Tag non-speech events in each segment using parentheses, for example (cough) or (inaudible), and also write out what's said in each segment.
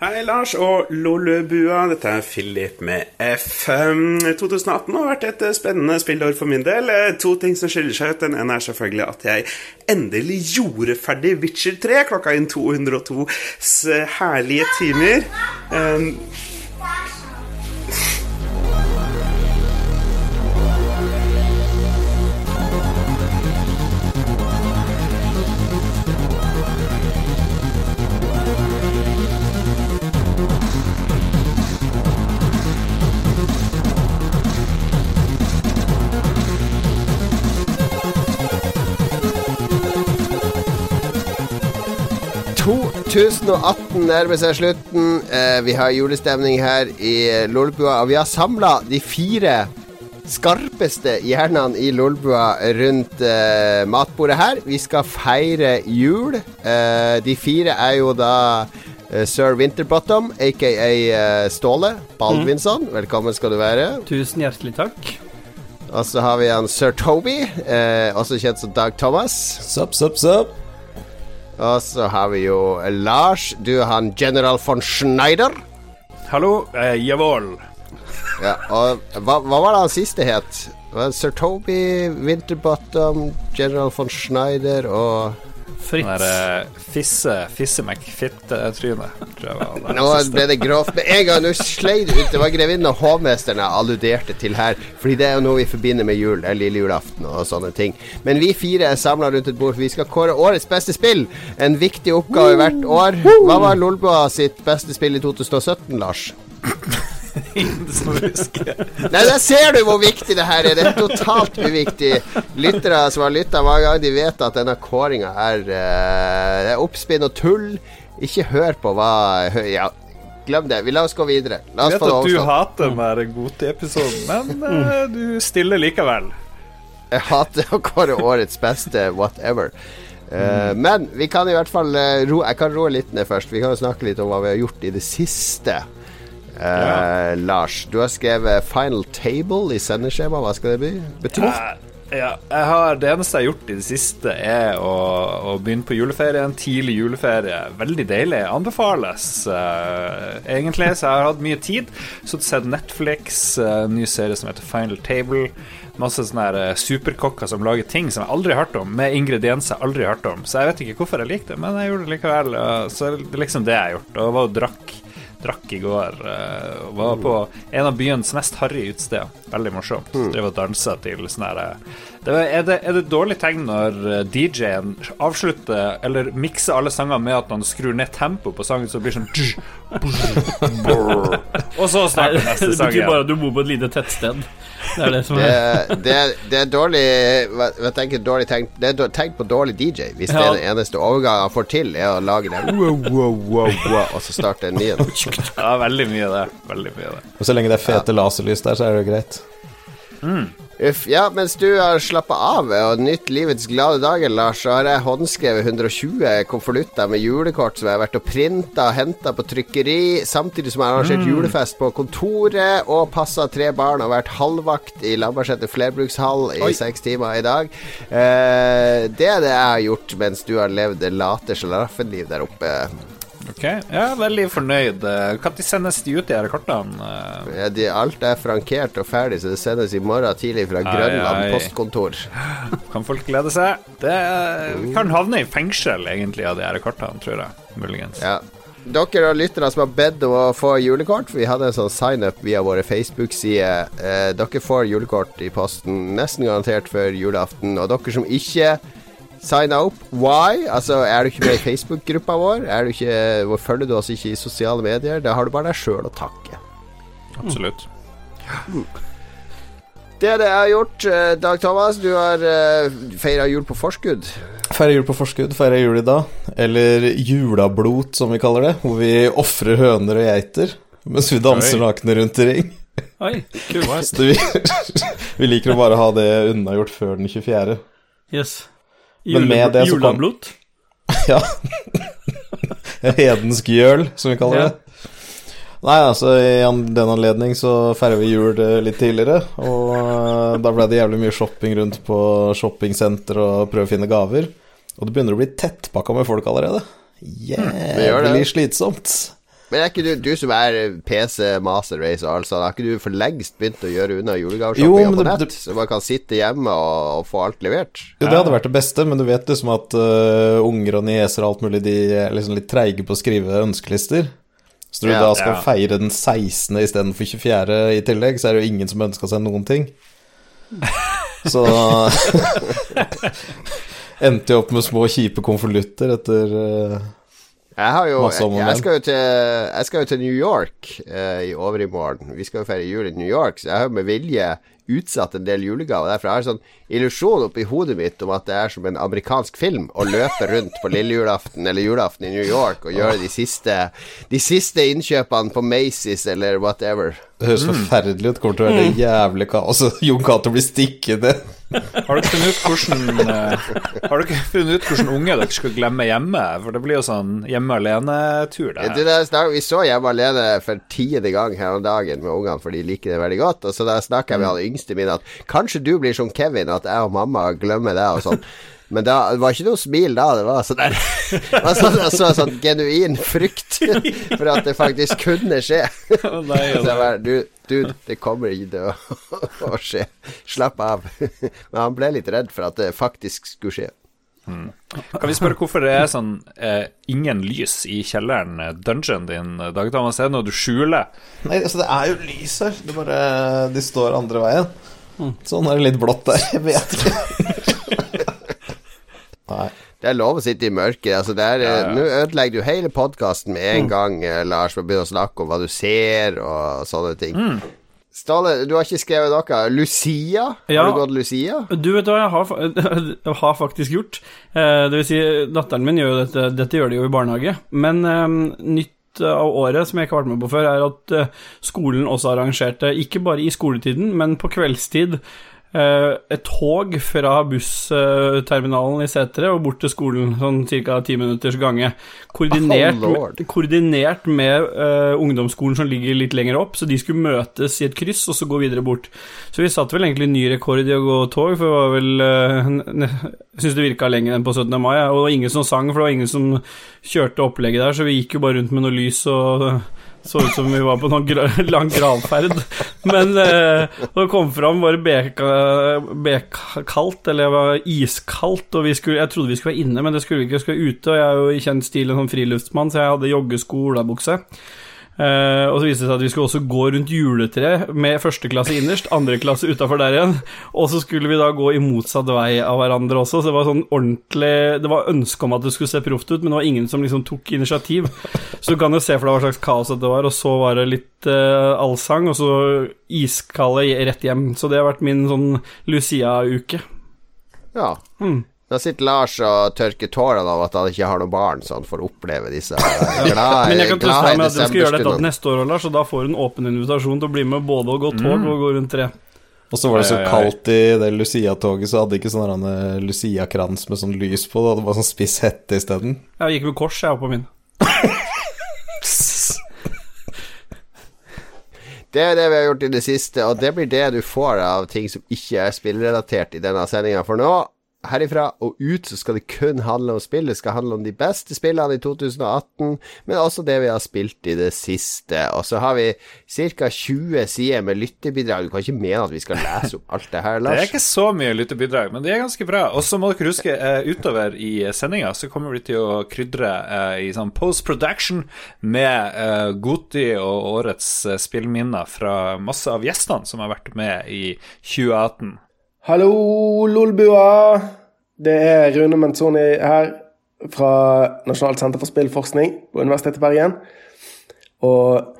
Hei, Lars og Lollebua. Dette er Philip med F. Um, 2018 har vært et eh, spennende spillår for min del. Eh, To ting som skiller seg ut. Den ene er selvfølgelig at jeg endelig gjorde ferdig Witcher 3. Klokka inn 202 s herlige timer. ...2018 nærmer seg slutten. Eh, vi har julestemning her i Lolbua. Og vi har samla de fire skarpeste hjernene i Lolbua rundt eh, matbordet her. Vi skal feire jul. Eh, de fire er jo da eh, Sir Winterbottom, aka eh, Ståle Baldvinsson. Velkommen skal du være. Tusen hjertelig takk. Og så har vi han Sir Toby, eh, også kjent som Dag Thomas. Sup, sup, sup. Og så har vi jo Lars. Du er han General von Schneider. Hallo, eh, jawohl. (laughs) Ja, og hva, hva var det han siste het? Sir Toby, Winterbottom, General von Schneider og Fritz. Den der eh, fisse, fisse McFitte-tryne, var det Nå ble det grovt med en gang. Nå slei det ut. Det var grevinnen og hovmesteren jeg alluderte til her. Fordi det er jo noe vi forbinder med jul. Det er lille julaften og sånne ting. Men vi fire er samla rundt et bord, for vi skal kåre årets beste spill. En viktig oppgave hvert år. Hva var Lolboa sitt beste spill i 2017, Lars? Som (laughs) husker. Nei, der ser du hvor viktig det her er. Det er totalt uviktig. Lyttere som har lytta mange ganger, de vet at denne kåringa er, uh, er oppspinn og tull. Ikke hør på hva Ja, glem det. Vi La oss gå videre. La oss Jeg vet at du hater meg der Goti-episoden, men uh, (laughs) du stiller likevel. Jeg hater å kåre årets beste whatever. Eh, Men vi kan i hvert fall ro, Jeg kan roe litt ned først. Vi kan jo snakke litt om hva vi har gjort i det siste. Eh, Lars, du har skrevet 'Final Table' i sendeskjema. Hva skal det bli? bety? Ja, ja, jeg har, det eneste jeg har gjort i det siste, er å, å begynne på juleferie. En tidlig juleferie. Veldig deilig. Anbefales, eh, egentlig. Så jeg har hatt mye tid. Så har jeg sett Netflix, eh, en ny serie som heter Final Table. Masse sånne eh, superkokker som lager ting som jeg aldri har hørt om, med ingredienser jeg aldri har hørt om. Så jeg vet ikke hvorfor jeg liker det, men jeg gjorde det likevel. Så det er liksom det jeg har gjort. Og var og drakk drakk i går. Uh, var på en av byens mest harry utesteder. Veldig morsomt. Drev og dansa til sånn her eh, det er, det, er det et dårlig tegn når eh, DJ-en avslutter eller mikser alle sanger med at han skrur ned tempoet på sangen, så det blir sånn Og så starter neste Det betyr bare at du bor på et lite tettsted. Det er det som er Det, det, det er dårlig hva, hva tenker dårlig tegn Det er dårlig, tegn på dårlig DJ hvis det er den eneste overgangen han får til, er å lage den wow, wow, wow, wow, og så starte en ny en. (laughs) Ja, veldig mye det. Veldig mye det. Og så lenge det er fete laserlys der, så er det jo greit. Uff, ja, mens du har slappa av og nytt livets glade dager, Lars, så har jeg håndskrevet 120 konvolutter med julekort som jeg har vært og printa og henta på trykkeri, samtidig som jeg har arrangert julefest på kontoret og passa tre barn og vært halvvakt i Lambertseter flerbrukshall i seks timer i dag. Eh, det er det jeg har gjort mens du har levd det late slaraffenliv der oppe. Ok, ja, veldig fornøyd. Når sendes de ut, de her kortene? Ja, de, alt er frankert og ferdig, så det sendes i morgen tidlig fra Ai, Grønland ai. postkontor. Kan folk glede seg? Det vi kan havne i fengsel, egentlig, av de her kortene, tror jeg. Muligens. Ja. Dere og lyttere som har bedt om å få julekort, vi hadde en sånn sign-up via våre Facebook-sider. Eh, dere får julekort i posten nesten garantert før julaften. Og dere som ikke signa opp, why? Altså, er du ikke med i Facebook-gruppa vår? Er du ikke, hvor følger du oss ikke i sosiale medier? Da har du bare deg sjøl å takke. Absolutt. Det er det jeg har gjort. Eh, Dag Thomas, du har uh, feira jul på forskudd. Feira jul på forskudd, feira jul i dag. Eller julablot, som vi kaller det. Hvor vi ofrer høner og geiter mens vi danser nakne rundt i ring. Oi, kult. (laughs) Vi, (laughs) vi liker å bare ha det unnagjort før den 24. Yes. Med det Juleblot. (laughs) Ja. Hedensk gjøl, som vi kaller Ja. det. Nei, altså i den anledning så feirer vi jul eh, litt tidligere. Og eh, da ble det jævlig mye shopping rundt på shoppingsenter og prøve å finne gaver. Og det begynner å bli tettpakka med folk allerede. det gjør det. Jævlig slitsomt. Men er ikke du, du som er PC master race og alt sånt, har ikke du for lengst begynt å gjøre unna julegaveshoppinga på det- nett? Så man kan sitte hjemme og, og få alt levert? Jo, det hadde vært det beste, men du vet liksom at uh, unger og nieser og alt mulig, de er liksom litt treige på å skrive ønskelister. Så når du Ja, da skal ja. feire den 16. istedenfor 24. i tillegg, så er det jo ingen som ønska seg noen ting. (laughs) Så (laughs) endte jeg opp med små, kjipe konvolutter etter øh, Jeg har jo jeg, jeg, skal til, jeg skal jo til New York uh, i overmorgen. Vi skal jo feire jul i New York, så jeg har med vilje utsatt en del julegaver. Derfor har jeg en sånn illusjon oppi hodet mitt om at det er som en amerikansk film å løpe rundt på lille julaften eller julaften i New York og gjøre de siste, de siste innkjøpene på Macy's eller whatever. Det høres forferdelig ut. Kommer til å være det jævlig kaos. (laughs) Jon Cato blir stikkende. Har dere funnet ut hvordan eh, Har dere funnet ut hvordan unge dere skal glemme hjemme? For det blir jo sånn hjemme alene-tur, det det her. vi så Hjemme alene for tiende gang her om dagen med ungene, for de liker det veldig godt. Og så da snakka jeg med han yngste min at kanskje du blir som Kevin, at jeg og mamma glemmer det og sånn. (laughs) Men da, det var ikke noe smil da, det var sånn der (laughs) Det var sånn, så, sånn genuin frykt (laughs) for at det faktisk kunne skje. Nei, (laughs) Så å, jeg bare, du, du, det kommer ikke til å, å skje. Slapp av. Men han ble litt redd for at det faktisk skulle skje. Kan vi spørre hvorfor det er sånn eh, ingen lys i kjelleren, eh, dungeon din, eh, Dag Thomas? Er det noe du skjuler? Nei, altså, det er jo lys her. Det bare De står andre veien. Sånn er det litt blått der. Jeg vet ikke. Nei. Det er lov å sitte i mørket. Altså det er, ja. Nå ødelegger du hele podkasten med en gang, eh, Lars, med å begynne å snakke om hva du ser og sånne ting. Ståle, du har ikke skrevet noe. Lucia? Ja. Har du gått Lucia? Du vet hva jeg har, fa- jeg (laughs) har faktisk gjort. Eh, det vil si, datteren min gjør jo dette, dette gjør de jo i barnehage. Men um, nytt av året som jeg ikke har vært med på før, er at eh, skolen også arrangerte, ikke bare i skoletiden, men på kveldstid, et tog fra bussterminalen i Setre og bort til skolen, sånn ca. ti minutters gange. Koordinert, Oh, med, koordinert med uh, ungdomsskolen som ligger litt lenger opp, så de skulle møtes i et kryss og så gå videre bort. Så vi satte vel egentlig ny rekord i å gå tog, for det var vel uh, Jeg syns det virka lenger enn på 17. mai, og det var ingen som sang, for det var ingen som kjørte opplegget der, så vi gikk jo bare rundt med noe lys og så ut som vi var på noen gra (laughs) lang gravferd. Men eh, det kom fram bare beka- bekaldt, eller det var iskaldt, og skulle, jeg trodde vi skulle være inne, men det skulle vi ikke, vi skulle være ute, og jeg er jo i kjent stil en sånn friluftsmann, så jeg hadde joggesko og olabukse. Eh, og så viste det seg at vi skulle også gå rundt juletreet med første klasse innerst, andre klasse utafor der igjen. Og så skulle vi da gå i motsatt vei av hverandre også, så det var sånn ordentlig Det var ønske om at det skulle se proft ut, men det var ingen som liksom tok initiativ. Så du kan jo se for deg hva slags kaos det var, og så var det litt uh, allsang, og så iskalde rett hjem. Så det har vært min sånn Lucia-uke. Ja. Da sitter Lars og tørker tårene av at han ikke har noe barn, så han får oppleve disse glade, Men jeg kan trøste deg med at du skal gjøre dette neste år, Lars, og da får du en åpen invitasjon til å bli med både og gå tog og gå rundt tre. Og så var det så kaldt i det Lucia-toget, så hadde ikke sånn Lucia-krans med sånn lys på. Det hadde bare sånn spiss hette isteden. Jeg gikk med kors, jeg, oppå min. (laughs) Det er det vi har gjort i det siste, og det blir det du får av ting som ikke er spillrelatert i denne sendinga. For nå, herifra og ut, så skal det kun handle om spill. Det skal handle om de beste spillene i 2018, men også det vi har spilt i det siste. Og så har vi ca. 20 sider med lyttebidrag. Du kan ikke mene at vi skal lese opp alt det her, Lars? (laughs) Det er ikke så mye lyttebidrag, men det er ganske bra. Og så må dere huske, eh, utover i sendinga så kommer vi til å krydre eh, i sånn post-production med eh, Goti og årets eh, spillminner fra masse av gjestene som har vært med i 2018. Hallo, Lolbua! Det er Rune Menzoni her fra Nasjonalt senter for spillforskning på Universitetet i Bergen. Og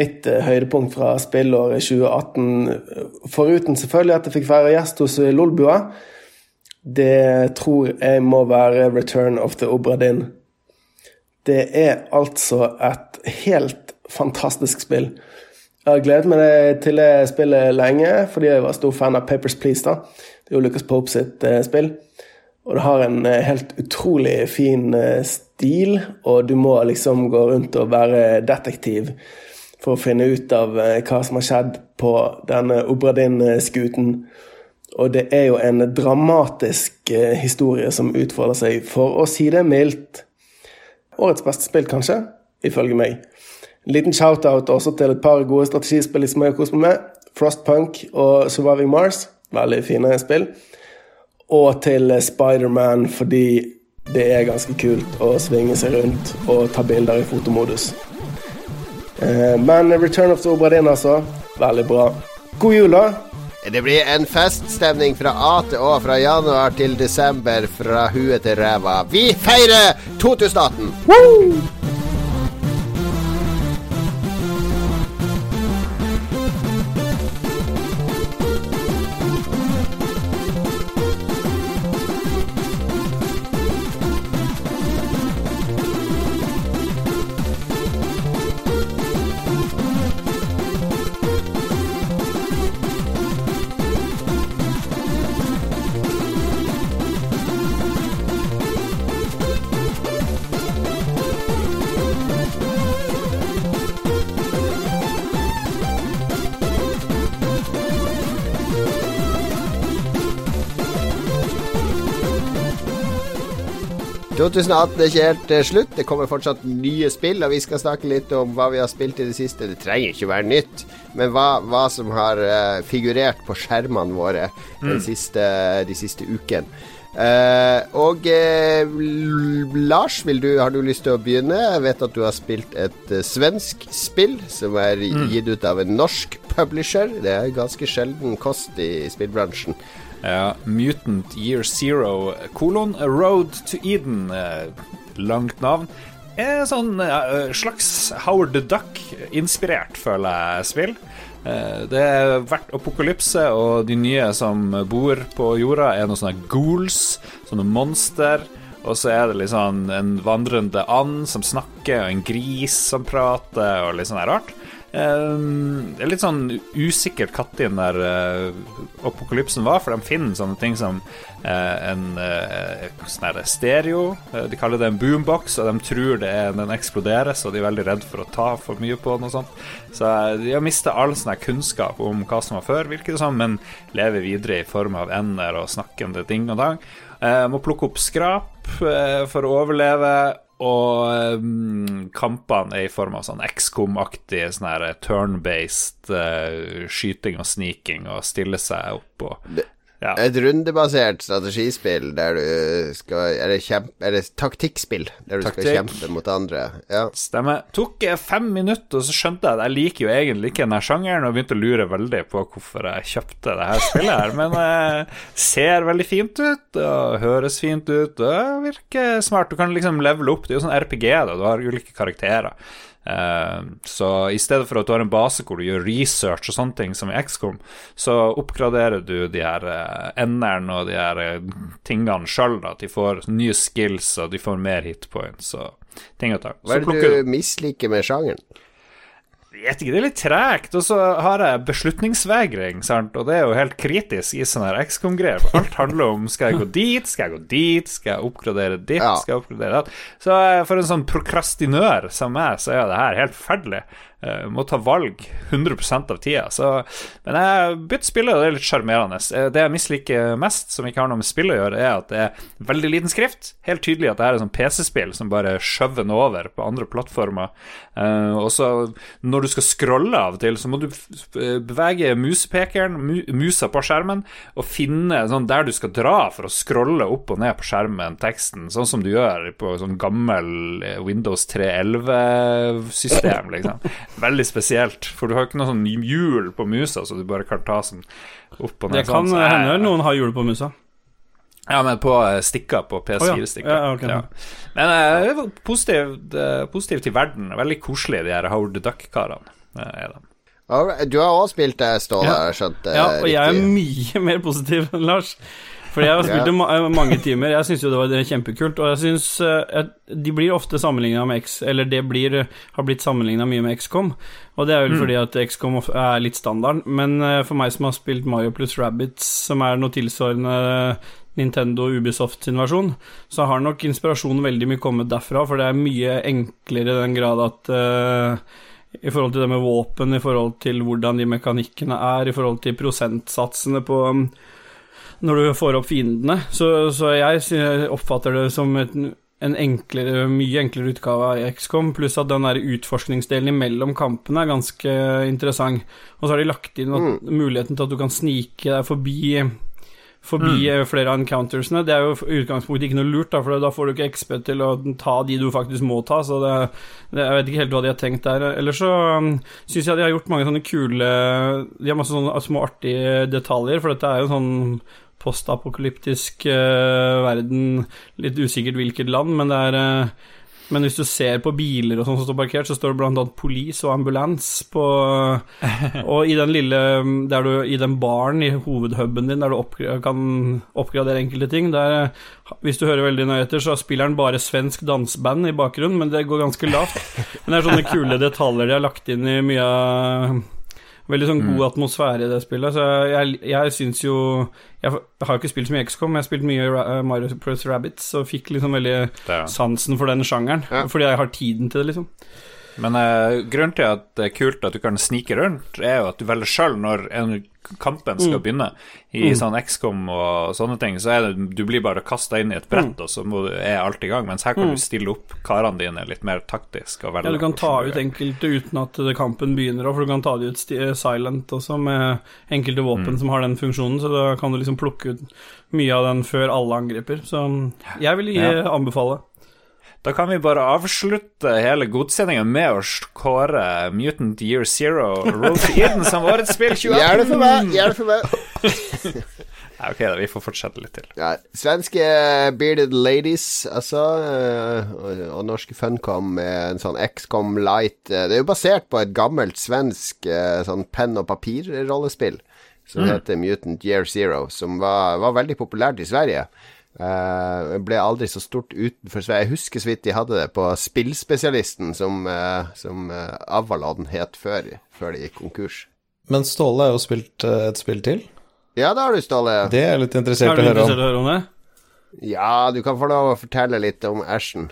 mitt eh, høydepunkt fra spillåret 2018, foruten selvfølgelig at jeg fikk være gjest hos eh, Lolbua, det tror jeg må være Return of the Obra Dinn. Det er altså et helt fantastisk spill. Jeg har gledet meg til det spillet lenge, fordi jeg var stor fan av Papers Please. da. Det er jo Lucas Pope sitt eh, spill. Og det har en eh, helt utrolig fin eh, stil, og du må liksom gå rundt og være detektiv for å finne ut av eh, hva som har skjedd på denne Obradin-skuten. Og det er jo en dramatisk historie som utfolder seg, for å si det mildt. Årets beste spill, kanskje? ifølge meg. En liten shout-out også til et par gode strategispill som jeg har kost meg med. Frostpunk og Surviving Mars. Veldig fine spill. Og til Spiderman fordi det er ganske kult å svinge seg rundt og ta bilder i fotomodus. Eh, Men Return of the Obra Dinn, altså. Veldig bra. God jul, da. Det blir en feststemning fra A til Å, fra januar til desember, fra huet til ræva. Vi feirer 2018! Woo! ...2018 er ikke helt eh, slutt. Det kommer fortsatt nye spill, og vi skal snakke litt om hva vi har spilt i det siste. Det trenger ikke være nytt, men hva, hva som har eh, figurert på skjermene våre den siste, de siste ukene. Uh, og uh, Lars, vil du, har du lyst til å begynne? Jeg vet at du har spilt et uh, svensk spill som er gitt ut av en norsk publisher. Det er ganske sjelden kost i spillbransjen. Ja, Mutant Year Zero, kolon Road to Eden, eh, langt navn. Er sånn eh, slags Howard the Duck-inspirert, føler jeg, spill. Eh, Det er verdt apokalypse, og de nye som bor på jorda, er noen sånne ghouls, sånne monster. Og så er det sånn en vandrende and som snakker, og en gris som prater, og litt sånn rart. Um, det er litt sånn usikkert når der uh, apokalypsen var, for de finner sånne ting som eh, en sånn stereo. Eh, de kaller det en boombox, og de tror det er, den eksploderer, så de er veldig redd for å ta for mye på den og sånt. Så eh, de har mista all sånn kunnskap om hva som var før, virker det som, men lever videre i form av ender og snakkende ting og dang. Eh, må plukke opp skrap eh, for å overleve. Og um, kampene er i form av sånn XCOM-aktig sånn turn-based uh, skyting og sniking og stille seg opp og ja. Et rundebasert strategispill der du skal Eller, kjempe, eller taktikkspill der du Taktikk. skal kjempe mot andre? Ja. Stemmer. Tok eh, fem minutter, og så skjønte jeg at jeg liker jo egentlig ikke denne sjangeren, og begynte å lure veldig på hvorfor jeg kjøpte det her spillet her. Men eh, ser veldig fint ut, og høres fint ut, og virker smart. Du kan liksom levele opp. Det er jo sånn RPG, da. Du har ulike karakterer. Eh, så i stedet for at du har en base hvor du gjør research og sånne ting, som i XCOM, så oppgraderer du de her enderen og de her eh, tingene sjøl. At de får nye skills, og de får mer hitpoints og ting og tang. Hva er det det du misliker med sjangeren? Vet ikke, det er litt tregt. Og så har jeg beslutningsvegring, sant? og det er jo helt kritisk i sånne her XCOM-greier. Alt handler om skal jeg gå dit, skal jeg gå dit, skal jeg oppgradere ditt, skal jeg oppgradere datt. Så for en sånn prokrastinør som meg, så er det her helt forferdelig. Eh, må ta valg 100% av tida. Så, men jeg bytter spillet, og det er litt sjarmerende. Eh, Det jeg misliker mest, som ikke har noe med spill å gjøre, er at det er veldig liten skrift. Helt tydelig at det er sånn PC-spill som bare skjøver den over på andre plattformer. Eh, og så når du skal scrolle av og til, så må du bevege musepekeren, mu musa på skjermen, og finne sånn der du skal dra for å scrolle opp og ned på skjermen teksten, sånn som du gjør på sånn gammel Windows 3.11-system, liksom. Veldig spesielt, for du har ikke noe sånn hjul på musa, så du bare kan ta sånn opp og ned. Det kan sånn, så hende noen har hjul på musa. ja, men på eh, stikker, på PS4-stikker. Ja, ok. ja. Men uh, positiv, det er positiv til verden. Veldig koselig, de her Howard the Duck-karene. Uh, er de. Du har også spilt det, Ståle, Ja. skjønt det Ja, og jeg er mye (laughs) mer positiv enn Lars. Fordi jeg har spilt det ma eh, mange timer. Jeg syns jo det var kjempekult. Og jeg syns eh, at de blir ofte sammenligna med X Eller det blir, har blitt sammenligna mye med XCOM. Og det er vel fordi at XCOM er litt standard. Men eh, for meg som har spilt Mario pluss Rabbids, som er noe tilsvarende Nintendo Ubisoft sin versjon, så har nok inspirasjonen veldig mye kommet derfra, for det er mye enklere i den grad at uh, i forhold til det med våpen, i forhold til hvordan de mekanikkene er, i forhold til prosentsatsene på um, når du får opp fiendene. Så, så jeg oppfatter det som et, en enklere, mye enklere utgave av XCOM, pluss at den der utforskningsdelen imellom kampene er ganske interessant. Og så har de lagt inn at, muligheten til at du kan snike deg forbi Forbi mm. flere av encountersene. Det er jo i utgangspunktet ikke noe lurt, da, for da får du ikke XP til å ta de du faktisk må ta. Så det, det, jeg vet ikke helt hva de har tenkt der. Ellers så um, syns jeg de har gjort mange sånne kule De har masse sånne små artige detaljer, for dette er jo sånn postapokalyptisk uh, verden. Litt usikkert hvilket land, men det er uh, men hvis du ser på biler og sånn som står parkert, så står det blant annet police og ambulans på (laughs) Og i den lille der du, I den baren i hovedhuben din der du oppgra kan oppgradere enkelte ting, der Hvis du hører veldig nøye etter, så spiller den bare svensk danseband i bakgrunnen, men det går ganske lavt. Men det er sånne kule detaljer de har lagt inn i mye av Veldig sånn god atmosfære i det spillet. Så jeg, jeg syns jo Jeg har jo ikke spilt så mye XCOM, jeg har spilt mye eh, Mario Bros. Rabbits og fikk liksom veldig sansen for den sjangeren. Ja. Fordi jeg har tiden til det, liksom. Men uh, grunnen til at det er kult at du kan snike rundt, er jo at du velger sjøl når en kampen skal begynne. I sånn XCOM og sånne ting, så er det du blir bare kasta inn i et brett, og så du, er alt i gang. Mens her kan du stille opp karene dine litt mer taktisk. Og velge Ja, du kan ta ut enkelte uten at kampen begynner, òg, for du kan ta de ut eh, silent også, med enkelte våpen som har den funksjonen, så da kan du liksom plukke ut mye av den før alle angriper. Så jeg vil gi, Ja. anbefale. Da kan vi bare avslutte hele godsendingen med å kåre Mutant Year Zero Road (laughs) to Eden som årets spill 2018. Gjør det for meg! Gjør det for meg. (laughs) Ja, ok, da, vi får fortsette litt til. Ja, svenske Bearded Ladies, altså, eh, og, og norske Funcom med en sånn XCOM Light. eh, Det er jo basert på et gammelt svensk eh, sånn penn og papir-rollespill som heter Mutant Year Zero, som var, var veldig populært i Sverige. Eh, ble aldri så stort utenfor Sverige. Jeg husker så vidt de hadde det på Spillspesialisten, som, uh, som uh, Avalon het før, før de gikk konkurs. Men Ståle har jo spilt eh, et spill til. Ja, det har du, Ståle. Det er jeg litt Er interessert i å høre interessert om. i å høre om det? Ja, du kan få lov å fortelle litt om Ashen.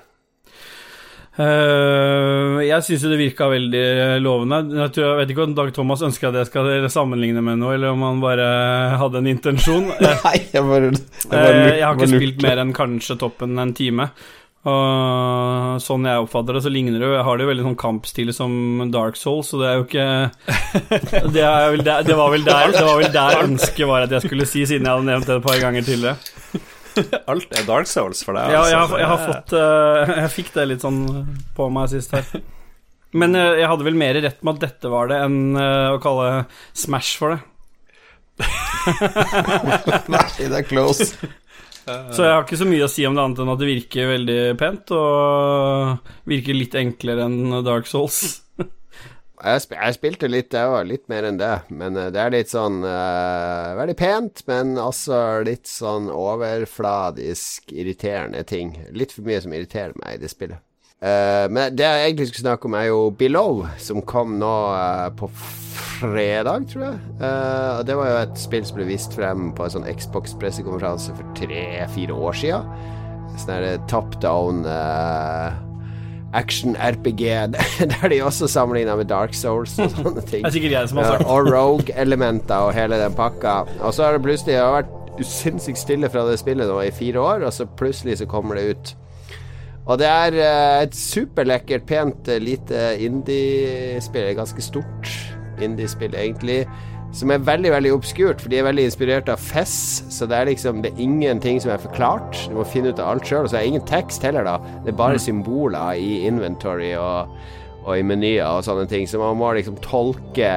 Eh, jeg syns jo det virka veldig lovende. Jeg, tror, jeg vet ikke om Dag Thomas ønsker at jeg skal sammenligne med noe, eller om han bare hadde en intensjon. Eh, (laughs) Nei, jeg bare, jeg Eh, bare lurte- jeg har ikke spilt mer enn kanskje toppen en time. Og sånn jeg oppfatter det, så ligner det jo Jeg har det jo veldig sånn kampstil som Dark Souls, så det er jo ikke (laughs) Det, vel der, det, var, vel der, det var vel der ønsket var at jeg skulle si, siden jeg hadde nevnt det et par ganger tidligere. (laughs) Alt er Dark Souls for deg. Ja, jeg, altså. har, jeg har fått uh, (laughs) Jeg fikk det litt sånn på meg sist her. (laughs) Men eh, jeg hadde vel mer rett med at dette var det, enn uh, å kalle Smash for det. Nei, det er close. Så jeg har ikke så mye å si om det annet enn at det virker veldig pent, og virker litt enklere enn Dark Souls. Jeg, sp jeg spilte litt, jeg var litt mer enn det. Men eh, det er litt sånn uh, Veldig pent, men også litt sånn overfladisk irriterende ting. Litt for mye som irriterer meg i det spillet. Uh, men det jeg egentlig skulle snakke om, er jo Below, som kom nå uh, på fredag, tror jeg. Uh, det var jo et spill som ble vist frem på en sånn Xbox-pressekonferanse for tre-fire år sia. Sånn top down eh, action-RPG, (laughs) der de også sammenligna med Dark Souls og (laughs) sånne ting. Og Rogue-elementer og hele den pakka. Og så har det plutselig det har vært sinnssykt stille fra det spillet nå i fire år, og så plutselig så kommer det ut. Og det er eh, et superlekkert, pent, eh, lite indie-spill. Ganske stort indie-spill, egentlig. Som er veldig veldig obskurt, for de er veldig inspirert av Fess. Så det er liksom Det er ingenting som er forklart. Du må finne ut av alt sjøl. Og så er det ingen tekst heller, da. Det er bare symboler i inventory og, og i menyer og sånne ting. Så man må liksom tolke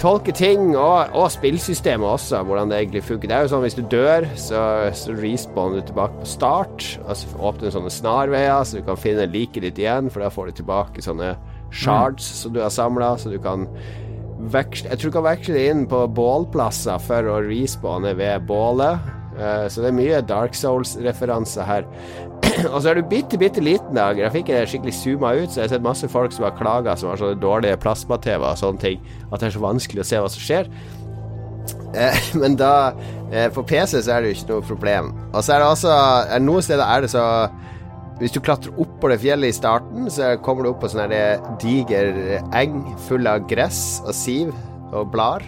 tolke ting, og, og spillsystemet også, hvordan det egentlig funker. Det er jo sånn hvis du dør, så, så respawner du tilbake på start, og så åpner du sånne snarveier, så du kan finne liket ditt igjen, for da får du tilbake sånne shards som du har samla, så du kan Jeg tror du kan veksle inn på bålplasser for å respawne ved bålet. Eh, så det er mye Dark Souls-referanser her. (clears throat) Og så er du bitte, bitte liten, da. Grafikken er skikkelig zooma ut, så jeg har sett masse folk som har klaga, som har sånne dårlige plasma-TV og sånne ting, at det er så vanskelig å se hva som skjer. Eh, (laughs) men da eh, På PC så er det jo ikke noe problem. Og så er det også Noen steder er det så Hvis du klatrer opp på det fjellet i starten, så kommer du opp på sånn eh, diger eng full av gress og siv og blader.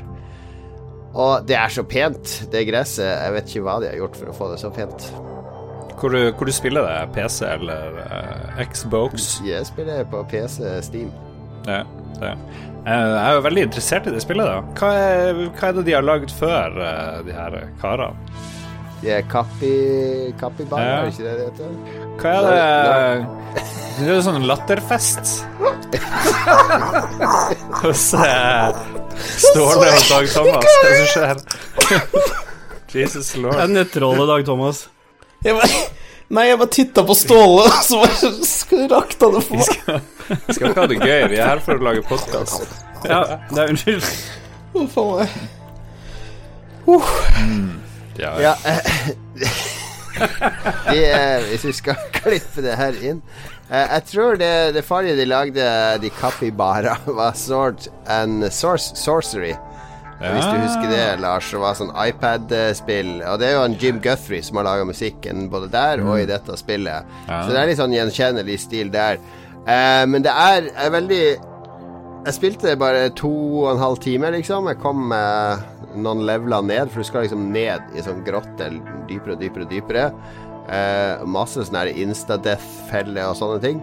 Og det er så pent, det gresset. Jeg vet ikke hva de har gjort for å få det så pent. Hvor du, hvor du spiller det? PC eller uh, Xbox? Jeg spiller på PC Steam. Ja, det. Eh, Jeg er jo veldig interessert i det spillet. da Hva er, hva er det de har lagd før, de her karene? De er kappi... Kappibar, Ja. er det ikke det det heter? Hva er det Det er jo sånn latterfest hos står det hos Dag Thomas. Hva er det som skjer? Jesus lord. Det er nettrollet Dag Thomas. Jeg bare, nei, jeg bare titta på Ståle, og så bare skulle rakta det for meg. Vi skal ikke ha det gøy. Vi er her for å lage podkast. Ja, det er unnskyld. Huff faen meg. Ja, Ja, (laughs) de, hvis vi skal (laughs) klippe det her inn eh, Jeg tror det, det forrige de lagde, de Capybara, (laughs) var Sword and Source, Sorcery. Hvis du husker det, Lars, det var sånn iPad-spill. Og det er jo en Jim Guthrie som har laga musikken både der og i dette spillet. Så det er litt sånn gjenkjennelig stil der. Eh, men det er, er veldig Jeg spilte bare to og en halv time, liksom. Jeg kom eh, noen leveler ned, for du skal liksom ned i sånn grotte dypere og dypere og dypere. Eh, masse sånne instadeath-feller og sånne ting.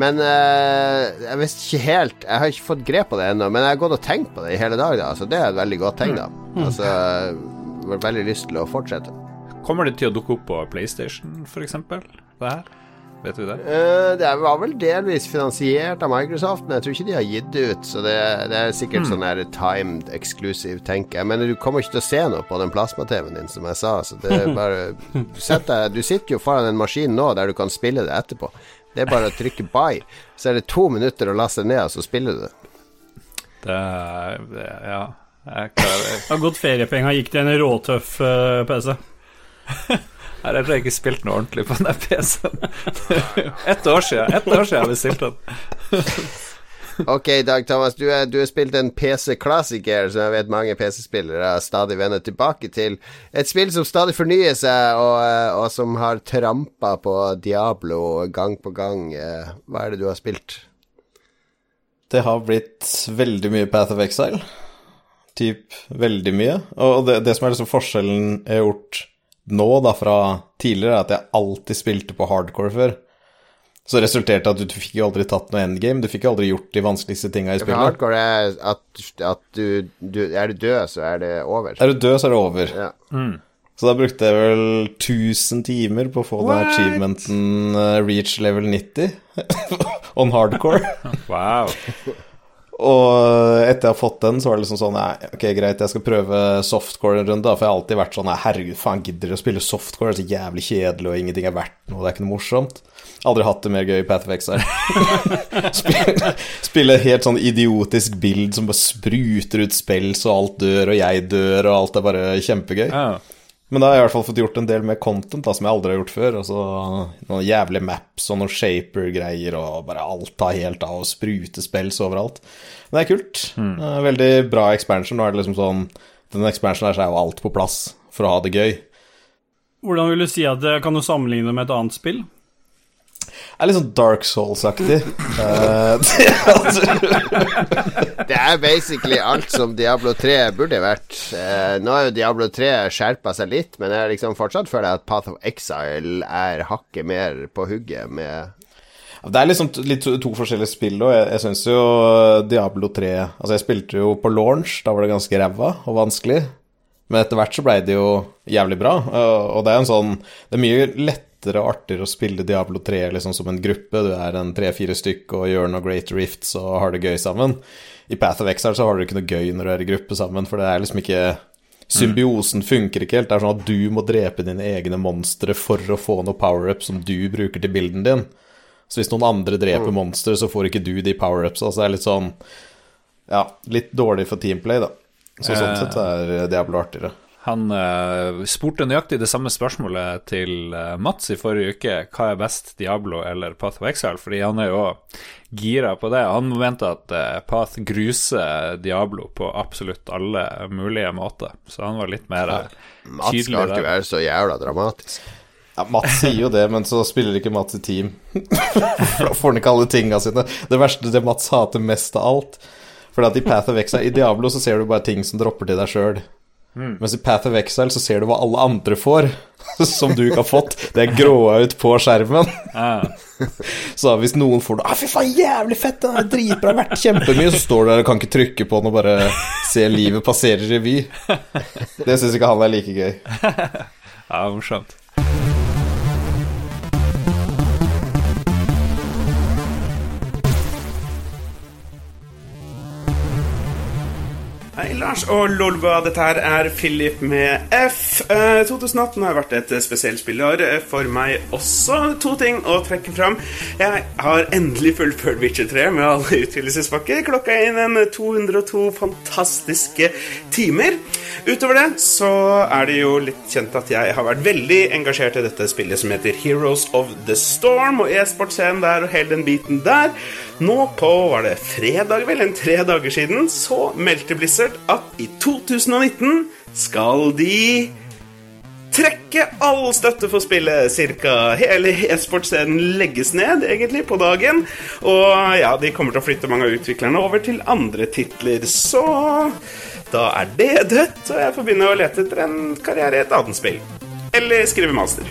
Men eh, jeg visste ikke helt Jeg har ikke fått grep på det ennå, men jeg har gått og tenkt på det i hele dag, da. Så det er et veldig godt tegn, da. Altså, jeg har veldig lyst til å fortsette. Kommer det til å dukke opp på PlayStation, f.eks.? Det her? Vet du det? Uh, det var vel delvis finansiert av Microsoft, men jeg tror ikke de har gitt det ut. Så det, det er sikkert sånn her timed exclusive, tenker jeg. Men du kommer ikke til å se noe på den plasma-TV-en din, som jeg sa. Så det er bare (laughs) Sett deg Du sitter jo foran en maskin nå der du kan spille det etterpå. Det er bare å trykke buy, så er det to minutter å laste ned, og så spiller du det. Det, er- det Ja. Jeg klarer (laughs) Det har gått feriepenger, gikk til en råtøff uh, PC. (laughs) Jeg har jeg ikke spilt noe ordentlig på den PC-en. Ett år siden Ett år siden jeg bestilte den. Ok, Dag Thomas, du har spilt en PC-klassiker som jeg vet mange PC-spillere stadig vender tilbake til. Et spill som stadig fornyer seg, og, eh, og som har trampa på Diablo gang på gang. Eh, Hva er det du har spilt? Det har blitt veldig mye Path of Exile. Typ veldig mye. Og det, det som er liksom forskjellen jeg har gjort nå da fra tidligere, er at jeg alltid spilte på hardcore før. Så det resulterte at du, du fikk jo aldri tatt noe endgame. Du fikk jo aldri gjort de vanskeligste tinga i spillet. spillet. hardcore er at, at du, du Er du død, så er det over. Er du død, så er det over. Ja. Så da brukte jeg vel 1000 timer på å få den achievementen uh, reach level 90 (laughs) on hardcore. Wow. (laughs) Og etter jeg har fått den, så var det liksom sånn Ok, greit, jeg skal prøve softcore en runde, da, for jeg har alltid vært sånn Herregud, faen, gidder dere å spille softcore? Det er så jævlig kjedelig, og ingenting er verdt noe, det er ikke noe morsomt. Aldri hatt det mer gøy i Path of Exile. (laughs) spille, spille helt sånn idiotisk bild som bare spruter ut spells, og alt dør, og jeg dør, og alt er bare kjempegøy. Ja. Men da har jeg i hvert fall fått gjort en del med content da, som jeg aldri har gjort før. Altså Noen jævlige maps og noen shaper-greier, og bare alt tar helt av, og sprutespells overalt. Men det er kult. Mm. Veldig bra expansion. Nå er det liksom sånn Den expansionen her så er jo alt på plass for å ha det gøy. Hvordan vil du si at det kan du sammenligne med et annet spill? Er litt sånn Dark Souls-aktig. Eh, (laughs) det, er basically alt som Diablo 3 burde vært. Eh, nå har jo Diablo 3 skjerpa seg litt, men jeg liksom fortsatt føler at Path of Exile er hakket mer på hugget med Det er liksom litt to, to forskjellige spill, og jeg, jeg syns jo Diablo 3 Altså, jeg spilte jo på launch, da var det ganske ræva og vanskelig. Men etter hvert så blei det jo jævlig bra, og og det er en sånn Det er mye lettere og artigere å spille Diablo 3 liksom som en gruppe. Du er en tre-fire stykk og gjør noe Great Rifts og har det gøy sammen. I Path of Exile så har du ikke noe gøy når du er i gruppe sammen, for det er liksom ikke Symbiosen funker ikke helt. Det er sånn at du må drepe dine egne monstre for å få noe power-up som du bruker til bilden din. Så hvis noen andre dreper monstre, så får ikke du de power-ups. Altså det er litt sånn Ja, litt dårlig for teamplay, da. Så sånn sett er Diablo artigere. Han uh, spurte nøyaktig det samme spørsmålet til uh, Mats i forrige uke. Hva er best, Diablo eller Path of Exile? Fordi han er jo gira på det. Han mente at uh, Path gruser Diablo på absolutt alle mulige måter. Så han var litt mer Mats tydelig skal ikke være så jævla dramatisk. Ja, Mats sier jo det, men så spiller ikke Mats i team. For (laughs) da får han ikke alle tinga sine. Det verste det Mats hater mest av alt. For at i Path of Exile, i Diablo, så ser du bare ting som dropper til deg sjøl. Mens i Path of Exile så ser du hva alle andre får, (laughs) som du ikke har fått. Det er gråa ut på skjermen. Ja. (laughs) Så hvis noen får det ah, 'Fy faen, jævlig fett! Det er dritbra, verdt kjempemye', så står du der og kan ikke trykke på den og bare se livet passere revy. Det syns ikke han er like gøy. (laughs) ja, morsomt. Hei, Lars og Lolba. Dette her er Philip med F. Eh, 2018 har vært et spesielt spillår eh, for meg også. To ting å trekke fram. Jeg har endelig fullført Witcher 3 med alle utvidelsespakker. Klokka er inn en 202 fantastiske timer. Utover det så er det jo litt kjent at jeg har vært veldig engasjert i dette spillet som heter Heroes of the Storm, og e-sportscenen der og hele den biten der. Nå på var det fredag, vel, en tre dager siden, så meldte Blizzard at i 2019 skal de trekke all støtte for spillet. Cirka hele e-sportscenen legges ned, egentlig, på dagen. Og ja, de kommer til å flytte mange av utviklerne over til andre titler, så da er det dødt, og jeg får begynne å lete etter en karriere i et annet spill. Eller skrive master.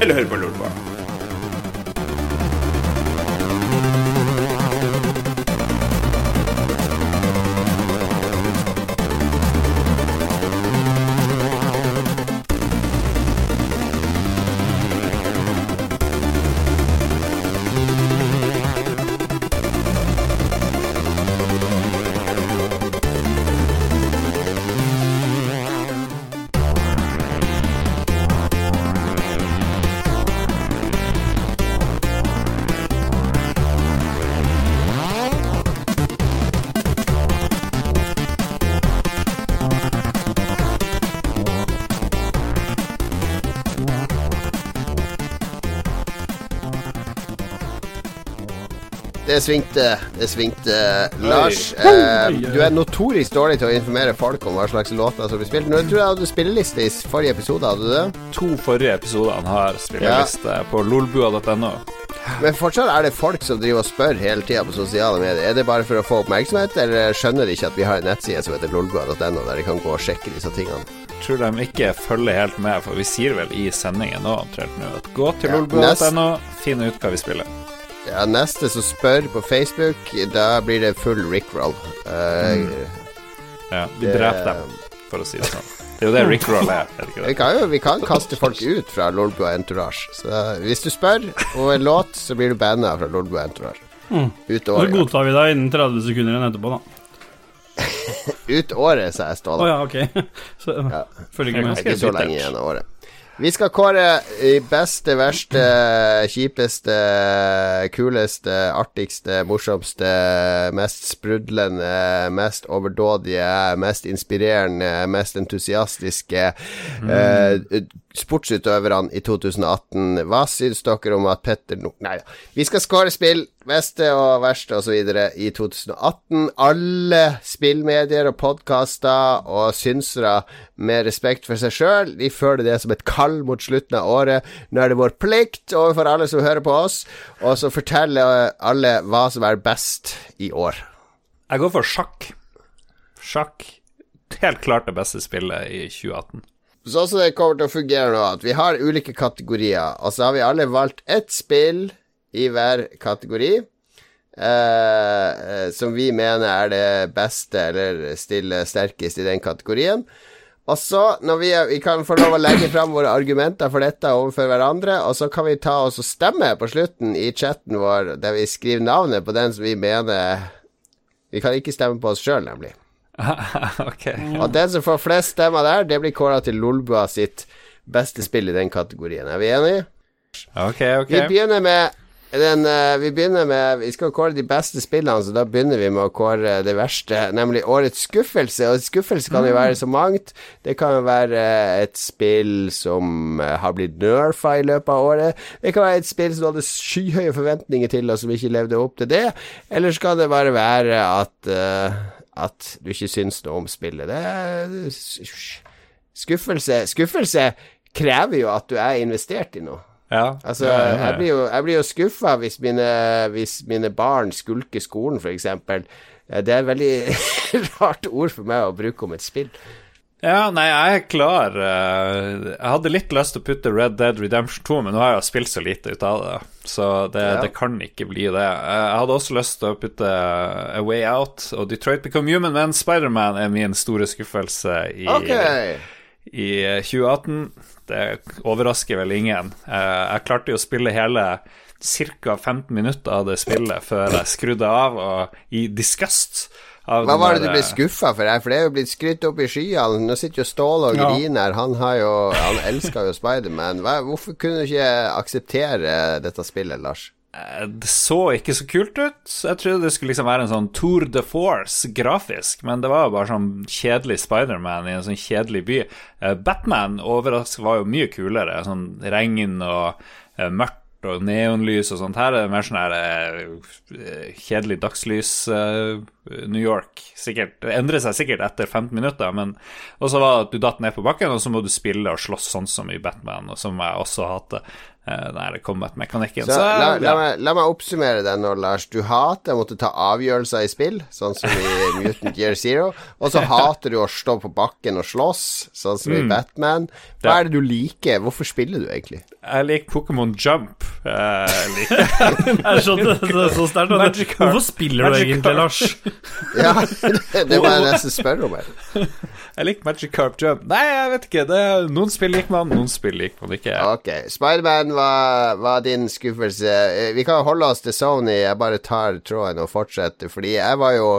Eller høre på Lolbua. Det svingte, det svingte. Lars, eh, du er notorisk dårlig til å informere folk om hva slags låter som blir spilt. Nå tror jeg hadde spilleliste i forrige episode, hadde du det? To forrige episodene har spillerliste på lolbua.no. Men fortsatt er det folk som driver og spør hele tida på sosiale medier. Er det bare for å få oppmerksomhet, eller skjønner de ikke at vi har en nettside som heter lolbua.no, der de kan gå og sjekke disse tingene? Tror de ikke følger helt med, for vi sier vel i sendingen nå omtrent nå at gå til Ja, lolbua.no, finn ut hva vi spiller. Ja, neste som spør på Facebook, da blir det full rickroll. Uh, Ja, vi dreper dem, for å si det sånn. Det er jo det rickroll er. er det ikke vi, kan jo, vi kan kaste folk ut fra Lolbua Entourage. Så hvis du spør og en låt, så blir du banna fra Lolbua Entourage. Ut Så året. godtar vi deg innen 30 sekunder igjen etterpå, da. (laughs) Ut året, sa jeg, Å oh, ja, ok. (laughs) Så, Følger ikke Det med. er ikke så lenge igjen av året. Vi skal kåre i beste, verste, kjipeste, kuleste, artigste, morsomste, mest sprudlende, mest overdådige, mest inspirerende, mest entusiastiske eh, sportsutøverne i 2018. Hva syns dere om at Petter no Nei da. Vi skal skåre spill, beste og verste osv. i 2018. Alle spillmedier og podkaster og synsere med respekt for seg sjøl, de føler det som et kall mot slutten av året. Nå er det vår plikt overfor alle som hører på oss, og så fortelle alle hva som er best i år. Jeg går for sjakk. Sjakk. Helt klart det beste spillet i 2018. Sånn som det kommer til å fungere nå, at vi har ulike kategorier, og så har vi alle valgt ett spill i hver kategori. Eh, som vi mener er det beste, eller stiller sterkest i den kategorien. Og så, når vi, vi kan få lov å legge fram våre argumenter for dette overfor hverandre, og så kan vi ta oss og stemme på slutten i chatten vår, der vi skriver navnet på den som vi mener Vi kan ikke stemme på oss sjøl, nemlig. (laughs) ok. Og den som får flest stemmer der, det blir kåra til Lolbua sitt beste spill i den kategorien. Er vi enige? Ok, ok. Vi begynner med den, eh, vi begynner med Vi skal kåre de beste spillene, så da begynner vi med å kåre det verste, nemlig årets skuffelse. Og skuffelse kan jo være så mangt. Det kan jo være eh, et spill som eh, har blitt nerfa i løpet av året. Det kan være et spill som du hadde skyhøye forventninger til, og som ikke levde opp til det. Eller så kan det bare være at eh, at du ikke syns noe om spillet. Det er Skuffelse Skuffelse krever jo at du er investert i noe. Ja. Altså, ja, ja, ja. jeg blir jo, jeg blir jo skuffa hvis mine, hvis mine barn skulker skolen, f.eks. Det er et veldig (laughs) rart ord for meg å bruke om et spill. Ja, nei, jeg er klar. Eh, Jeg hadde litt lyst til å putte Red Dead Redemption 2, men nå har jeg spilt så lite ut av det, så det, Ja. det kan ikke bli det. Jeg hadde også lyst til å putte A Way Out og Detroit Become Human, men Spiderman er min store skuffelse i, okay. i 2018. Det overrasker vel ingen. Eh, Jeg klarte jo å spille hele ca. 15 minutter av det spillet før jeg skrudde av, og i disgust. Hva var det du ble skuffa for her? For det er jo blitt skrytt opp i skyene. Nå sitter jo Ståle og griner. Han har jo Han elsker jo Spiderman. Hvorfor kunne du ikke akseptere dette spillet, Lars? Eh, Det så ikke så kult ut. Jeg trodde det skulle liksom være en sånn Tour de Force grafisk, men det var jo bare sånn kjedelig Spiderman i en sånn kjedelig by. Eh, Batman overraskende var jo mye kulere. Sånn regn og eh, mørkt og neonlys og sånt. Her er det mer sånn her eh, kjedelig dagslys eh, New York. Sikkert, det endrer seg sikkert etter 15 minutter, men Og så var det at du datt ned på bakken, og så må du spille og slåss sånn som i Batman, og som jeg også hater. Eh, Den combat-mekanikken. La, la, ja. la meg oppsummere det nå, Lars. Du hater å måtte ta avgjørelser i spill, sånn som i (laughs) Mutant Year Zero. Og så hater du å stå på bakken og slåss, sånn som i Batman. Hva er det du liker? Hvorfor spiller du egentlig? Jeg liker Pokémon Jump. Eh, Jeg liker. (laughs) Er så, det, det er så sterkt. Magikarp. Hvorfor spiller du egentlig, Lars? (laughs) Ja, det, det må jeg nesten spørre om. her. Jeg liker Magikarp Jump. Nei, jeg vet ikke. Det er, noen spill liker man, noen spill liker man ikke. Ok, Spiderman var, var din skuffelse. Eh, Vi kan holde oss til Sony. Jeg bare tar tråden og fortsetter, fordi jeg var jo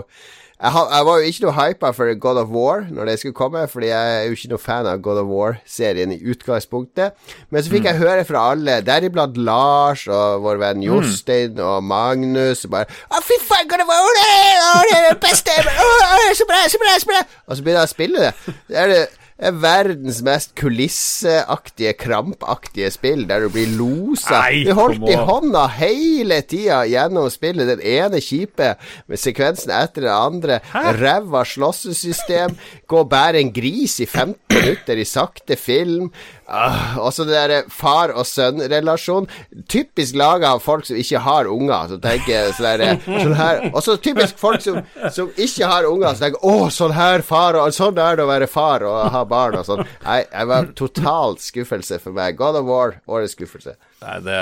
jeg, jeg var jo ikke noe hypa for God of War når det skulle komme, fordi jeg er jo ikke noe fan av God of War-serien i utgangspunktet. Men så fikk jeg høre fra alle, deriblant Lars og vår venn Jostein og Magnus, og bare Å, fy faen, God of War! Det er det er det beste! Å, å, så bra, så bra, så bra! Og så begynner jeg å spille det. Det er det er verdens mest kulisseaktige, krampaktige spill, der du blir losa. Nei, Vi holdt i hånda hele tida gjennom spillet. Den ene kjipe med sekvensen etter den andre. Ræva slåssesystem. Gå og bære en gris i 15 minutter i sakte film. Ah, og så det derre far og sønn-relasjon. Typisk laga av folk som ikke har unger, som tenker sånn der, sånn her Og så typisk folk som, som ikke har unger, som tenker 'Å, sånn her far, og sånn er det å være far og ha barn', og sånn. Nei, jeg var totalt skuffelse for meg. God of War, årets skuffelse. Nei, det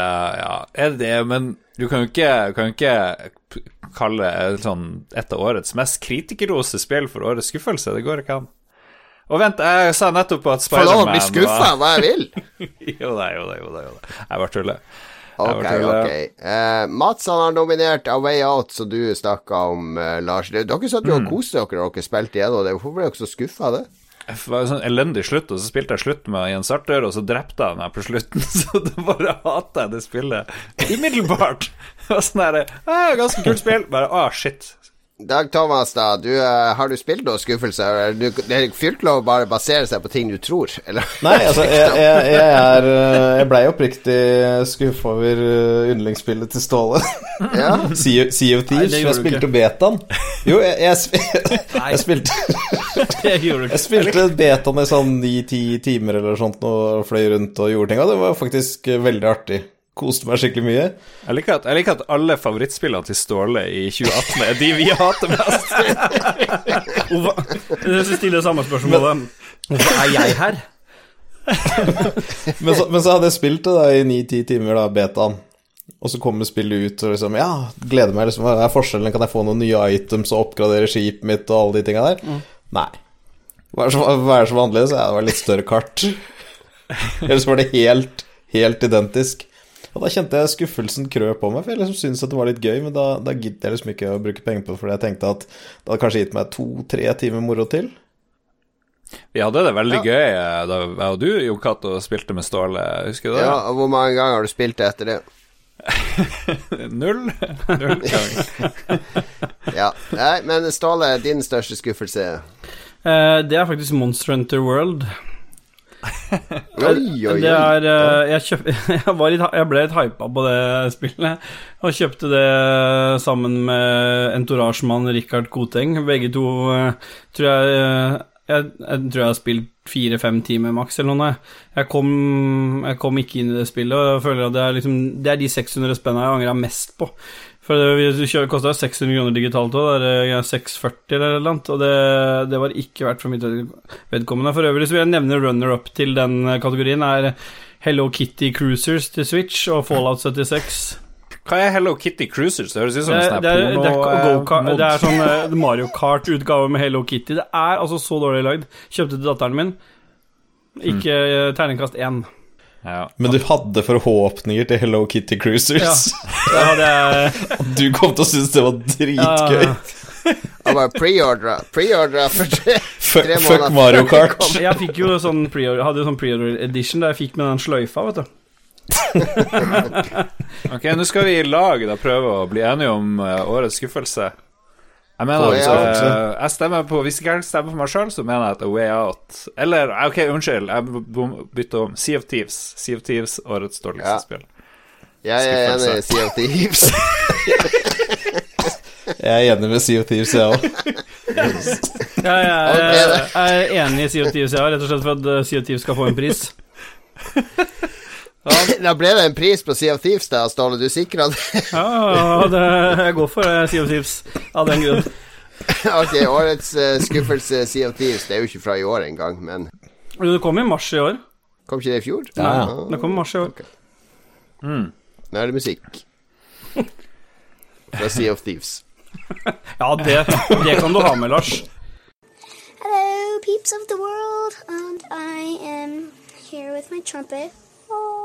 Ja, er det? Men du kan jo ikke, kan ikke kalle sånn et av årets mest kritikerroste spill for årets skuffelse. Det går ikke an. Og vent, jeg sa nettopp at Få lov å Spiderman bli skuffa, hva jeg vil. (laughs) Jo da, jo da, jo da. Jo da. Jeg bare tuller. Ok, ok. Uh, Mats han har nominert A Way Out, som du snakka om, uh, Lars. Dere satt jo og koste dere da dere spilte igjennom det. Hvorfor ble dere så skuffa av det? Det var en sånn elendig slutt, og så spilte jeg slutt med Jens Arthur, og så drepte han meg på slutten, (laughs) så da bare hater jeg det spillet umiddelbart. (laughs) Det var sånn ah, Ganske kult spill. Bare ah, shit. Dag Thomas, da. Du, uh, har du spilt noen skuffelser? Du, det er fullt lov å bare basere seg på ting du tror, eller? Nei, altså, (laughs) jeg, jeg, jeg er eh, Jeg blei oppriktig skuffa over eh, yndlingsspillet til Ståle. (laughs) Ja. (laughs) Sea of Thieves. Jeg spilte betaen. Jo, jeg, jeg, spil, jeg spilte Jeg spilte betaen i sånn ni-ti timer eller sånt og fløy rundt og gjorde ting, og det var faktisk veldig artig. Koste meg skikkelig mye. Jeg liker, at, jeg liker at alle favorittspillene til Ståle i 2018 er de vi hater mest. Hvorfor- Jeg stiller stille det samme spørsmålet. Hvorfor er jeg her? (laughs) Men så, men så hadde jeg spilt det da i ni-ti timer, da, betaen. Og så kommer spillet ut, og liksom Ja, gleder meg. liksom Hva er forskjellen? Kan jeg få noen nye items og oppgradere skipet mitt og alle de tinga der? Nei. Hva er, så, hva er det som var annerledes? Ja, det var litt større kart. (laughs) Ellers var det helt, helt identisk. Og da kjente jeg skuffelsen krø på meg, for jeg liksom syntes at det var litt gøy, men da, da gidder jeg liksom ikke å bruke penger på det, fordi jeg tenkte at det hadde kanskje gitt meg to-tre timer moro til. Vi hadde det veldig gøy eh, da jeg og du, Jon Cato, spilte med Ståle. Husker du det? ja. og Hvor mange ganger har du spilt det etter det? (laughs) Null. Null ganger. (laughs) Ja. Nei, men Ståle, din største skuffelse? Uh, det er faktisk Monster Hunter World. Oi, oi, oi. Er eh, jeg, kjøp, (laughs) jeg, var litt, jeg ble litt hypa på det spillet, og kjøpte det sammen med entorasjemann Richard Koteng. Begge to eh, tror jeg, eh, jeg Jeg tror jeg har spilt fire-fem timer maks eller noe. Jeg kom, jeg kom ikke inn i det spillet, og jeg føler at det er, liksom, det er de 600 spenna jeg angrer mest på. For det kosta 600 kroner digitalt òg, er 640 eller noe annet, og det, det var ikke verdt for mitt vedkommende. For øvrig så vil jeg nevne runner-up til den kategorien, er Hello Kitty Cruisers til Switch og Fallout 76. Hva er Hello Kitty Cruisers? Det høres ut som en sånn det, er, det, er, sånn eh, Mario Kart-utgave med Hello Kitty. Det er altså så dårlig lagd. Kjøpte til datteren min. Ikke mm. terningkast én. Ja. Men du hadde forhåpninger til Hello Kitty Cruisers. Ja. Hadde jeg (laughs) Du kom til å synes det var dritgøy. ja, Og (laughs) bare preordra. Preordra for tre, tre fuck Mario Kart. Jeg fikk jo sånn hadde jo sånn pre-order edition der jeg fikk med den sløyfa, vet du. (laughs) Ok, nå skal vi i lag da prøve å bli enige om eh, årets skuffelse. Jeg mener at eh, jeg stemmer på Hvis ikke jeg stemmer for meg sjøl, så mener jeg at A Way Out Eller, ok, unnskyld, jeg bytter om. Sea of Thieves. Sea of Thieves, årets dårligste Ja. spill. Jeg er enig i Sea of Thieves. (laughs) Jeg er enig med Sea of Thieves, jeg òg. Ja, (laughs) jeg, er- jeg er enig i Sea of Thieves, jeg òg, rett og slett for at eh, Sea of Thieves skal få en pris. (laughs) Da ble det en pris på Sea of Thieves, da, Ståle. Du sikra det? Ja, det, jeg går for eh, Sea of Thieves av den grunn. (laughs) ok, årets uh, skuffelse Sea of Thieves. Det er jo ikke fra i år engang, men Jo, Det kom i mars i år. kom ikke det i fjor? Ja, ja. Det kom i mars i år. Nå er det musikk. Fra Sea of Thieves. (laughs) Ja, det, det kan du ha med, Lars. Hello, peeps of the world, and I am here with my trumpet. Oh.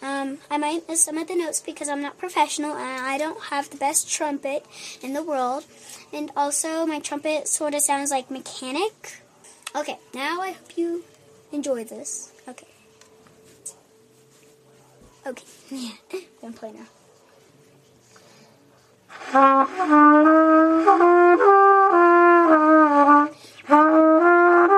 Um, I might miss some of the notes because I'm not professional and I don't have the best trumpet in the world. And also, my trumpet sort of sounds like mechanic. Okay, now I hope you enjoy this. Okay. Okay, (laughs) yeah, I'm gonna play now. (laughs)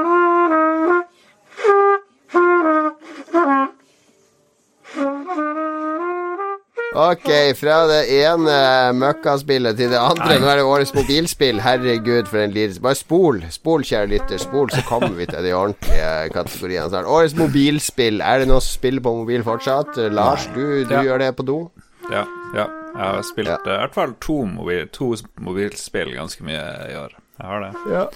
Ok, fra det ene møkkaspillet til det andre. Nå er det årets mobilspill. Herregud, for en lidelse. Bare spol, spol, kjære lytter. Spol, så kommer vi til de ordentlige kategoriene snart. Årets mobilspill. Er det noe spill på mobil fortsatt? Lars, du, du Ja. gjør det på do? Ja, ja. Jeg har spilt Ja. eh, i hvert fall to, mobil, to mobilspill ganske mye i år. Jeg har det.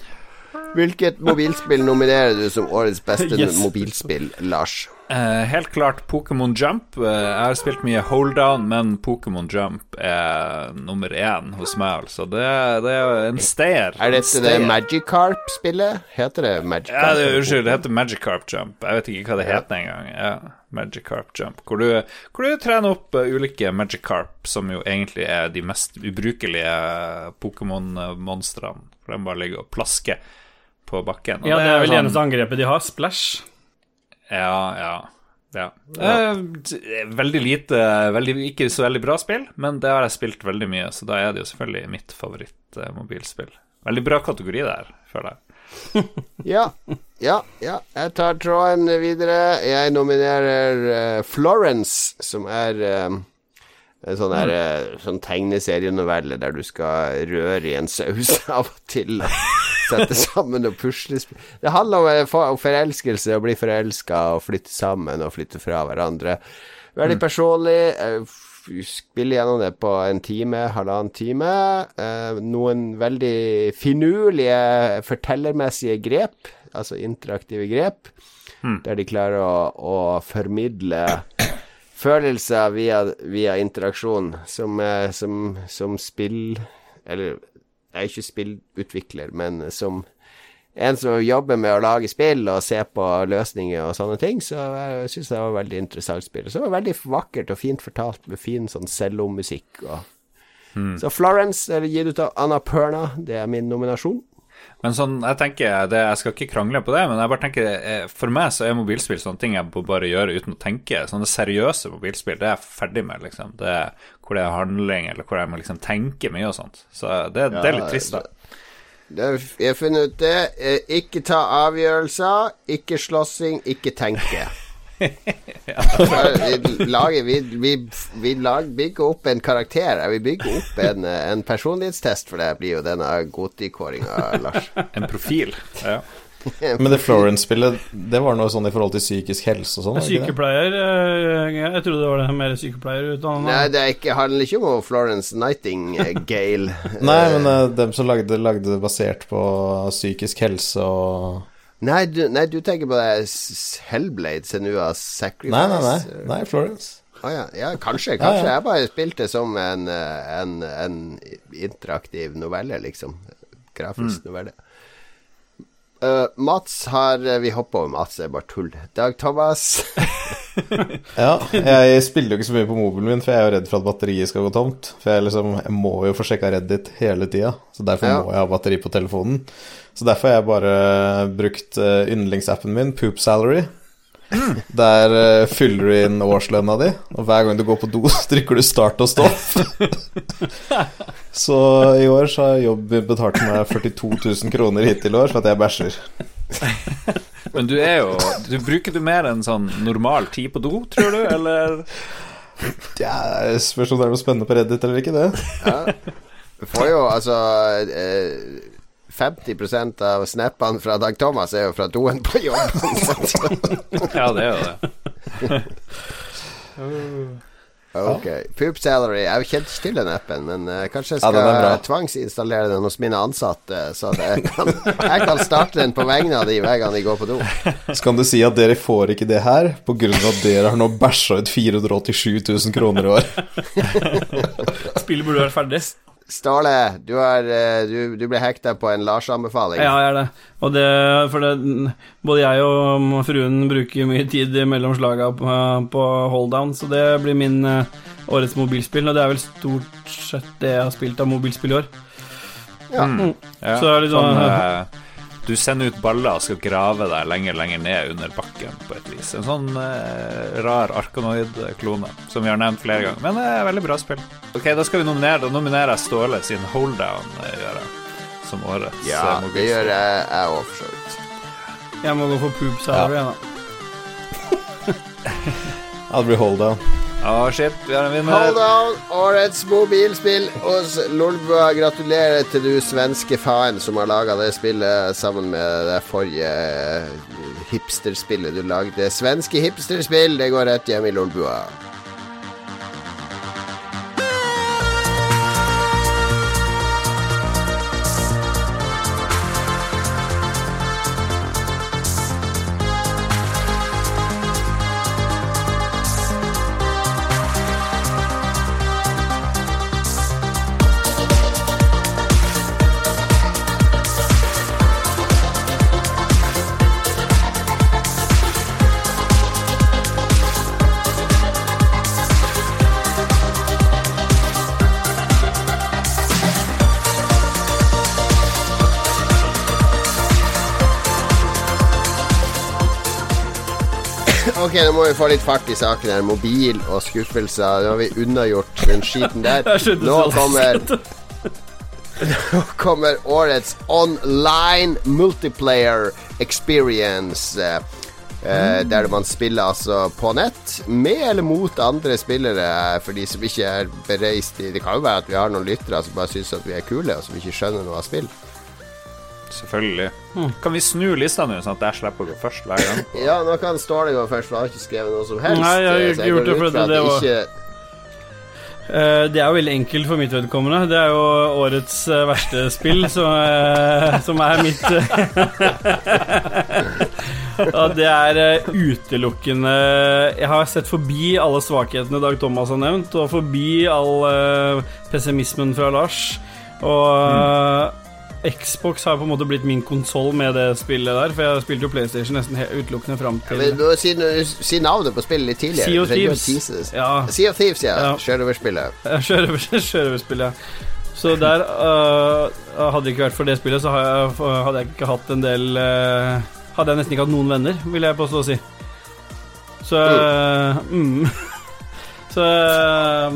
Hvilket mobilspill nominerer du som årets beste (laughs) Yes. mobilspill, Lars? Uh, helt klart Pokémon Jump. Uh, jeg har spilt mye Hold Down, men Pokémon Jump er nummer én hos meg, altså. Det, det er en stayer. Er dette det stayer. Magikarp-spillet? Heter det Magikarp? Ja, det, unnskyld, det heter Magikarp Jump. Jeg vet ikke hva det heter engang. Ja, Magikarp Jump. Hvor du, hvor du trener opp eh, ulike Magikarp, som jo egentlig er de mest ubrukelige Pokémon-monstrene. For de bare ligger og plasker på bakken. Og Ja, det er vel det sånn- eneste angrepet de har. Splash. Ja, ja. ja. Eh, veldig lite veldig, Ikke så veldig bra spill, men det har jeg spilt veldig mye, så da er det jo selvfølgelig mitt favoritt-mobilspill. Veldig bra kategori der, føler jeg. (laughs) Ja, ja, ja. Jeg tar tråden videre. Jeg nominerer uh, Florence, som er um, en sånn, her, eh, sånn tegneserienovelle der du skal røre i en saus (laughs) av og til. Sette (laughs) sammen og puslespill. Det handler om, eh, om forelskelse, å bli forelska og flytte sammen og flytte fra hverandre. Veldig personlig. eh, Spille gjennom det på en time, halvannen time. Eh, noen veldig finurlige fortellermessige grep, altså interaktive grep, der de klarer å, å formidle følelser via, via interaksjon, som, som, som spill Eller jeg er ikke spillutvikler, men som en som jobber med å lage spill og se på løsninger og sånne ting, så jeg syns det var veldig interessant spill. Så det var veldig vakkert og fint fortalt, med fin sånn cellomusikk og Så Florence, eller gitt ut av Anna Perna, det er min nominasjon. Men sånn, jeg tenker det, Jeg skal ikke krangle på det, men jeg bare tenker eh, for meg så er mobilspill sånne ting jeg bare gjøre uten å tenke. Sånne seriøse mobilspill, det er jeg ferdig med, liksom. Det er, hvor det er handling, eller hvor jeg må liksom tenke mye og sånt. Så det, det er litt trist, da. Det jeg har funnet ut det. Eh, Ikke ta avgjørelser, ikke slåssing, ikke tenke. (laughs) vi lager Vi, vi, vi lager, bygger opp en karakter. Vi bygger opp en, en personlighetstest, for det blir jo denne Goti-kåringa, Lars. En profil. Ja. (laughs) Men det Florence-spillet, det var noe sånn i forhold til psykisk helse og sånn? Sykepleier eh, Jeg trodde det var det mer sykepleierutdanna. Nei, det er ikke, handler ikke om Florence Nightingale. (laughs) Nei, men eh, dem som lagde, lagde det basert på psykisk helse og Nei, du, nei, du tenker på det Hellblade, Senua Sacrifice. Nei, nei, nei. nei Florence. Ah, ja. ja, kanskje. Kanskje ja. jeg bare spilte som en, eh, en, en interaktiv novelle, liksom. Grafisk Mm. novelle. Eh, Mats har eh, Vi hopper over Mats, det er bare tull. Dag Thomas. (laughs) Ja, jeg spiller jo ikke så mye på mobilen min, for jeg er jo redd for at batteriet skal gå tomt. For jeg, liksom, jeg må jo få sjekka Reddit hele tida, så derfor Ja. må jeg ha batteri på telefonen. Så derfor har jeg bare brukt uh, yndlingsappen min, Poop Salary. Der uh, fyller du inn årslønna di, og hver gang du går på do, (laughs) så trykker du start og stopp. så i år så har jobb betalt meg 42 000 kroner hittil i år for at jeg bæsjer. Men du er jo du Bruker du mer enn sånn normal tid på do, tror du, eller? Ja, jeg Spørs om det er noe spennende på Reddit eller ikke, det. Ja. Du får jo altså eh, 50% av snappene fra Dag Thomas er jo fra doen på jobb. (laughs) Ja, det er jo det. ok. Poop Salary. Jeg kjente ikke til den appen, men uh, kanskje jeg skal den er tvangsinstallere den hos mine ansatte, så at jeg kan, jeg kan starte den på vegne av de hver gang de går på do. Så kan du si at dere får ikke det her av at dere har nå bæsja ut 487 000 kroner i år. Spillet burde vært ferdig. Ståle, du, er, eh, du, du ble hekta på en Lars-anbefaling. Ja, jeg er det. Og det For det Både jeg og fruen bruker mye tid mellom slaga på, på holddown, så det blir min eh, årets mobilspill. Og det er vel stort sett det jeg har spilt av mobilspill i år. Ja. Ja, Så er det sånn- eh, Du sender ut baller og skal grave deg lenger lenger ned under bakken på et vis. En sånn eh, rar arkanoid-klone som vi har nevnt flere ganger. Men det er et veldig bra spill. Ok, Da skal vi nominere Da nominerer jeg Ståle sin Holdown, eh, gjør jeg, som årets Ja, eh, det gjør jeg jeg òg, for så vidt. Jeg må gå for poop salary, igjen, da. Ja, det blir hold Å, shit, vi har en vinner. Hold on, årets mobilspill hos Lolbua. Gratulerer til du svenske faen som har laga det spillet sammen med det forrige eh, hipsterspillet du lagde. Svenske hipsterspill, det går rett hjem i Lolbua. Må vi få litt fart i saken her. Mobil og skuffelser. Nå har vi unnagjort den skiten der. (laughs) Nå kommer (laughs) Nå kommer årets online multiplayer experience. Uh, Der man spiller altså på nett, med eller mot andre spillere, for de som ikke er bereist i Det kan jo være at vi har noen lyttere som bare syns at vi er kule, og som ikke skjønner noe av spill. Selvfølgelig. Kan vi snu lista nå, sånn at jeg slipper å gå først hver gang? (laughs) Ja, nå kan Ståle gå først, for han har ikke skrevet noe som helst. Nei, jeg har eh, ikke gjort det, ut for fra det var- ikke Uh, det er jo veldig enkelt for mitt vedkommende. Det er jo årets uh, verste spill, som, uh, (laughs) som er mitt (laughs) Ja, det er utelukkende Jeg har sett forbi alle svakhetene Dag Thomas har nevnt, og forbi all pessimismen fra Lars. Og eh, Xbox har på en måte blitt min konsoll med det spillet der, for jeg spilte jo PlayStation nesten helt utelukkende fram til ja, du si, si navnet på spillet litt tidligere. Sea of Thieves. Ja. Sea of Thieves, ja. Ja. Sjørøverspillet. (laughs) Ja, Sjørøverspillet. Sjørøverspill, ja. Så der uh, Hadde det ikke vært for det spillet, så hadde jeg ikke hatt en del uh, Hadde jeg nesten ikke hatt noen venner, vil jeg påstå å si. Så uh, mm. (laughs) Så øh,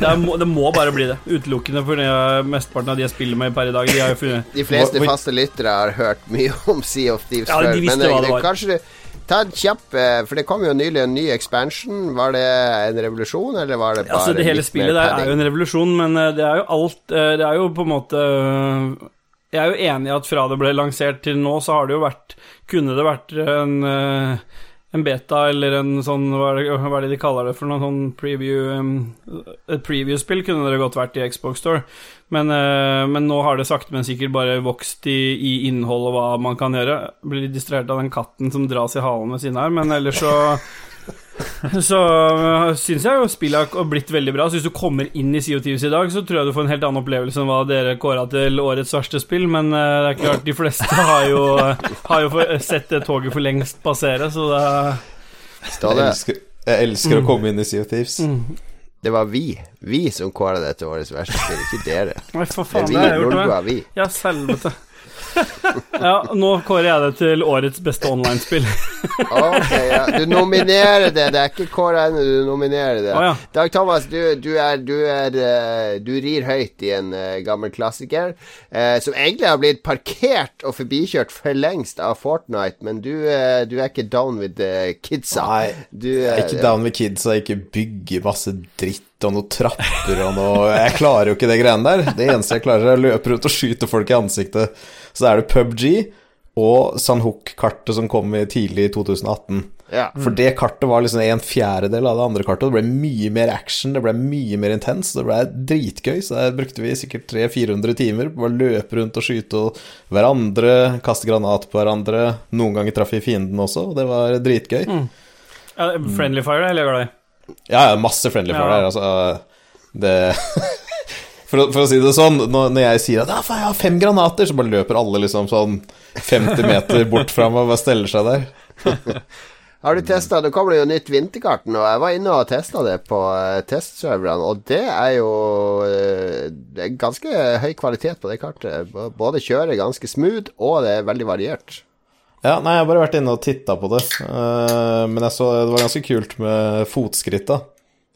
det, må- det må bare bli det. Utelukkende fordi mesteparten av de jeg spiller med per i dag, de har jo funnet (laughs) De fleste faste lyttere har hørt mye om Sea of Thieves Ja, de men det, hva det det, kanskje du ta en kjapp eh, For det kom jo nylig en ny expansion. Var det en revolusjon, eller var det bare Altså, det hele spillet der er jo en revolusjon, men eh, det er jo alt eh, Det er jo på en måte eh, Jeg er jo enig i at fra det ble lansert til nå, så har det jo vært Kunne det vært en, eh, en beta eller en sånn Hva er, det, hva er det de kaller det for noe sånn preview um, Et preview-spill kunne det godt vært i Xbox Store, men, uh, men nå har det sakte, men sikkert bare vokst i, i innhold og hva man kan gjøre. Blir distrahert av den katten som dras i halen ved siden her, men ellers så (laughs) så øh, syns jeg jo spillet har blitt veldig bra. Så hvis du kommer inn i CO2s i dag, så tror jeg du får en helt annen opplevelse enn hva dere kåra til årets verste spill, men uh, det er klart, de fleste (laughs) har jo, har jo for- sett det toget for lengst passere, så det er Jeg elsker, jeg elsker å komme inn i Sea of Thieves. det var vi. Vi som kåra det til årets verste spill, ikke dere. Nei, for Det er vi, det. vi. Ja, helvete. (laughs) Ja, nå kårer jeg det til årets beste online-spill. (laughs) Ok, ja. Du nominerer det. Det er ikke kåra ennå, du nominerer det. Oh, ja. Dag Thomas, du, du, er, du, er, eh, du rir høyt i en eh, gammel klassiker, eh, som egentlig har blitt parkert og forbikjørt for lengst av Fortnite, men du, du er ikke down with the kidsa. Nei, er ikke down with kidsa, ikke bygge masse dritt og noe trapper og noe Jeg klarer jo ikke det greiene der. Det eneste jeg klarer, er å løpe rundt og skyte folk i ansiktet. Så er det PubG og Sanhok-kartet som kom tidlig i 2018. Ja. For det kartet var liksom en fjerdedel av det andre kartet. Det ble mye mer action, det ble mye mer intens. Det ble dritgøy, så der brukte vi sikkert 300-400 timer på å løpe rundt og skyte og hverandre, kaste granat på hverandre. Noen ganger traff vi fienden også, og det var dritgøy. Ja, Friendly Fire er jeg glad i. Ja, ja, masse friendly fire Ja. der, altså. Det (laughs) for, å, for å si det sånn, når, når jeg sier at jeg har fem granater, så bare løper alle liksom sånn 50 meter bort fra meg og bare steller seg der. (laughs) Har du testa Det kommer jo nytt vinterkart nå. Jeg var inne og testa det på eh, testserverne, og det er jo eh, Det er ganske høy kvalitet på det kartet. Både kjører ganske smooth, og det er veldig variert. Ja, nei, jeg har bare vært inne og titta på det. Eh, men jeg så det var ganske kult med fotskritt, da.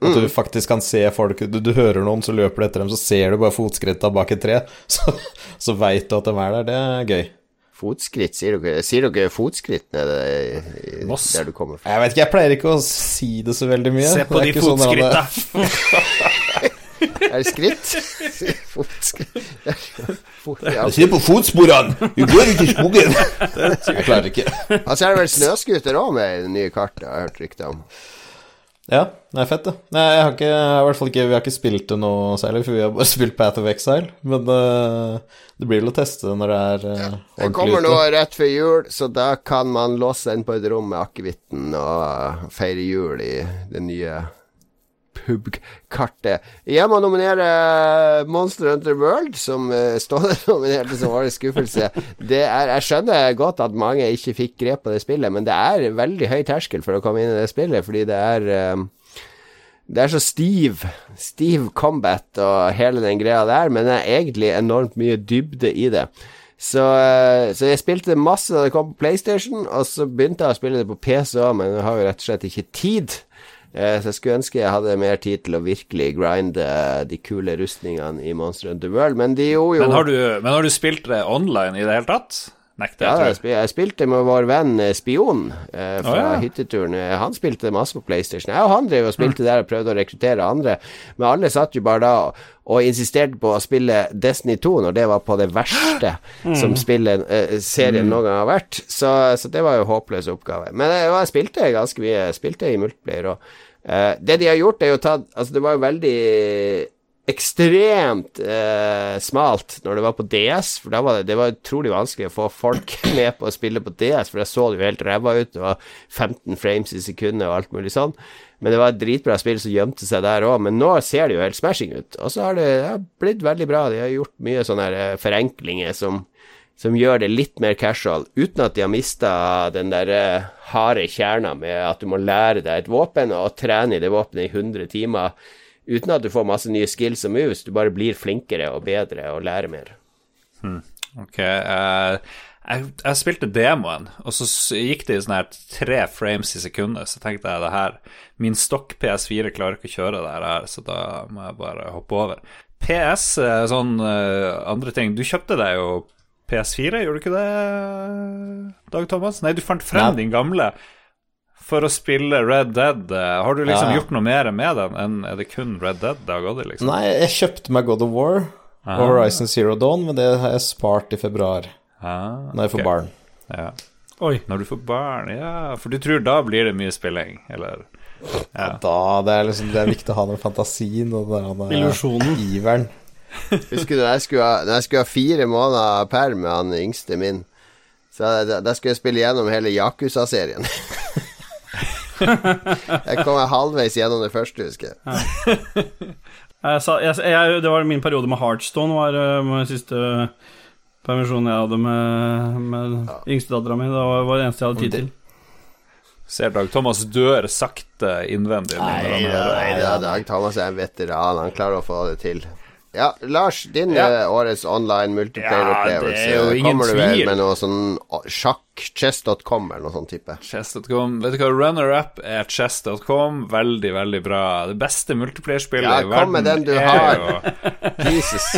At du faktisk kan se folk Du, du hører noen, så løper du etter dem, så ser du bare fotskritta bak et tre. (laughs) Så, så veit du at de er der. Det er gøy. Fotskritt, sier dere, sier dere fotskritt nede i, i, Moss. der du kommer fra? Jeg vet ikke, jeg pleier ikke å si det så veldig mye. Se på de fotskritta. sånn. (laughs) Er det skritt? (laughs) Fotskritt Fot, ja. Se på fotsporene! Du går ikke i skogen! (laughs) Jeg klarer ikke. Altså er det vel snøscooter òg med nye kartet, har jeg hørt rykter om. Ja, det er fett, det. Nei, jeg har ikke, jeg i hvert fall ikke Vi har ikke spilt det noe særlig, for vi har bare (laughs) spilt Path of Exile. Men uh, det blir vel å teste når det er uh, Det kommer nå rett før jul, så da kan man låse seg inn på et rom med akevitten og feire jul i det nye pub-kartet. Jeg må nominere Monster Hunter World, som uh, Ståle (laughs) nominerte som årets skuffelse. Er, jeg skjønner godt at mange ikke fikk grep på det spillet, men det er veldig høy terskel for å komme inn i det spillet, fordi det er um, det er så stiv, stiv combat og hele den greia der, men det er egentlig enormt mye dybde i det. Så, eh, så jeg spilte masse da det kom på PlayStation, og så begynte jeg å spille det på PC òg, men jeg har jo rett og slett ikke tid. Eh, Så jeg skulle ønske jeg hadde mer tid til å virkelig grinde de kule rustningene i Monster Hunter World, men de gjorde jo Men har, du, men har du spilt det online i det hele tatt? Nekter ja, jeg, jeg, spilte med vår venn eh, Spion eh, fra oh, ja. hytteturen. Eh, Han spilte masse på PlayStation. Jeg og han drev og spilte der og prøvde å rekruttere andre, men alle satt jo bare da og insisterte på å spille Destiny 2 når det var på det verste (gasps) som spillet, eh, serien noen gang har vært. Så, så det var jo håpløs oppgave. Men jeg, jeg spilte ganske mye. Jeg spilte i multiplayer og eh, Det de har gjort, er jo tatt Altså, det var jo veldig ekstremt eh, smalt når det var på DS, for da var det, det var utrolig vanskelig å få folk (laughs) med på å spille på DS, for da så det jo helt ræva ut, det var 15 frames i sekundet og alt mulig sånn. Men det var et dritbra spill som gjemte seg der òg, men nå ser det jo helt smashing ut. Og så har det, det har blitt veldig bra, de har gjort mye sånne eh, forenklinger som som gjør det litt mer casual, uten at de har mista den der eh, harde kjerna med at du må lære deg et våpen og trene i det våpenet i 100 timer, uten at du får masse nye skills og moves. Du bare blir flinkere og bedre og lærer mer. Ok, eh, jeg, jeg spilte demoen, og så gikk det i sånn her tre frames i sekundet. Så tenkte jeg det her Min stokk PS4 klarer ikke å kjøre det her, så da må jeg bare hoppe over. PS, eh, sånn eh, andre ting Du kjøpte deg jo PS4, gjorde du ikke det, Dag Thomas? Nei, du fant frem Nei. din gamle. for å spille Red Dead. Har du liksom Ja. gjort noe mer med den enn er det kun Red Dead det har gått i, liksom? Nei, jeg kjøpte meg God of War og Horizon Zero Dawn, men det har jeg spart i februar, Ah, når jeg får okay. barn. Ja. Oi. Når du får barn, ja. For du tror da blir det mye spilling, eller? Ja. Da, det er liksom Det er viktig å ha den fantasien og den Illusjonen. iveren. Husker du da jeg skulle ha, jeg skulle ha fire måneder perm med han yngste min? Så da, da skulle jeg spille gjennom hele Yakuza-serien. (laughs) jeg kom halvveis gjennom det første, husker jeg. Jeg sa, jeg, jeg, det var min periode med Heartstone, var uh, min siste permisjon jeg hadde med, med yngstedattera mi. Det var, var det eneste jeg hadde tid til. Ser Dag Thomas dør sakte innvendig. Nei, Nei nei Dag Thomas er en veteran. Han klarer å få det til. Ja, Lars, din ja. årets online multiplayer-opplevelse. Ja, er Kommer du vel med noe sånn å, sjakk.chess.com eller noe sånt type? Chess.com. Vet du hva, runner-up er chess.com. Veldig, veldig bra. Det beste multiplierspillet Ja, i verden. kom med den du har. (laughs) Jesus.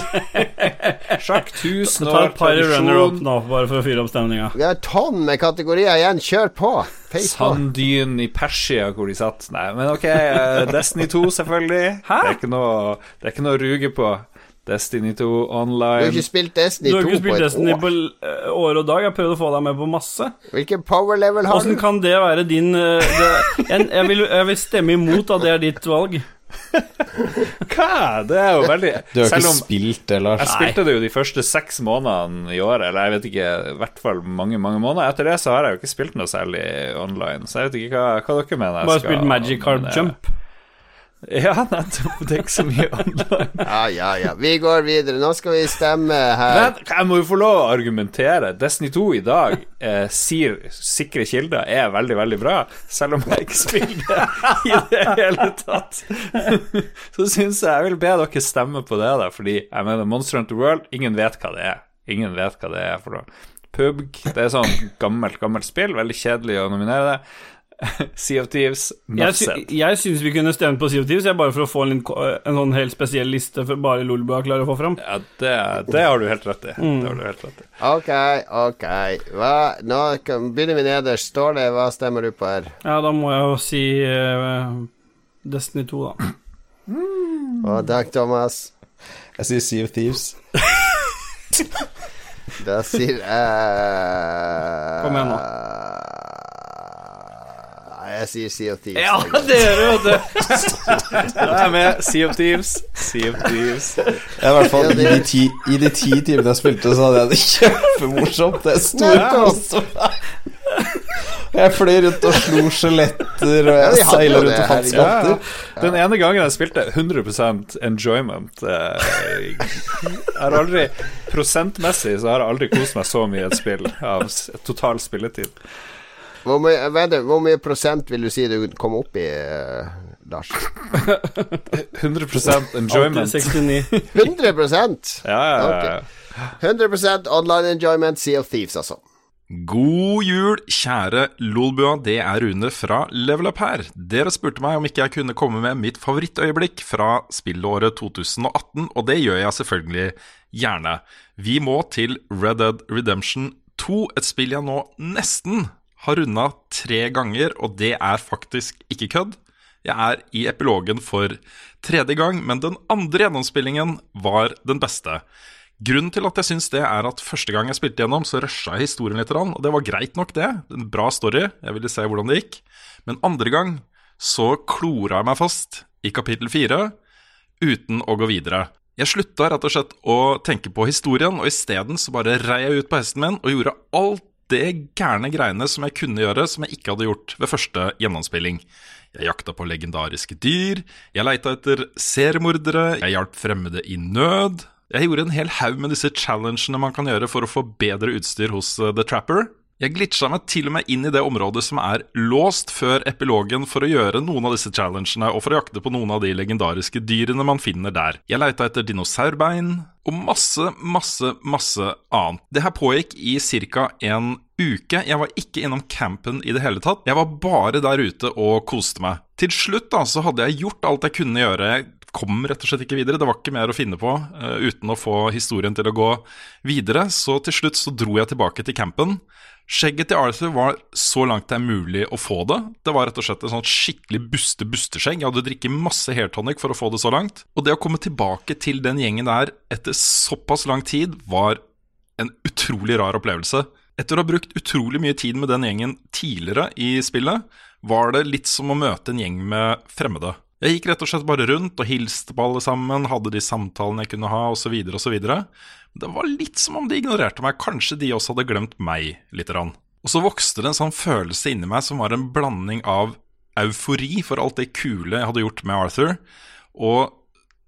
Sjakk 1000 Ta år et par runner-up nå, bare for å fyre opp stemninga. Vi har tonn med kategorier igjen. Kjør på! Peis. Sanddyn i Persia hvor de satt. Nei, men ok. eh, Destiny 2, selvfølgelig. Hæ? Det er ikke noe, det er ikke noe å ruge på. Destiny 2 online. Du har ikke spilt Destiny 2 på et år. Du har ikke spilt Destiny år. på eh, år og dag. Jeg har prøvd å få deg med på masse. Hvilken power level har Åssen du? kan det være din eh, det, jeg, jeg, vil, jeg vil stemme imot at det er ditt valg. (laughs) Hva? Det er jo veldig Du har ikke om spilt det, Lars. jeg spilte det jo de første seks månedene i året, eller jeg vet ikke, i hvert fall mange mange måneder. Etter det så har jeg jo ikke spilt noe særlig online, så jeg vet ikke hva, hva dere mener. jeg Bare skal spilt Magic Card. Jump. Ja, nettopp. Det er ikke så mye online. Ja, ja, ja. Vi går videre. Nå skal vi stemme her. Men jeg må jo få lov å argumentere. Destiny 2 i dag, eh, sier sikre kilder, er veldig, veldig bra. Selv om jeg ikke spiller det i det hele tatt. Så syns jeg jeg vil be dere stemme på det, da, fordi jeg mener Monster Hunter World, ingen vet hva det er. Ingen vet hva det er for noe. PUBG, det er sånn gammelt, gammelt spill. Veldig kjedelig å nominere det. (laughs) Sea of Thieves, Jeg, nuff sy jeg syns vi kunne stemt på Sea of Thieves, jeg bare for å få en, en sånn helt spesiell liste for bare Lolbua klarer å få fram. Ja, det, det har du helt rett i. Det har du helt rett i. Ok, ok. Hva? Nå begynner vi nederst. Står det Hva stemmer du på her? Ja, da må jeg jo si uh, Destiny 2, da. Og takk, Thomas? Jeg sier Sea of Thieves. Da sier jeg Kom igjen nå. Jeg sier Sea of Thieves. Ja, det gjør du, vet du. (laughs) Da er med. Sea of Thieves. Sea of Thieves. Ja, i hvert fall i de ti, i de ti timene jeg spilte, så hadde jeg det kjempemorsomt. Det sto Nettopp. Jeg fløy rundt og slo skjeletter, og jeg hadde seila rundt og fant Ja, ja. skatter. Den ene gangen jeg spilte 100% enjoyment eh, Jeg har aldri Prosentmessig så har jeg aldri kost meg så mye i et spill av total spilletid. Hvor mye, det, hvor mye prosent vil du si du kom opp i, eh, Lars? (laughs) 100 Alltid enjoyment. 69. 100 (laughs) Ja, ja, ja. 100% online enjoyment, Sea of Thieves, altså. God jul, kjære Lolbua. Det er Rune fra Level Up her. Dere spurte meg om ikke jeg kunne komme med mitt favorittøyeblikk fra spillåret 2018, og det gjør jeg selvfølgelig gjerne. Vi må til Red Dead Redemption 2, et spill jeg nå nesten har runda tre ganger, og det er faktisk ikke kødd. Jeg er i epilogen for tredje gang, men den andre gjennomspillingen var den beste. Grunnen til at jeg syns det, er at første gang jeg spilte gjennom, så rusha jeg historien litt, og det var greit nok, det. En bra story. Jeg ville se hvordan det gikk. Men andre gang så klora jeg meg fast i kapittel fire uten å gå videre. Jeg slutta rett og slett å tenke på historien, og isteden så bare rei jeg ut på hesten min og gjorde alt det gærne greiene som jeg kunne gjøre, som jeg ikke hadde gjort ved første gjennomspilling. Jeg jakta på legendariske dyr, jeg leita etter seriemordere, jeg hjalp fremmede i nød. Jeg gjorde en hel haug med disse challengene man kan gjøre for å få bedre utstyr hos eh, The Trapper. Jeg glitcha meg til og med inn i det området som er låst før epilogen for å gjøre noen av disse challengene og for å jakte på noen av de legendariske dyrene man finner der. Jeg leita etter dinosaurbein og masse, masse, masse annet. Det her pågikk i ca. en uke. Jeg var ikke innom campen i det hele tatt. Jeg var bare der ute og koste meg. Til slutt da, så hadde jeg gjort alt jeg kunne gjøre. Jeg kom rett og slett ikke videre. Det var ikke mer å finne på uh, uten å få historien til å gå videre. Så til slutt så dro jeg tilbake til campen. Skjegget til Arthur var så langt det er mulig å få det. Det var rett og slett et sånt skikkelig buste-busteskjegg. Jeg hadde drikket masse hairtonic for å få det så langt. Og det å komme tilbake til den gjengen der etter såpass lang tid var en utrolig rar opplevelse. Etter å ha brukt utrolig mye tid med den gjengen tidligere i spillet, var det litt som å møte en gjeng med fremmede. Jeg gikk rett og slett bare rundt og hilste på alle sammen, hadde de samtalene jeg kunne ha, osv., osv. Det var litt som om de ignorerte meg, kanskje de også hadde glemt meg lite grann. Og så vokste det en sånn følelse inni meg som var en blanding av eufori for alt det kule jeg hadde gjort med Arthur, og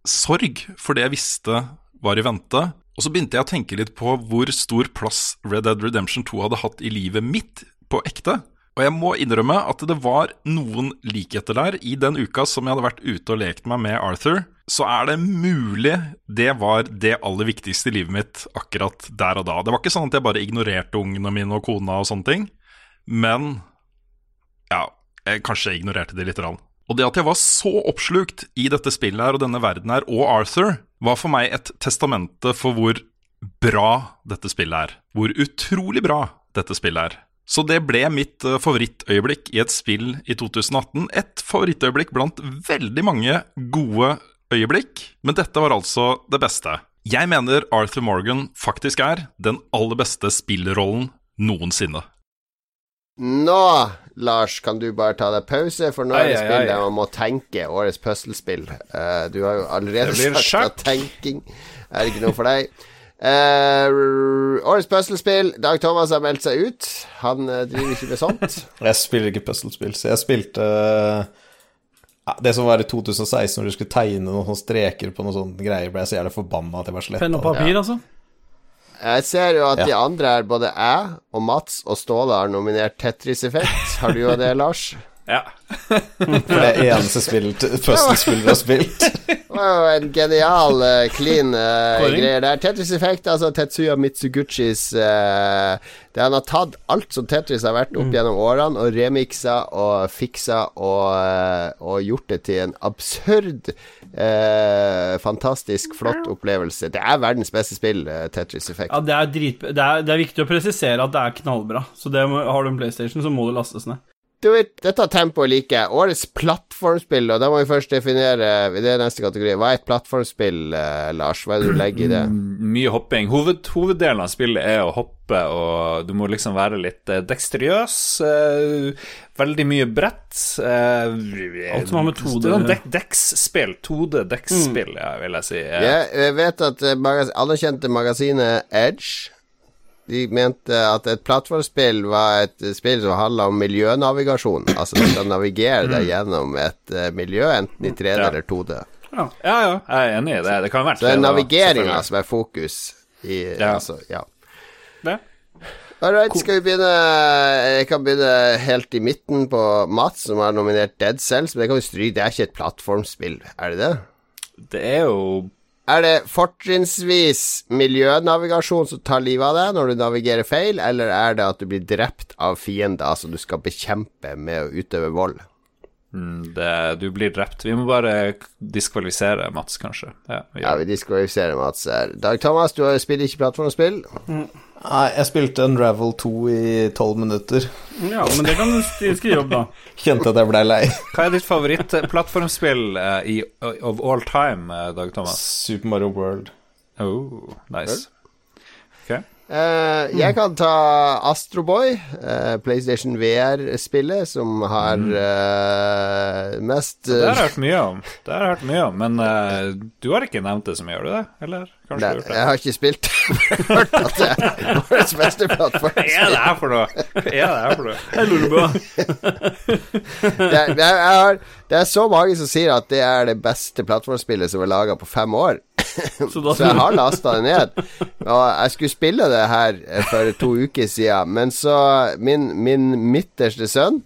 sorg for det jeg visste var i vente. Og så begynte jeg å tenke litt på hvor stor plass Red Dead Redemption 2 hadde hatt i livet mitt på ekte. Og jeg må innrømme at det var noen likheter der. I den uka som jeg hadde vært ute og lekt meg med Arthur, så er det mulig det var det aller viktigste i livet mitt akkurat der og da. Det var ikke sånn at jeg bare ignorerte ungene mine og kona og sånne ting. Men ja, jeg kanskje ignorerte det lite grann. Og det at jeg var så oppslukt i dette spillet her og denne verden her, og Arthur, var for meg et testamente for hvor bra dette spillet er. Hvor utrolig bra dette spillet er. Så det ble mitt eh, favorittøyeblikk i et spill i 2018. Et favorittøyeblikk blant veldig mange gode øyeblikk, men dette var altså det beste. Jeg mener Arthur Morgan faktisk er den aller beste spillrollen noensinne. Nå, Lars, kan du bare ta deg pause, for nå er det spill der man må tenke årets puslespill. Eh, du har jo allerede sagt at tenking er ikke noe for deg. Eh, årets puslespill. Dag Thomas har meldt seg ut. Han uh, driver ikke med sånt. (laughs) Jeg spiller ikke puzzlespill, så jeg spilte uh, Det som var i 2016, når du skulle tegne noen sånne streker på noen sånne greier, ble jeg så jævlig forbanna at jeg bare sletta Penn og papir, altså. Jeg ser jo at de andre er både jeg og Mats og Ståle, har nominert Tetris-effekt. Har du jo det, Lars? Ja. For det er eneste spill puzzlespill du har spilt. (laughs) Jo en genial, uh, clean uh, greie der. Tetris Effect, altså Tetsuya Mitsuguchis uh, Det Han har tatt alt som Tetris har vært opp gjennom årene, og remiksa og fiksa og, eh, og gjort det til en absurd, eh, fantastisk flott opplevelse. Det er verdens beste spill, eh, Tetris Effect. Ja, det er, drit, det, er, det er viktig å presisere at det er knallbra. Så det har du en PlayStation, så må det lastes ned. Du vet, dette tempoet liker jeg. Årets plattformspill, og da må vi først definere Det er neste kategori. Hva er et plattformspill, eh, Lars? Hva er det du legger i det? Mye hopping. Hoved, hoveddelen av spillet er å hoppe, og du må liksom være litt eh, dekstriøs. Eh, veldig mye brett. Eh, Alt som har med 2D det er sånn dek Deksspill. 2D-deksspill, ja, vil jeg si. Ja. Jeg vet at alle magas anerkjente magasinet Edge De mente at et plattformspill var et eh, spill som handla om miljønavigasjon. Altså du skal navigere deg gjennom et eh, miljø, enten i 3D Ja. eller 2D. ja, ja, jeg er enig i det. Det kan være Så det er navigeringa som er fokus i Ja. Altså, ja. Det. All right, skal vi begynne Jeg kan begynne helt i midten på Mats, som har nominert Dead Cells. Men det kan vi stryke. Det er ikke et plattformspill, er det det? Det er jo Er det fortrinnsvis miljønavigasjon som tar livet av deg når du navigerer feil, eller er det at du blir drept av fiender som du skal bekjempe med å utøve vold? mm, det, Du blir drept. Vi må bare diskvalifisere Mats, kanskje. Ja, vi Ja, vi diskvalifiserer Mats her. Dag Thomas, du har- spiller ikke plattformspill? Nei, jeg spilte Unravel 2 i tolv minutter. Ja, men det kan du skrive opp, da. Kjente at jeg blei lei. Hva er ditt favorittplattformspill uh, of all time, eh, Dag Thomas? Super Mario World. Oh, nice. Okay. Uh, jeg kan ta Astroboy, uh, PlayStation VR-spillet, som har uh, mest Det har jeg hørt mye om, Det har jeg hørt mye om men du har ikke nevnt det så mye, gjør du det? Eller kanskje Nei, det? jeg har ikke spilt (laughs) hørt at det er årets beste plattform. Hva er det her for noe? Hva er det her for noe? Det er det, er, jeg, jeg har, det er så mange som sier at det er det beste plattformspillet som er laga på fem år. (laughs) Så da Så jeg har lasta det ned. Og jeg skulle spille det her eh, for to uker siden, men så Min, min midterste sønn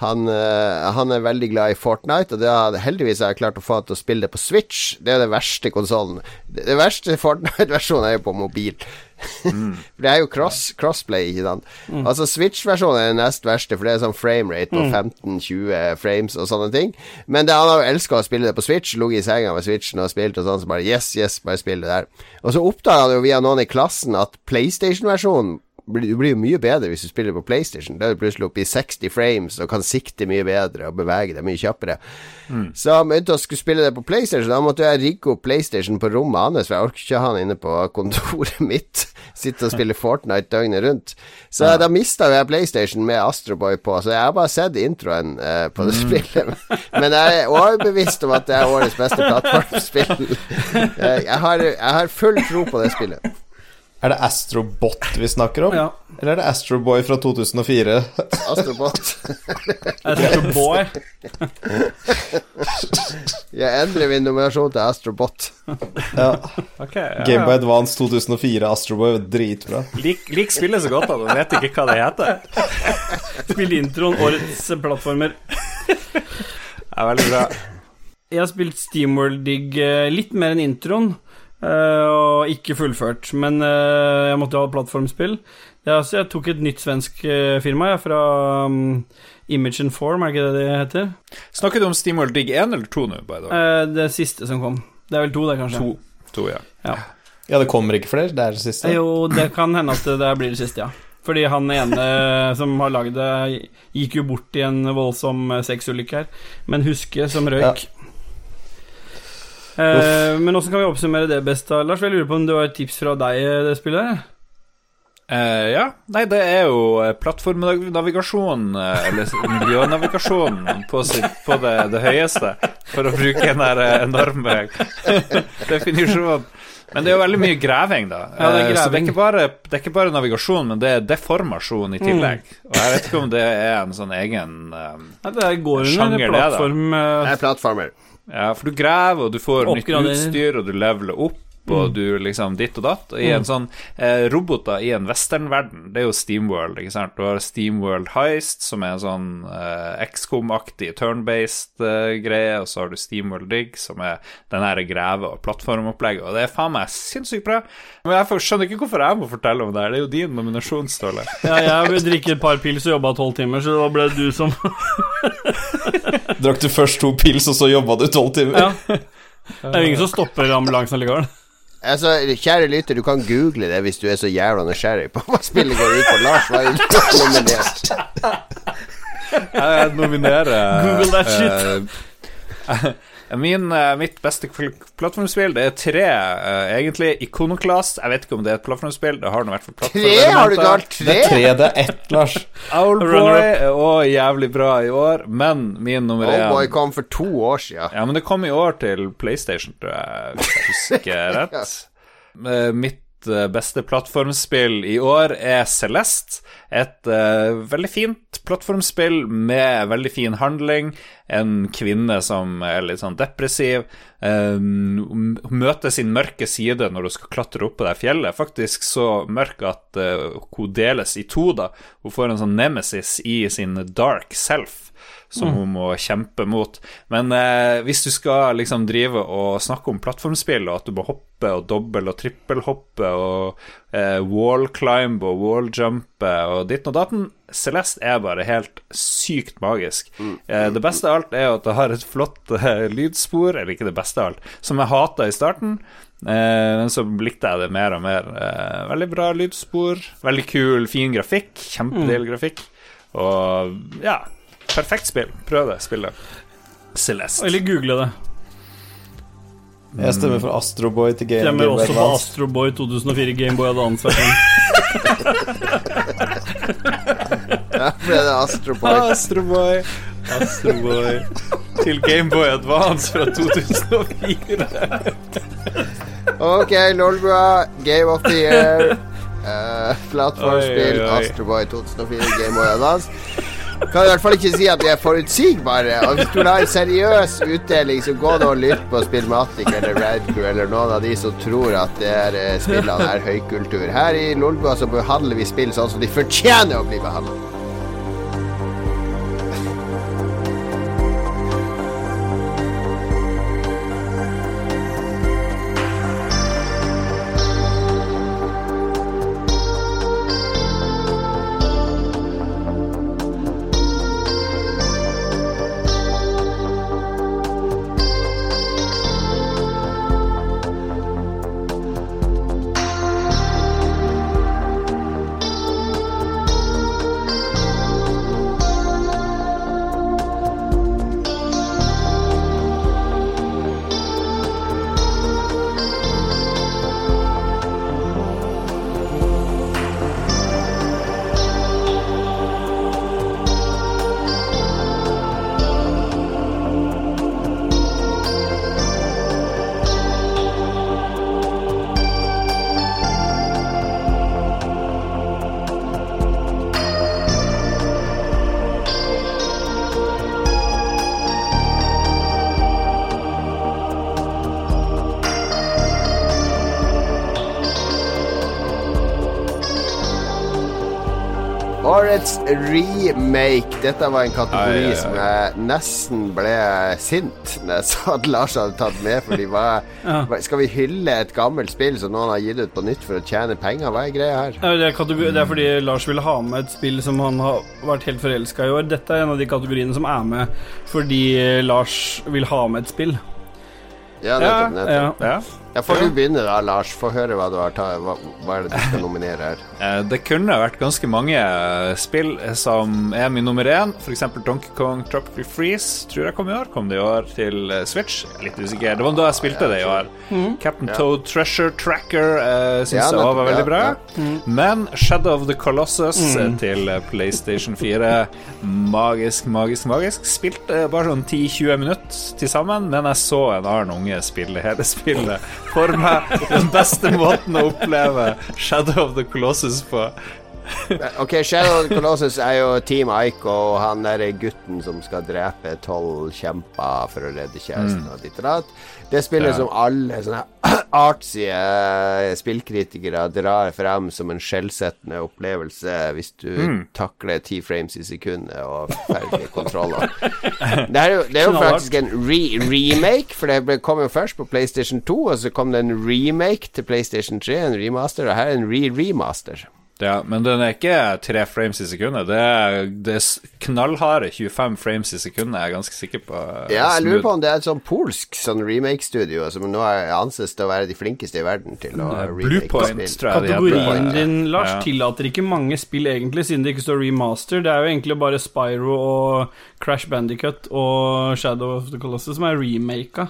Han, eh, han er veldig glad i Fortnite, og det har, heldigvis har jeg klart å få han til å spille det på Switch. Det er den verste konsollen. Det, det verste Fortnite-versjonen er jo på mobil. (laughs) for det er jo cross, crossplay, ikke sant. Altså Switch-versjonen er den nest verste, for det er sånn framerate på 15-20 frames og sånne ting. Men det, han har jo elska å spille det på Switch, ligget i senga med Switchen og spilt og sånn, så bare yes, yes, bare spill det der. Og så oppdaga han jo via noen i klassen at PlayStation-versjonen du blir jo mye bedre hvis du spiller på PlayStation. Da er du plutselig oppe i 60 frames og kan sikte mye bedre og bevege deg mye kjappere. Så han begynte å skulle spille det på PlayStation. Da måtte jeg rigge opp PlayStation på rommet hans, for jeg orker ikke ha han inne på kontoret (laughs) mitt. Sitte og spille Fortnite døgnet rundt. Så da mista jeg PlayStation med Astroboy på, så jeg har bare sett introen eh, på det spillet. (laughs) Men jeg er overbevist om at det er årets beste plattformspill. (laughs) Eh, jeg, har, jeg har full tro på det spillet. Er det Astrobot vi snakker om? Ja. Eller er det Astroboy fra 2004? Astrobot. (laughs) Astro Boy. (laughs) Jeg endrer min nominasjon til Astrobot. Ja. Okay, ja, Game Boy. Advance 2004, Astroboy, var dritbra. Lik, lik spillet så godt at man vet ikke hva det heter. (laughs) Spill introen, årets plattformer. Det er veldig bra. Jeg har spilt Steamworld Dig eh, litt mer enn introen, og ikke fullført. Men eh, jeg måtte ha plattformspill. Ja, så jeg tok et nytt svensk eh, firma, jeg, fra um, Image and Form, er ikke det det heter? Snakker du om SteamWorld Dig 1 eller 2 nå? Eh, det siste som kom. Det er vel to, det, kanskje? To. To, ja. Ja, det kommer ikke flere? Det er det siste? Eh, Jo, det kan hende at det blir det siste, ja. Fordi han ene (laughs) som har lagd det, gikk jo bort i en voldsom eh, sexulykke her, men huske som røyk. Eh, men åssen kan vi oppsummere det best, da, Lars? Jeg lurer på om det var et tips fra deg, eh, det spillet? Eh, ja. Nei, det er jo plattformnavigasjon, eller miljønavigasjon, på, på det, det høyeste, for å bruke den der enorme (laughs) definisjonen. Men det er jo veldig mye graving, da. Ja, det Eh, Så det er, ikke bare, det er ikke bare navigasjon, men det er deformasjon i tillegg. Og jeg vet ikke om det er en sånn egen um, Ja, det går under Sjanger, det, da. Det er plattformer. Ja, for du graver, og du får nytt utstyr, og du leveler opp, og du liksom ditt og datt. Og i en sånn eh, roboter i en westernverden, det er jo Steamworld, ikke sant. Du har Steamworld Heist, som er en sånn eh, XCOM-aktig turn-based eh, greie, og så har du Steamworld Dig, som er den her greve- og plattformopplegget, og det er faen meg sinnssykt bra. Men jeg skjønner ikke hvorfor jeg må fortelle om det her, det er jo din nominasjon, Ståle. (laughs) Ja, jeg vil drikke et par pils og jobba tolv timer, så da ble det du som (laughs) Drakk du først to pils, og så jobba du tolv timer? Ja. Det er jo ingen som stopper ambulansen likevel. Altså, kjære lytter, du kan google det hvis du er så jævla nysgjerrig på hva spillet går ut på. Lars var jo nominert. Jeg nominerer Google that shit. eh, (laughs) (laughs) Min, eh, mitt beste plattformspill Det er tre, uh, egentlig. Ikonoclast. Jeg vet ikke om det er et plattformspill. Det har nå vært for plattform. Tre? Har du ikke Tre? Det er tre? det er ett, Lars. (laughs) Owlboy og er jævlig bra i år, men min nummer én Owlboy kom for to år siden. Ja, men det kom i år til PlayStation, tror jeg, hvis jeg husker (laughs) rett. Eh, Mitt beste plattformspill i år er Celeste. Et uh, veldig fint plattformspill med veldig fin handling. En kvinne som er litt sånn depressiv. eh, hun møter sin mørke side når hun skal klatre opp på det fjellet. Faktisk så mørk at uh, hun deles i to, da. Hun får en sånn nemesis i sin dark self som hun må kjempe mot. Men eh, hvis du skal liksom drive og snakke om plattformspill, og at du må hoppe og dobbel- og trippelhoppe og eh, wall climb og wall jumpe og ditten og datten Celeste er bare helt sykt magisk. Eh, det beste av alt er jo at det har et flott (laughs) eh, lydspor, eller ikke det beste av alt, som jeg hata i starten. Eh, men så likte jeg det mer og mer. Eh, veldig bra lydspor, veldig kul, fin grafikk. Kjempedeilig grafikk. Og ja, perfekt spill. Prøv det spillet. Celeste. Eller google det. Jeg stemmer for Astroboy til Game, Stemmer Game Boy også på. Astroboy 2004 Gameboy Advance. versjon. (laughs) Ja, ble det Astroboy. Astroboy. Astroboy. Til Gameboy Advance fra 2004. Ok, Lolbua, Game of the Year. (laughs) Uh, Plattformspill, oi, oi. Astroboy 2004, Game Boy Advance. Kan i hvert fall ikke si at vi er forutsigbare. Og hvis du vil ha en seriøs utdeling, så gå nå og lytt på Spillmatic eller Radcrew eller noen av de som tror at det er, eh, spillene er høykultur. Her i Lolbua så behandler vi spill sånn som de fortjener å bli behandlet. Remake. Dette var en kategori Ai, ai, ai. som jeg nesten ble sint når jeg sa at Lars hadde tatt med. Fordi (laughs) hva, Ja. Skal vi hylle et gammelt spill som noen har gitt ut på nytt for å tjene penger? Hva er greia her? Ja, Det er, kategori, det er fordi Lars ville ha med et spill som han har vært helt forelska i år. Dette er en av de kategoriene som er med fordi Lars vil ha med et spill. Ja, nettopp, nettopp. Ja. Ja. Ja, får du begynne da, Lars. Få høre hva du har tatt hva, hva er det du skal (laughs) nominere her? Eh, Det kunne vært ganske mange eh, spill som er min nummer én. F.eks. Donkey Kong Tropical Freeze. Tror jeg kom i år. Kom det i år til eh, Switch? Litt usikker. Det var da jeg spilte det i år. Captain Toad Treasure Tracker uh, syns Ja, jeg også var veldig bra. ja. Men Shadow of the Colossus mm. til eh, PlayStation 4 Magisk, magisk, magisk. Spilte bare sånn 10-20 minutter til sammen, men jeg så en annen unge spille hele spillet for meg. Den beste måten å oppleve Shadow of the Colossus på. Ok, Shadow of the Colossus er jo Team Aiko og han derre gutten som skal drepe tolv kjemper for å redde kjæresten og ditt og datt. Det spillet som alle sånne (clears throat) artsy eh, spillkritikere drar frem som en skjellsettende opplevelse hvis du takler ti frames i sekundet og ferdige kontroller. Det er jo, det er jo faktisk en re remake, for det kom jo først på PlayStation 2, og så kom det en remake til PlayStation 3, en remaster, og her er en re-remaster. Ja, men den er ikke tre frames i sekundet. Det er, det er knallharde 25 frames i sekundet, jeg er ganske sikker på. Ja, jeg lurer på om det er et sånn polsk sånn remake-studio som nå anses til å være de flinkeste i verden til å remake Bluepoint, spill. tror jeg. Kategorien din, Lars, Ja. tillater ikke mange spill, egentlig, siden det ikke står remaster. Det er jo egentlig bare Spyro og Crash Bandicut og Shadow of the Colossus som er remaka.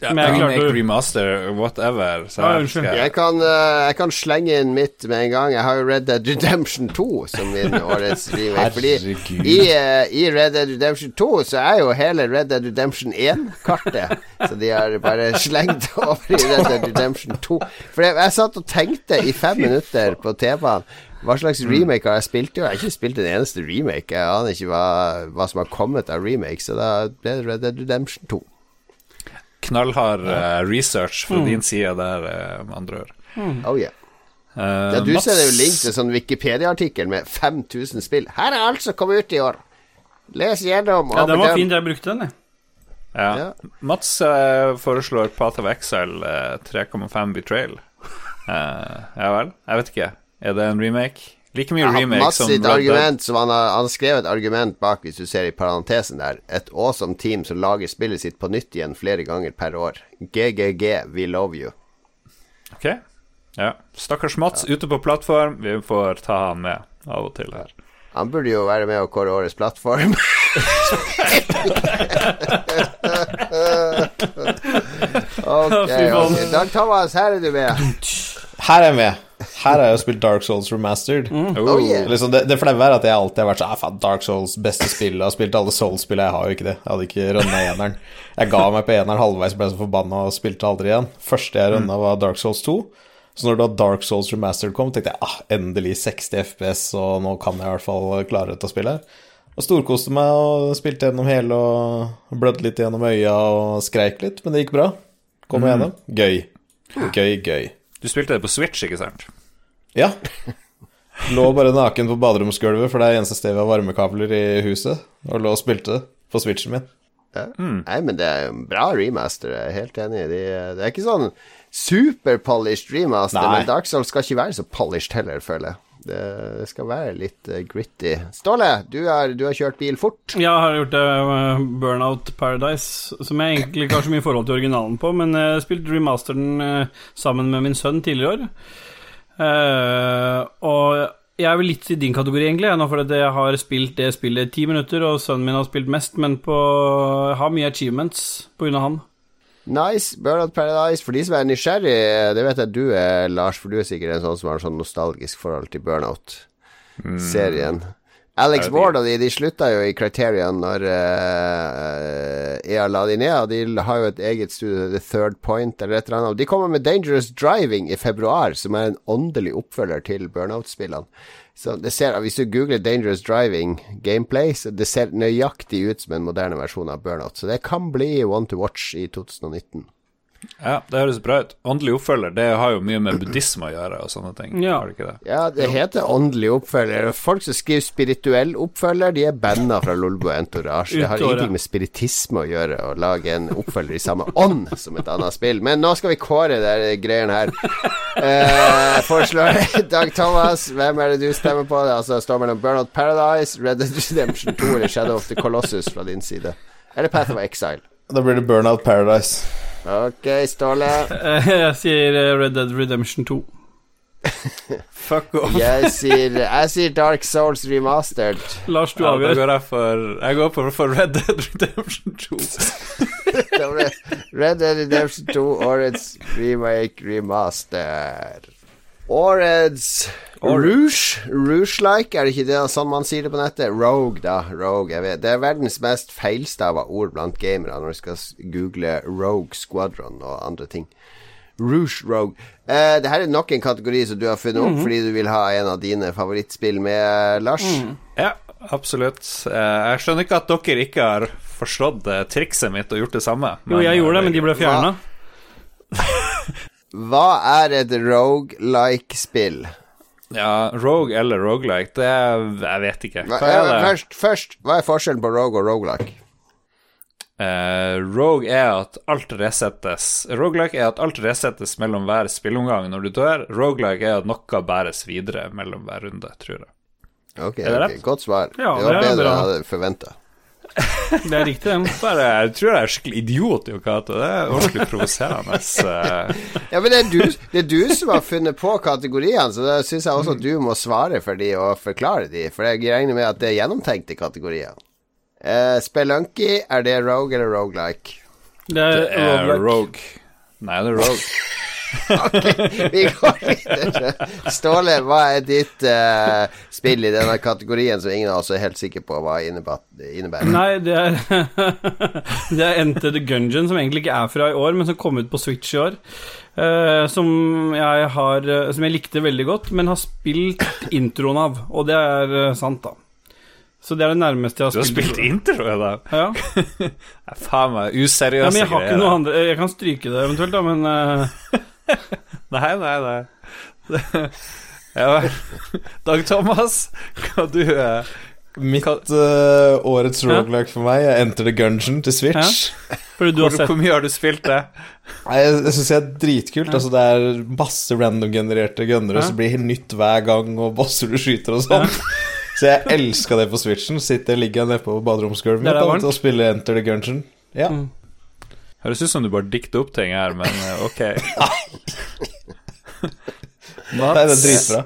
Ja, jeg remake, remaster, whatever. Ja, her unnskyld. skal jeg- Jeg kan, jeg kan slenge inn mitt med en gang. Jeg har jo Red Dead Redemption 2 som min (laughs) årets remake. Fordi i, uh, i Red Dead Redemption 2 så er jo hele Red Dead Redemption 1-kartet. Så de har bare slengt (laughs) over i Red Dead Redemption 2. For jeg, jeg satt og tenkte i fem minutter på TV-en. Hva slags remake har jeg spilt? Jo, jeg har ikke spilt en eneste remake. Jeg aner ikke hva, hva som har kommet av remake, så da ble det Red Dead Redemption 2. knallhard eh, research Mm. fra din side der, eh, med andre ord. Oh yeah. Uh, Ja, du Mats- det jo link til sånn Wikipedia-artikkel med 5000 spill. Her er alt som kom ut i år. Les gjennom Ja, den var fin, jeg brukte den, jeg. Ja. Ja. Mats uh, foreslår Path of Exile eh, 3,5 Betrayal. Eh, ja vel? Jeg vet ikke. Er det en remake? Like mye remake som Red argument som han har, han har skrevet et argument bak, hvis du ser i parentesen der. Et awesome team som lager spillet sitt på nytt igjen flere ganger per år. GGG, we love you. Ok. Ja. Stakkars Mats ute på plattform. Vi får ta han med av og til her. Han burde jo være med å kåre årets plattform. (laughs) (laughs) ok, Fy faen. ok. Dag Thomas, her er du med. (laughs) Her er jeg med. Her har jeg jo spilt Dark Souls Remastered. Oh, yeah. Liksom det, det flaue er at jeg alltid har vært sånn ah, faen, Dark Souls, beste spill. Jeg har spilt alle Souls-spill, jeg har jo ikke det. Jeg hadde ikke rønna eneren. Jeg ga meg på eneren halvveis, ble så forbanna og spilte aldri igjen. Første jeg rønna, var Dark Souls 2. Så når da Dark Souls Remastered kom, tenkte jeg ah, endelig 60 FPS, og nå kan jeg i hvert fall klare dette spillet. Og storkoste meg og spilte gjennom hele og blødde litt gjennom øya og skreik litt, men det gikk bra. Kom igjennom. Gøy. Gøy, gøy. Du spilte det på Switch, ikke sant? Ja. (laughs) Lå bare naken på baderomsgulvet, for det er eneste stedet vi har varmekabler i huset. Og lå og spilte på switchen min. Ja. Nei, men det er en bra remaster, jeg er helt enig. De, det er ikke sånn super-polished remaster, Nei. men Dark Souls skal ikke være så polished heller, føler jeg. Det, skal være litt eh, gritty. Ståle, du, er, du har kjørt bil fort. Jeg har gjort det uh, Burnout Paradise, som jeg egentlig ikke har så mye forhold til originalen på, men jeg har spilt remasteren uh, sammen med min sønn tidligere i år. Eh, og jeg er vel litt i din kategori, egentlig, nå fordi jeg har spilt det spillet i ti minutter, og sønnen min har spilt mest, men på, jeg har mye achievements av han. Nice. Burnout Paradise. For de som er nysgjerrig, det vet jeg du er, Lars, for du er sikkert en sånn som har en sånn nostalgisk forhold til Burnout-serien. Alex Ward og de, de slutta jo i Criterion når uh, EA la de ned, og de har jo et eget studio, The Third Point eller et eller annet. Og de kommer med Dangerous Driving i februar, som er en åndelig oppfølger til Burnout-spillene. Så det ser, Hvis du googler Dangerous Driving gameplay, så det ser nøyaktig ut som en moderne versjon av Burnout. Så det kan bli one to watch i 2019. Ja, det høres bra ut. Åndelig oppfølger, det har jo mye med buddhisme å gjøre og sånne ting. Ja. Har det ikke det? Ja, det heter åndelig oppfølger. Folk som skriver spirituell oppfølger, de er banna fra Lolbo Entourage. Det har ingenting med spiritisme å gjøre å lage en oppfølger i samme ånd som et annet spill. Men nå skal vi kåre de greiene her. Eh, foreslår Dag Thomas, hvem er det du stemmer på? Det altså, står mellom Burnout Paradise, Red Dead Redemption 2 eller Shadow of the Colossus fra din side. Eller Path of Exile. Da blir det Burnout Paradise. Ok, Ståle. (laughs) Jeg sier eh, Red Dead Redemption 2. Fuck off. Jeg sier, jeg sier Dark Souls Remastered. Lars, du avgjør. Ja, jeg for Jeg går for, for Red Dead Redemption 2. (laughs) Red Dead Redemption 2, årets remake remaster. Årets Rouge. Rouge-like, er det ikke det sånn man sier det på nettet? Rogue, da. Rogue, jeg vet. Det er verdens mest feilstava ord blant gamere når du skal google Rogue Squadron og andre ting. Rouge Rogue. Eh, det her er nok en kategori som du har funnet opp fordi du vil ha en av dine favorittspill med, Lars. Ja, absolutt. Eh, Jeg skjønner ikke at dere ikke har forstått eh, trikset mitt og gjort det samme. Jo, jeg gjorde det, men de ble fjerna. (laughs) (laughs) Hva er et rogue-like-spill? Ja, Rogue eller Roguelike, det er Jeg vet ikke. Hva, er det? Først, først, hva er forskjellen på rogue og roguelike? Eh, Rogue er at alt resettes Roguelike er at alt resettes mellom hver spillomgang når du dør. Roguelike er at noe bæres videre mellom hver runde, tror jeg. Ok, Er det ok, godt svar. Ja, det var det bedre enn jeg hadde forventa. (laughs) Det er riktig, den. Bare, jeg tror jeg er skikkelig idiot, Jo Cato. Det er ordentlig provoserende. eh. Ja, men det er, du, det er du som har funnet på kategoriene, så da syns jeg også at du må svare for de og forklare de, for jeg regner med at det er gjennomtenkte kategorier. Eh, Spelunky, er det rogue eller roguelike? Det er er. Rogue. Nei, det er Rogue. (laughs) (laughs) Vi går videre. Ståle, hva er ditt uh, spill i denne kategorien som ingen av oss er helt sikker på hva innebærer? Nei, det er (laughs) Det er Enter the Gungeon, som egentlig ikke er fra i år, men som kom ut på Switch i år. Uh, som jeg har eh, Som jeg likte veldig godt, men har spilt introen av. Og det er sant, da. Så det er det nærmeste jeg Du har har spilt. spilt intro da? Ja. (laughs) Faen meg useriøse ja, men jeg har ikke noe andre Jeg kan stryke det eventuelt, da, men eh, (laughs) Nei, nei, nei. (laughs) Ja. Dag Thomas, hva du eh, Mitt uh, årets Ja. for meg er Enter the Gungeon til Switch. Du hvor, har sett hvor mye har du spilt det? Nei, Jeg, jeg syns det er dritkult. Altså, det er masse random-genererte gunnere Ja. som blir nytt hver gang, og bosser du skyter og sånn. (laughs) Så jeg elska det på Switchen. Sitter ligger jeg nede på baderomsgulvet mitt og spiller Enter the Gungeon. Ja. Mm. Høres ut som du bare dikter opp ting her, men eh, ok. (laughs) (laughs) Nei, det er dritbra.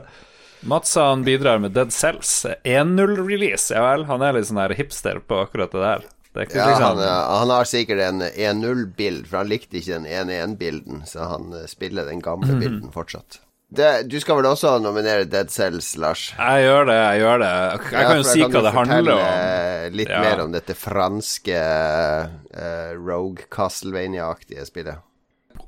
Mats han bidrar med Dead Cells. 1-0-release, ja vel. Han er litt sånn her hipster på akkurat det der. Det er ikke Ja, liksom han, eh, han har sikkert en 1-0-bild, for han likte ikke den 1-1-bilden, så han eh, spiller den gamle bilden fortsatt. Det, du skal vel også nominere Dead Cells, Lars? Jeg gjør det, jeg gjør det. Jeg Ja, kan jo si hva det handler om. Litt Ja. mer om dette franske uh, Rogue Castlevania-aktige spillet.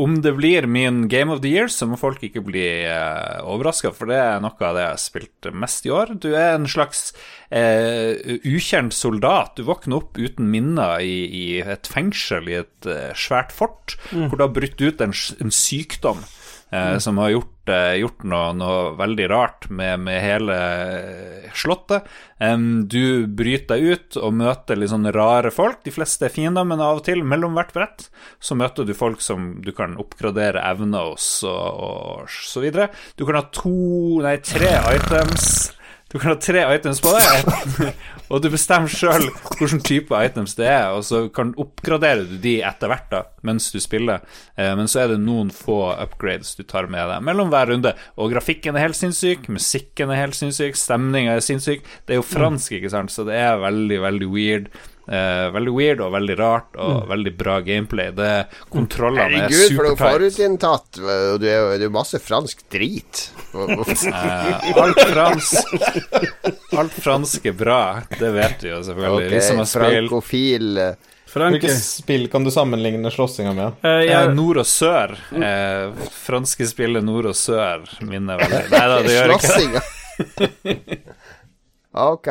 Om det blir min Game of the Year, så må folk ikke bli uh, overraska, for det er noe av det jeg har spilt mest i år. Du er en slags uh, ukjent soldat. Du våkner opp uten minner i, i et fengsel i et uh, svært fort, hvor det har brutt ut en, en sykdom. Eh, Som har gjort, eh, gjort noe, noe veldig rart med, med hele eh, slottet. Em, du bryter deg ut og møter litt sånn rare folk. De fleste er fiender, men av og til, mellom hvert brett, så møter du folk som du kan oppgradere evner hos, og, og så videre. Du kan ha to, nei, tre items. Du kan ha tre items på deg, (laughs) og du bestemmer sjøl hvilken type items det er, og så kan oppgradere du de etter hvert da, mens du spiller. Eh, men så er det noen få upgrades du tar med deg mellom hver runde. Og grafikken er helt sinnssyk, musikken er helt sinnssyk, stemninga er sinnssyk. Det er jo fransk, ikke sant, så det er veldig, veldig weird. Eh, veldig weird og veldig rart og veldig bra gameplay. Det Kontrollene er Herregud, for noe forutinntatt. Du er jo masse fransk drit. Eh, alt fransk Alt fransk er bra, det vet vi jo selvfølgelig. Okay, som Ok, har spilt frankofil eh, Hvilke spill kan du sammenligne slåssinga med? eh, ja, nord og sør. Eh, franske spillet nord og sør minner veldig Nei da, det gjør ikke det. (laughs) Ok,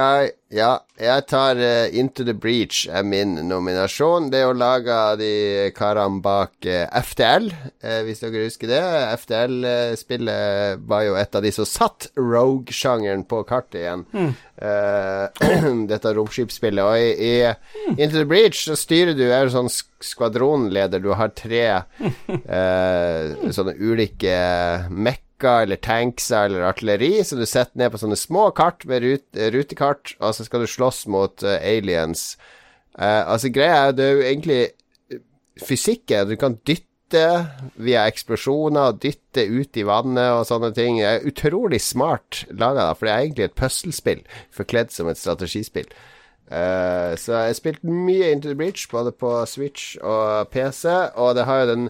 ja. Jeg tar uh, Into the Breach er min nominasjon. Det er jo laga de karene bak uh, FTL, uh, hvis dere husker det. FTL-spillet var jo et av de som satt Rogue-sjangeren på kartet igjen. Eh, (clears throat) dette romskipsspillet. Og i, i Into the Breach så styrer du er jo sånn skvadronleder. Du har tre (laughs) eh, sånne ulike mekka eller tankser eller artilleri, så du setter ned på sånne små kart med rut, rutekart, og så skal du slåss mot uh, aliens. Uh, altså Greia er det er jo egentlig eh, fysikken. Du kan dytte via eksplosjoner, dytte ut i vannet og sånne ting. Det er utrolig smart laga, for det er egentlig et puslespill forkledd som et strategispill. Eh, så jeg har spilt mye Into the Breach, både på Switch og PC, og det har jo den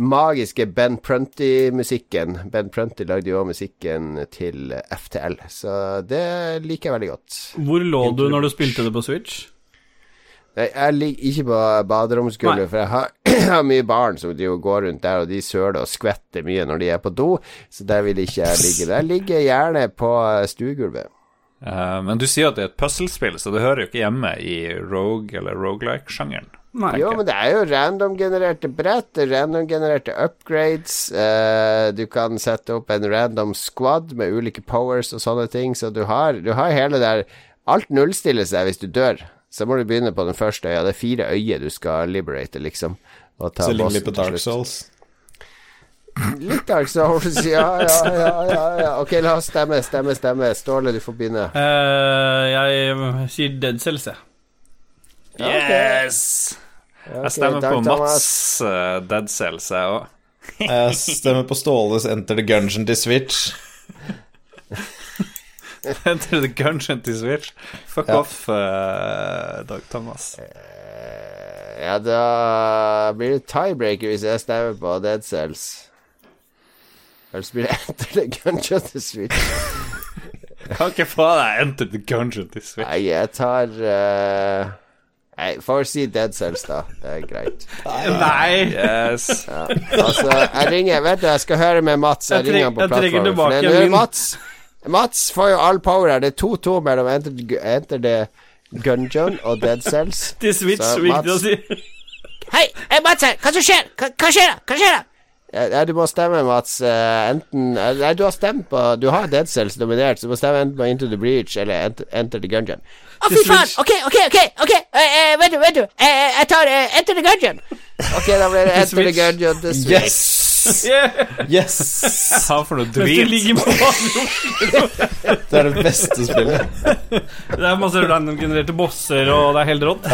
magiske Ben Prunty-musikken. Ben Prunty lagde jo musikken til FTL, så det liker jeg veldig godt. Hvor lå du når du spilte det på Switch? Nei, Jeg ligger ikke på baderomsgulvet, for jeg har, (clears throat) har mye barn som de går rundt der, og de søler og skvetter mye når de er på do, så der vil ikke jeg ligge. Jeg ligger gjerne på stuegulvet. Eh, men du sier at det er et puslespill, så det hører jo ikke hjemme i rogue- eller rogelike-sjangeren. Nei. Jo, men det er jo random-genererte brett, random-genererte upgrades. Uh, du kan sette opp en random squad med ulike powers og sånne ting, så du har, du har hele der Alt nullstiller seg hvis du dør. Så må du begynne på den første øya. Det er fire øyer du skal liberate, liksom. Og ta Så ligner litt på Dark slutt. Souls. Litt Dark Souls, ja, ja, ja, ja, ja. Ok, la oss stemme, stemme, stemme. Ståle, du får begynne. Uh, jeg sier Dead Cells, jeg. Yes! Okay, Jeg stemmer Dag på Thomas. Mats uh, Dead Cells, jeg òg. (laughs) (laughs) Jeg stemmer på Ståles Enter the Gungeon til Switch. (laughs) Enter the Gungeon til Switch. Fuck Ja. off, uh, Dag Thomas. Eh, Ja, da blir det tiebreaker hvis jeg stemmer på Dead Cells. Ellers blir det Enter the Gungeon til Switch. (laughs) Kan ikke få deg Enter the Gungeon til Switch. Nei, jeg tar uh, Nei, får si Dead Cells, da. Det er greit. (laughs) Nei! Yes. Ja. Altså, jeg ringer Vet du, jeg skal høre med Mats. Jeg, Jeg ringer han på plattformen. For det- er Mats Mats får jo all power her. Det er 2-2 mellom Enter, Enter the Gungeon og Dead Cells. Til Switch, Så, viktig å si. Hei, hey, Mats her! Hva som skjer? Hva, hva skjer da? Hva skjer da? Ja, du må stemme, Mats. Eh, enten eh, Nei, du har stemt på Du har Dead Cells nominert, så du må stemme enten på Into the Breach eller Enter, the Gungeon. Å, fy faen! Ok, ok, ok! ok eh, eh, vet du eh, Jeg tar Enter the Gungeon. Ok, da blir det Enter the Gungeon til Switch. Yes! Yeah. (laughs) Yes! Hva for noe drit. (laughs) Det er det beste spillet. Det er masse random-genererte bosser, og det er helt rått.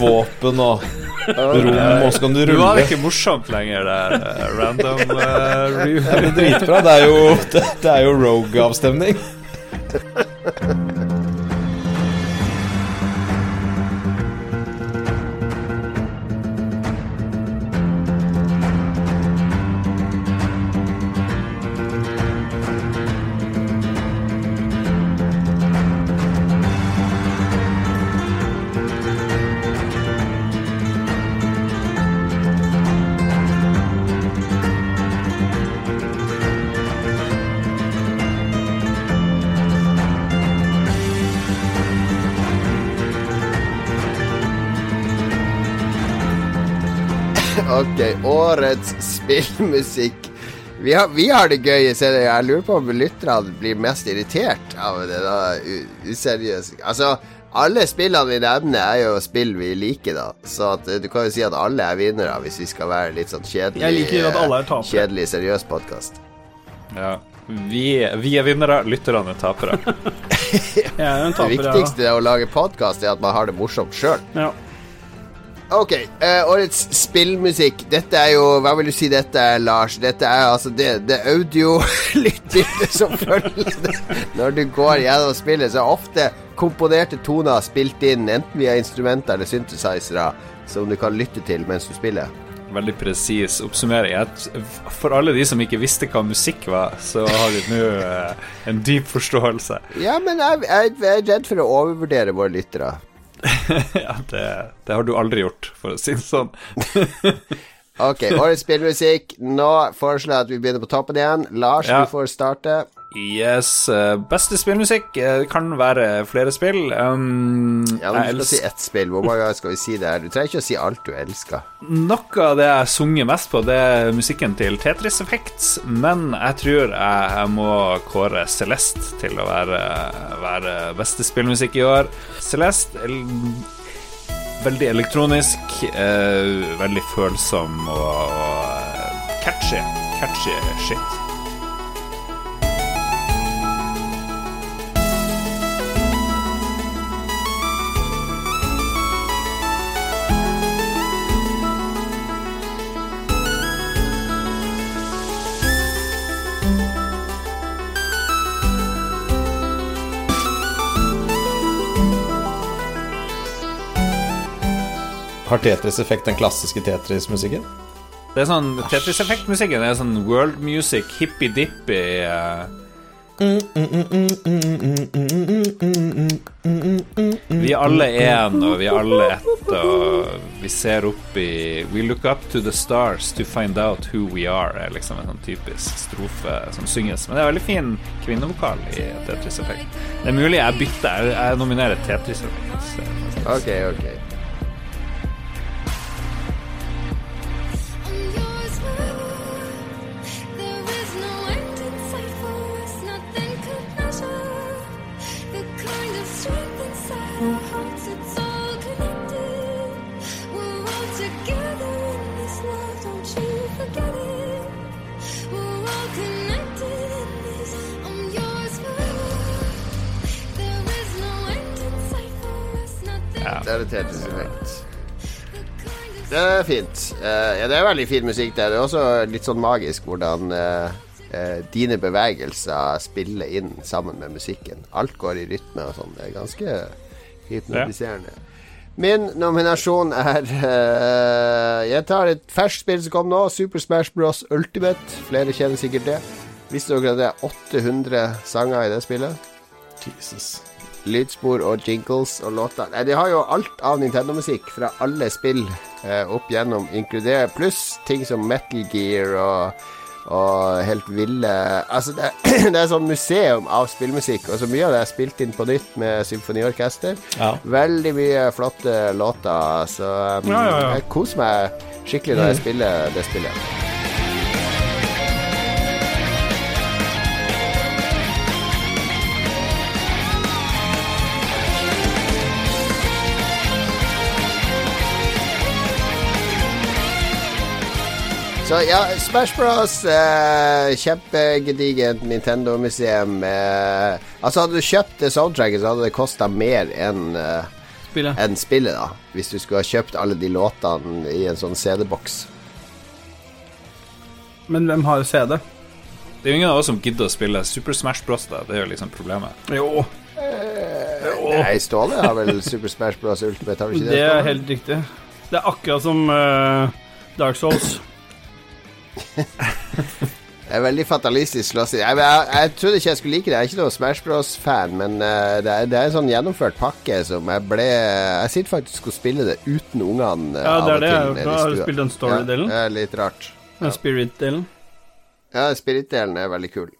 Våpen og rom, og så kan du rulle. Du var rulle. ikke morsomt lenger der. eh, Random uh, review. Det er dritbra. Det er jo, det, det er jo Rogue-avstemning. (laughs) Ok, årets spillmusikk. Vi har, vi har det gøy. Jeg lurer på om lytterne blir mest irritert av det da Useriøst useriøse Altså, alle spillene vi nevner, er jo spill vi liker, da. Så at, eh, du kan jo si at alle er vinnere, hvis vi skal være litt sånn kjedelig Jeg liker at alle er tapere. Kjedelig, seriøs podkast. Ja. Vi, vi er vinnere, lytterne er tapere. (laughs) ja, er jo Det viktigste ja. viktigste å lage podkast er at man har det morsomt sjøl. Ja. Ok, uh, årets spillmusikk. Dette er jo Hva vil du si dette er, Lars? Dette er altså det, det audio-lydbildet (laughs) som følger. Når du går gjennom spillet, så ofte komponerte toner spilt inn, enten via instrumenter eller synthesizere, som du kan lytte til mens du spiller. Veldig presis oppsummering. For alle de som ikke visste hva musikk var, så har vi nå eh, en dyp forståelse. Ja, men jeg, jeg, jeg er redd for å overvurdere våre lyttere. Ja, det, det har du aldri gjort, for å si det sånn. (laughs) Ok, årets spillmusikk. Nå foreslår jeg at vi begynner på toppen igjen. Lars, Ja. du får starte. Yes. eh, Beste spillmusikk eh, kan være flere spill. Um, Ja, men Du skal si ett spill. Hvor mange ganger skal vi si det her? Du trenger ikke å si alt du elsker. Noe av det jeg sunger mest på, det er musikken til Tetris Effects, men jeg tror jeg, må kåre Celeste til å være, være beste spillmusikk i år. Celeste veldig elektronisk, eh, veldig følsom og, og catchy. Catchy shit. Har Tetris Effekt den klassiske Tetris-musikken? Det er sånn Tetris-effekt-musikken er sånn world music, hippie-dippy eh. Vi er alle én, og vi er alle ett, og vi ser opp i We look up to the stars to find out who we are, er liksom en sånn typisk strofe som synges. Men det er veldig fin kvinnevokal i Tetris Effect. Det er mulig jeg bytter, jeg, nominerer Tetris Effect. Ok, ok. Det er det er fint. Eh, ja, det er veldig fin musikk. Det er Det er også litt sånn magisk hvordan eh, eh, dine bevegelser spiller inn sammen med musikken. Alt går i rytme og sånn. Det er ganske hypnotiserende. Min nominasjon er uh, Jeg tar et ferskt spill som kom nå. Super Smash Bros. Ultimate. Flere kjenner sikkert det. Visste dere at det er 800 sanger i det spillet? Jesus. Lydspor og jingles og låter. Nei, de har jo alt av Nintendo-musikk fra alle spill eh, opp gjennom, inkludert pluss ting som Metal Gear og, og helt ville Altså, det, (clears throat) det er sånn museum av spillmusikk, og så mye av det er spilt inn på nytt med symfoniorkester. Ja. Veldig mye flotte låter, så um, Ja, ja, ja. jeg koser meg skikkelig når jeg spiller det spillet. Så ja, Smash Bros. Eh, kjempegedigent Nintendo-museum. Eh, altså, hadde du kjøpt det soundtracket, så hadde det kosta mer enn eh, Spillet. enn spillet, da. Hvis du skulle ha kjøpt alle de låtene i en sånn CD-boks. Men hvem har CD? Det er jo ingen av oss som gidder å spille Super Smash Bros. Da. Det er jo liksom problemet. Jo, Nei, Ståle har vel Super Smash Bros. Ultimate, har du ikke det? det er helt riktig. Det er akkurat som uh, Dark Souls. (laughs) Det er veldig fatalistisk slåssing. Jeg, jeg, jeg trodde ikke jeg skulle like det. Jeg er ikke noen Smash Bros-fan, men uh, det, er, det er en sånn gjennomført pakke som jeg ble Jeg sitter faktisk og spiller det uten ungene. Uh, Ja, det er det jeg har gjort nå. Har du spilt den story-delen? Ja, det er litt rart. Ja. Spirit-delen. Ja, Spirit-delen er veldig kul.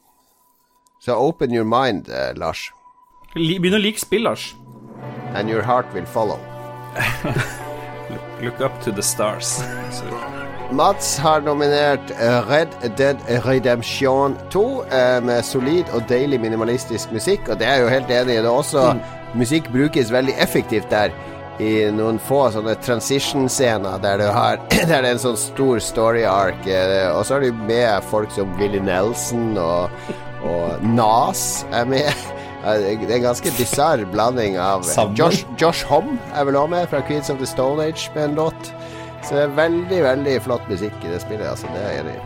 Så open your mind, uh, Lars, Begynn å like spill, Lars. and your heart will follow. (laughs) Look up to the stars. (laughs) Mats har nominert eh, Red Dead Redemption 2 eh, med solid og deilig minimalistisk musikk, og det er jeg jo helt enig i. Det er også Musikk brukes veldig effektivt der. I noen få sånne transition-scener der, du har, (clears throat) der det er en sånn stor story ark, eh, og så er du med folk som Willy Nelson og, og Nas er med. (laughs) Det er en ganske bisarr blanding av Josh, Josh Homme er vel også med fra Queens of the Stone Age med en låt. Så det er veldig, veldig flott musikk i det spillet, altså. Det er jeg enig i.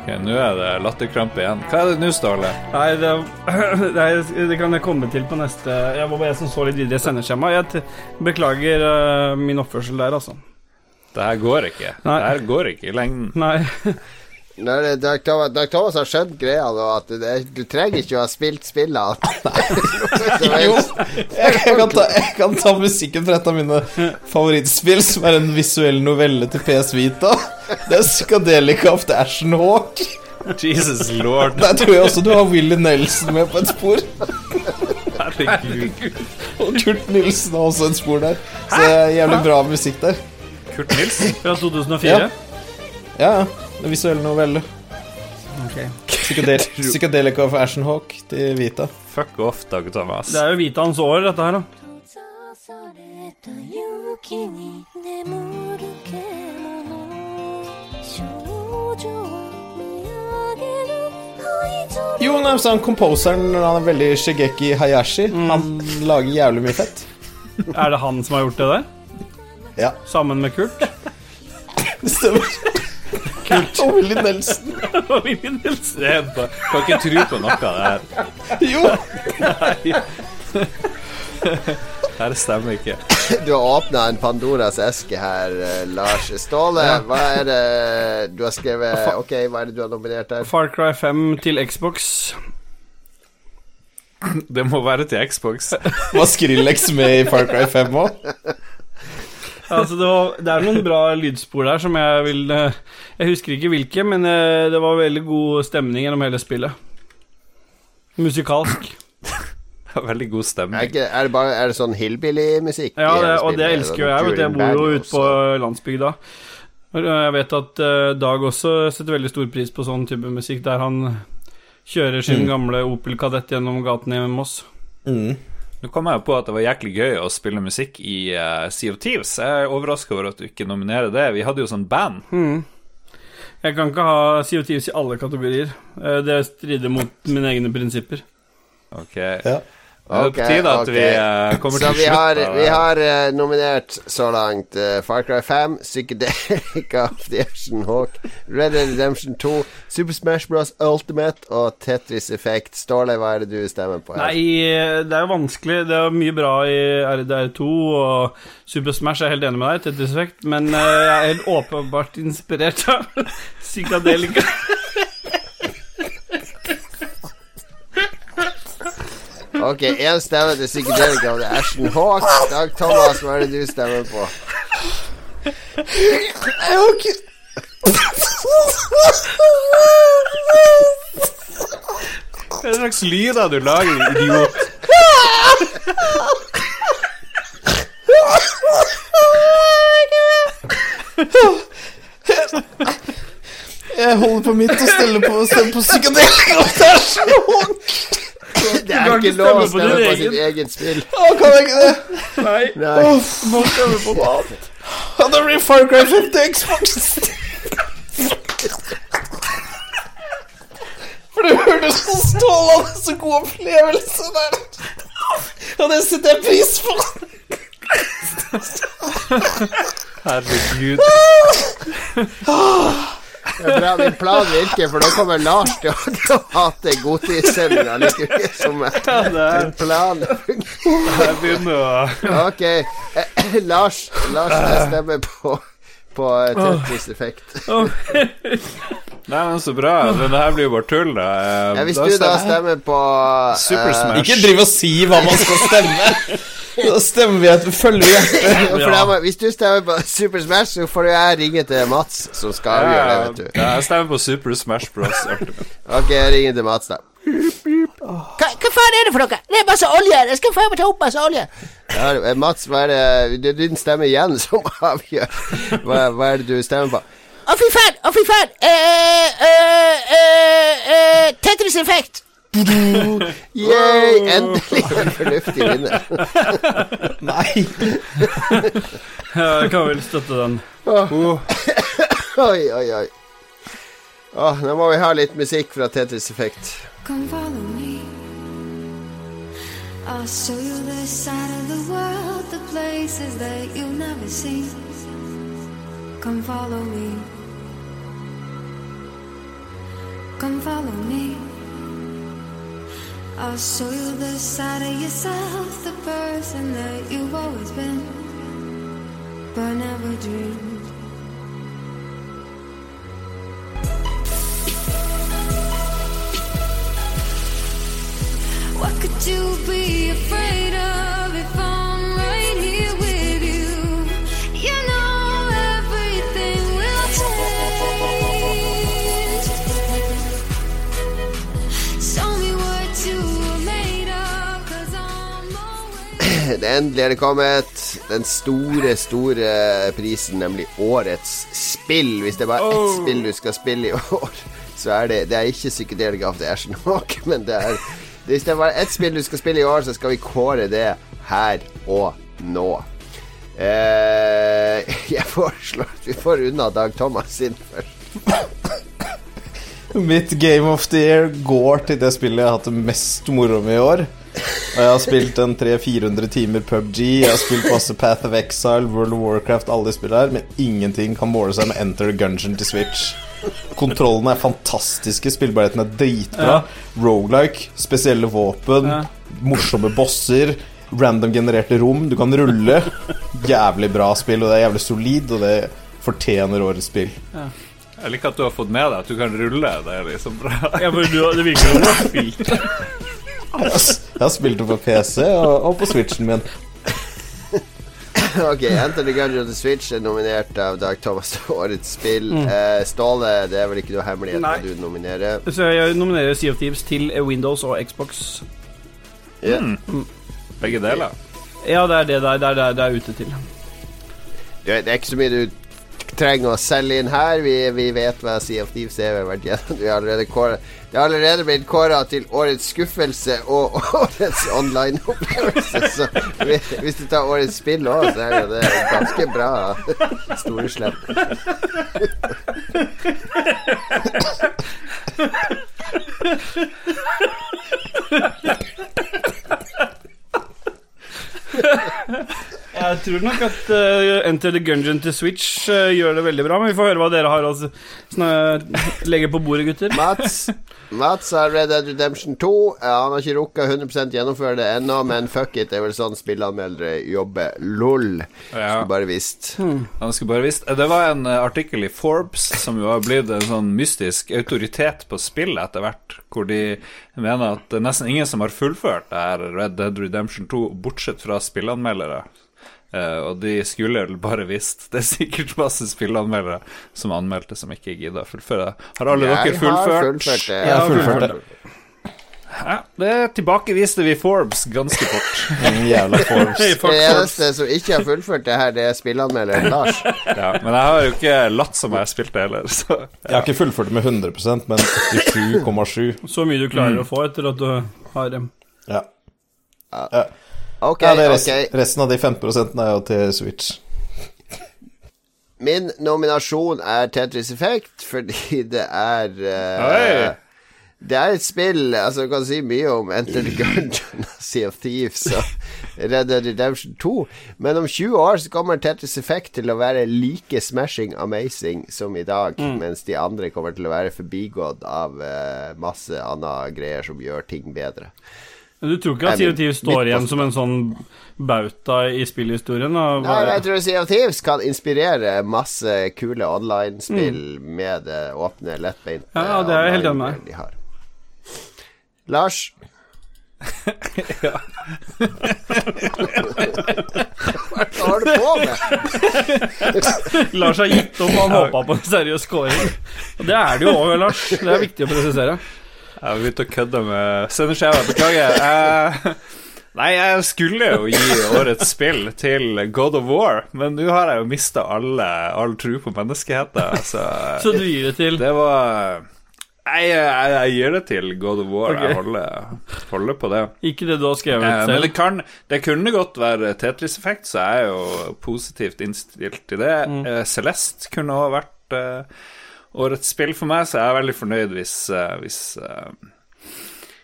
ok, nå er det latterkrampe igjen. Hva er det nå, Ståle? Nei, det, (clears throat) nei, det kan jeg komme til på neste Jeg var bare jeg som så litt videre i sendeskjemaet. Jeg t- beklager eh, min oppførsel der, altså. Det her går ikke. Nei. Det her går ikke i lengden. Nei. (laughs) Nå er det Dag Thomas, Dag Thomas har skjønt greia nå, at det, du trenger ikke å ha spilt spillet. (laughs) Jo, jeg, jeg, kan ta, jeg kan ta musikken fra et av mine favorittspill, som er en visuell novelle til PS Vita. Det er Psychedelica of the Ashen Hawk. Jesus lord. Der tror jeg også du har Willy Nelson med på et spor. Herregud. Og Kurt Nilsen har også et spor der. Så det er jævlig bra musikk der. Kurt Nilsen? Fra 2004? Ja. Ja, det visuell novelle. Okay. Psychedel (laughs) Psychedelica of Ashenhawk til Vita. Fuck off, Dag Thomas. Det er jo Vitaens år, dette her, da. Jo, han composeren Han er veldig Shigeki Hayashi. Mm. Han lager jævlig mye fett. er det han som har gjort det der? Ja. Sammen med Kurt? (laughs) Det Stemmer. Kult. Og Willy Nelson. (laughs) Og Willy Nelson. Er Kan ikke tro på noe av det her. Jo. (laughs) Her stemmer ikke. Du har åpna en Pandoras eske her, eh, Lars. Ståle, hva er det du har skrevet Ok, hva er det du har nominert her? Far Cry 5 til Xbox. Det må være til Xbox. (laughs) Var Skrillex med i Far Cry 5 òg? Altså, det, var, det er noen bra lydspor der som jeg vil eh, Jeg husker ikke hvilke, men eh, det var veldig god stemning gjennom hele spillet. Musikalsk. (laughs) Veldig god stemning. Er, er, det bare, er det sånn hillbilly-musikk? Ja, det, og det elsker jo Sånn jeg. Vet, jeg bor jo ute på landsbygda. Jeg vet at eh, Dag også setter veldig stor pris på sånn type musikk, der han kjører sin gamle Opel Kadett gjennom gatene i Moss. Mm. Nå kom jeg jo på at det var jæklig gøy å spille musikk i uh, Sea of Thieves. Jeg er overraska over at du ikke nominerer det. Vi hadde jo sånn band. Jeg kan ikke ha Sea of Thieves i alle kategorier. Eh, Det strider mot mine egne prinsipper. Ok. Ja. Er det på tide at okay. vi ok. eh, kommer Så til vi har, slutt. vi har uh, nominert så langt uh, Far Cry 5, Psychedelic of the Ocean Hawk, Red Dead Redemption 2, Super Smash Bros. Ultimate og Tetris Effect. Ståle, hva er det du stemmer på? her? Nei, det er jo vanskelig. Det er mye bra i RDR2 og Super Smash. Er helt enig med deg, Tetris Effect, men uh, jeg er helt åpenbart inspirert av (laughs) Psykadelika. Ok, én stemme til Psychedelic det er Ashton Hawk. Dag Thomas, hva er det du stemmer på? Hva slags lyder du lager, idiot? Jeg holder på mitt og steller på stemme på psykedelika, og Det er så vondt. (laughs) Det er ikke lov å stemme på sitt eget spill. Å, kan jeg ikke det? Nei, Nei. må stemme på noe annet. Det blir Far Cry 5 til Xbox. For det hørtes så strålende så god opplevelse der. Og det setter jeg pris på. Herregud. Det er bra min plan virker, for da kommer Lars til å, (laughs) hate godtidssendinga like mye som din plan Jeg begynner å Ok, eh, Lars, Lars jeg stemmer på på Tetris Effekt. Nei, men så bra. Men det her blir jo bare tull, da. Eh, Ja, hvis da du da stemmer- på Super eh, Smash. Ikke driv og si hva man skal stemme. (laughs) Da stemmer vi at vi følger hjertet. for da Hvis du stemmer på Super Smash, så får jeg ringe til Mats, som skal avgjøre det, vet du. Ja, jeg stemmer på Super Smash Bros. (laughs) Ok, jeg ringer til Mats, da. Hva, hva faen er det for noe? Det er masse olje! Jeg skal faen meg ta opp masse olje! Ja, eh, Mats, hva er det Det er din stemme igjen (laughs) som avgjør. Hva, hva er det du stemmer på? Å, fy faen! Å, fy faen! Eh, eh, eh, eh, Tetris Effect! Yay! Endelig en fornuftig vinner. (laughs) Nei. Jeg kan vel støtte den. Oi, oi, oi. Oh, nå må vi ha litt musikk fra Tetris Effect. Come follow me. I'll show you the side of the world, the places that you've never seen. Come follow me. Come follow me. I'll show you the side of yourself, the person that you've always been, but never dreamed. What could you be afraid of if I'm Endelig er det kommet. Den store, store prisen, nemlig Årets spill. Hvis det er bare ett spill du skal spille i år, så er det Det er ikke Psychedelic of the Ashen Hawk, men det er Hvis det er bare ett spill du skal spille i år, så skal vi kåre det her og nå. Eh, (laughs) jeg foreslår at vi får unna Dag Thomas sin først. Mitt Game of the Year går til det spillet jeg har hatt det mest moro med i år. Og jeg har spilt en 300-400 timer PubG, jeg har spilt masse Path of Exile, World of Warcraft, alle de spillene her, men ingenting kan måle seg med Enter Gungeon til Switch. Kontrollene er fantastiske, spillbarheten er dritbra. Roguelike, spesielle våpen, Ja. morsomme bosser, random genererte rom, du kan rulle. Jævlig bra spill, og det er jævlig solid, og det fortjener årets spill. Jeg liker at du har fått med deg at du kan rulle. Det er liksom bra. Ja, men du, det virker jo spilt. (laughs) Jeg har spilt det på PC og, og på Switchen min. Ok, Enter the Gungeon The Switch er nominert av Dag Thomas til Årets spill. Eh, Ståle, det er vel ikke noe hemmelighet hva du nominerer? Så jeg nominerer Sea of Thieves til Windows og Xbox. Ja. Begge deler. Ja, det er det der, det er det det er ute til. Det, det er ikke så mye du trenger å selge inn her. Vi, vi vet hva Sea of Thieves er. Vi har allerede kåret Det har allerede blitt kåra til årets skuffelse og (laughs) årets online-opplevelse. Så hvis du tar årets spill òg, så er det ganske bra store (laughs) Jeg tror nok at uh, Enter the Gungeon til Switch uh, gjør det veldig bra, men vi får høre hva dere har å legge på bordet, gutter. Mats Mats har Red Dead Redemption 2. Han har ikke rukka 100 gjennomføre det ennå, men fuck it, det er vel sånn spillanmeldere jobber. LOL. Ja. Skulle bare visst. Han skulle bare visst Det var en eh, artikkel i Forbes som jo har blitt en sånn mystisk autoritet på spill etter hvert, hvor de mener at det er nesten ingen som har fullført det her Red Dead Redemption 2, bortsett fra spillanmeldere. Eh, og de skulle vel bare visst. Det er sikkert masse spillanmeldere som anmeldte, som ikke gidda å fullføre. Har alle dere fullført? har fullført? det. Jeg har fullført det. Ja, det tilbakeviste vi Forbes ganske fort. (laughs) Jævla Forbes. (laughs) Det eneste som ikke har fullført det her, det er spillanmelderen Lars. Ja, men jeg har jo ikke latt som jeg har spilt det heller, så Jeg har ikke fullført det med 100% men 87,7. Så mye du klarer å få etter at du har dem. Ja. Ja. Ok, ja det er rest, ok. resten av de 15 er jo til Switch. Min nominasjon er Tetris Effect fordi det er uh, Det er et spill Altså, du kan si mye om Enter the Gungeon, Sea of Thieves og Red Dead Redemption 2, men om 20 år så kommer Tetris Effect til å være like smashing amazing som i dag, mens de andre kommer til å være forbigått av uh, masse anna greier som gjør ting bedre. Men du tror ikke at Sea of Thieves står igjen som en sånn bauta i spillhistorien? da? Nei, jeg tror Sea of Thieves kan inspirere masse kule online-spill med det åpne, lettbeinte Ja, det er jeg helt enig med. de har. Lars? (laughs) (laughs) Hva har du på med? (laughs) Lars har gitt opp, han håpa på en seriøs scoring. Og det er det jo òg, Lars. Det er viktig å presisere. Jeg har begynt å kødde med sendeskjeva. Beklager. Eh, nei, jeg skulle jo gi årets spill til God of War, men nå har jeg jo mista all tro på menneskeheten, så Så du gir det til det var Nei, jeg, jeg, jeg gir det til God of War. Okay. Jeg holder, holder på det. Ikke det du har skrevet Eh, men det, kan, det kunne godt være Tetris-effekt, så jeg er jo positivt innstilt til det. Eh, Celeste kunne ha vært eh, årets spill for meg, så jeg er veldig fornøyd hvis, eh, hvis uh,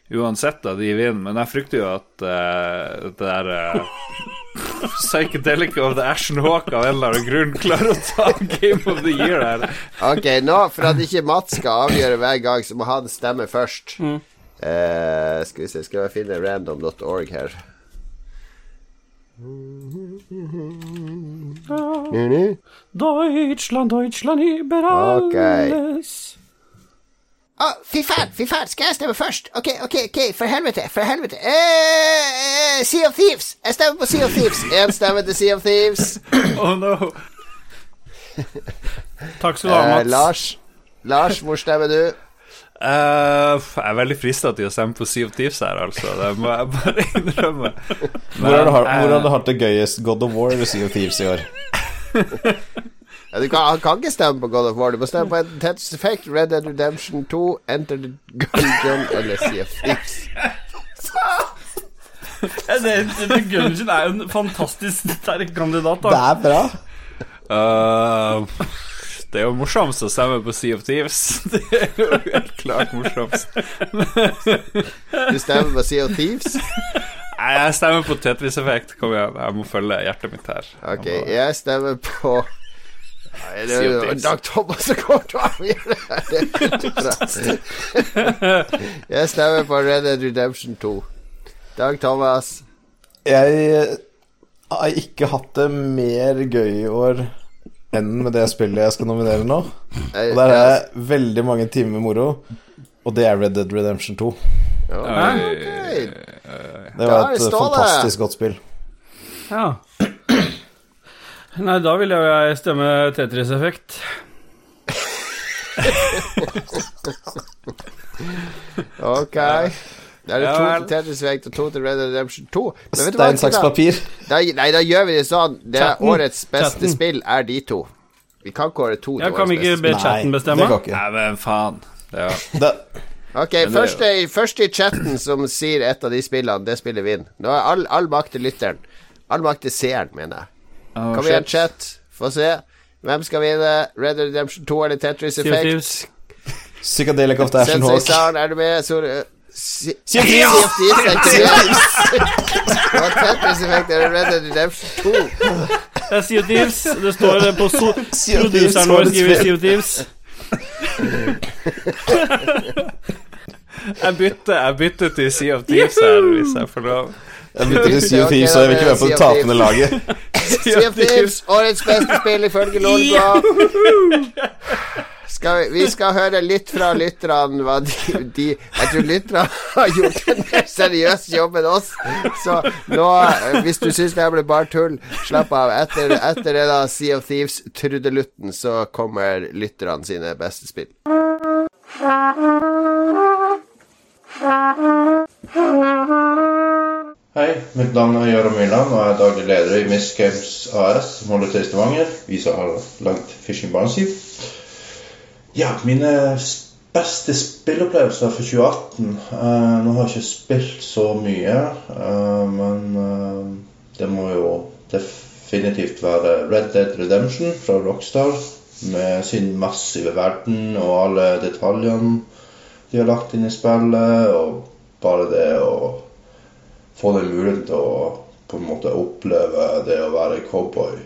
Uansett da de vinner, men jeg frykter jo at uh, det der uh, (laughs) Psychedelic of the Ashen Hawk av en eller annen grunn klarer å ta Game of the Year her. Ok, nå, for at ikke Mats skal avgjøre hver gang, så må han stemme først. Eh, skal vi se, skal jeg finne random.org her. Deutschland, Deutschland über alles. Å, fy faen, fy faen, skal jeg stemme først? Ok, ok, ok, for helvete, for helvete. Eh, eh, sea of Thieves! Jeg stemmer på Sea of Thieves. Én stemme til Sea of Thieves. Oh no. Takk skal du ha, Eh, Lars, Lars, hvor stemmer du? Eh, jeg er veldig frista til å stemme på Sea of Thieves her, altså. Det må jeg bare (laughs) innrømme. Hvor har du, har, Men, hvor har du eh, hatt det gøyest? God of War eller Sea of Thieves i år? (laughs) Du kan, han kan ikke stemme på God of War. Du må stemme på enten Tetris Effect, Red Dead Redemption 2, Enter the Gungeon eller Sea of Thieves. (laughs) Enter det, det, Gungeon er jo en fantastisk sterk kandidat. Da. er bra. eh, det er jo morsomst å stemme på Sea of Thieves. (laughs) Det er jo helt klart morsomst. Du stemmer på Sea of Thieves? Nei, Jeg stemmer på Tetris-effekt. Kom igjen, jeg må følge hjertet mitt her. Ok, jeg stemmer på Nei, det er Sea of jo Thieves. Dag Thomas som kommer til å avgjøre det. (laughs) Jeg stemmer på Red Dead Redemption 2. Dag Thomas. Jeg har ikke hatt det mer gøy i år enn med det spillet jeg skal nominere nå. Og der er veldig mange timer med moro, og det er Red Dead Redemption 2. Ja. Det var er et fantastisk godt spill. Ja. Nei, da vil jo jeg stemme Tetris Effekt. (laughs) Ok. Da er det Ja to til Tetris Effect og to til Red Dead Redemption 2. Men vet du hva, Stein, saks, papir. Da, nei, da gjør vi det sånn. Det er Chatten. årets beste Chatten. spill er de to. Vi kan kåre to Ja, til kan vi ikke beste be spill. chatten det bestemme? Nei, ikke. Nei, men faen. Ja. (laughs) Det, Ok, først, første, første i chatten som sier et av de spillene, det spiller vi inn. Nå er all, all makt til lytteren. All makt til seeren, mener jeg. Oh, Kom igjen, chat. Få se. Hvem skal vinne? Red Dead Redemption 2 eller Tetris Effect? Psychedelic of the Ashen Sensei Hawk. Sound, er du med? Så, si, Sea of Thieves! er Tetris Effect Red Dead Redemption 2. Det er Sea of Thieves. Det står det på so Sea of Thieves Produseren vår skriver. Sea of Thieves. Jeg bytter, jeg bytter til Sea of Thieves her, hvis jeg får lov. Jeg bytter til Sea of Thieves, så jeg vil ikke være på det det Sea of tapende laget. Sea of Thieves, årets beste spill ifølge Lolbua. Skal vi, vi skal høre litt fra lytterne hva de, de Jeg tror lytterne har gjort en mer seriøs jobb enn oss. Så nå, hvis du syns det ble bare tull, slapp av. Etter, etter det da Sea of Thieves-trudelutten, så kommer lytterne sine beste spill. Hei, mitt navn er Gøran Myrland, og jeg er daglig leder i Miss Games AS, som holder til Stavanger. Vi som har lagd Fishing Barnesiv. Ja, mine beste spillopplevelser for 2018 uh, Nå har jeg ikke spilt så mye, uh, men uh, det må jo definitivt være Red Dead Redemption fra Rockstar. Med sin massive verden og alle detaljene de har lagt inn i spillet. Og bare det å få den muligheten til å på en måte oppleve det å være cowboy.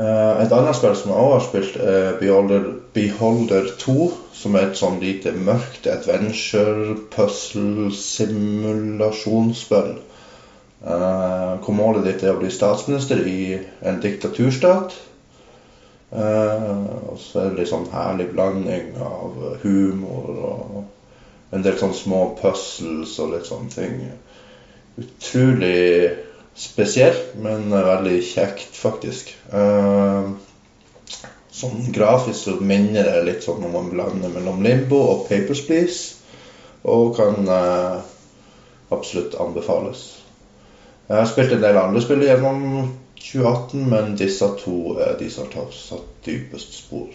Eh, et annet spill som jeg også har spilt, er Beholder, Beholder 2, som er et sånn lite mørkt adventure, puzzle, simulasjonsspill. Uh, hvor målet ditt er å bli statsminister i en diktaturstat. Uh, og så er det litt sånn herlig blanding av humor og en del sånn små puzzles og litt sånne ting utrolig spesielt, men veldig kjekt, faktisk. Eh, sånn grafisk så minner det litt sånn om man blander mellom Limbo og Papers, Please. Og kan eh, absolutt anbefales. Jeg har spilt en del andre spill gjennom 2018, men disse to er de som har satt dypest spor.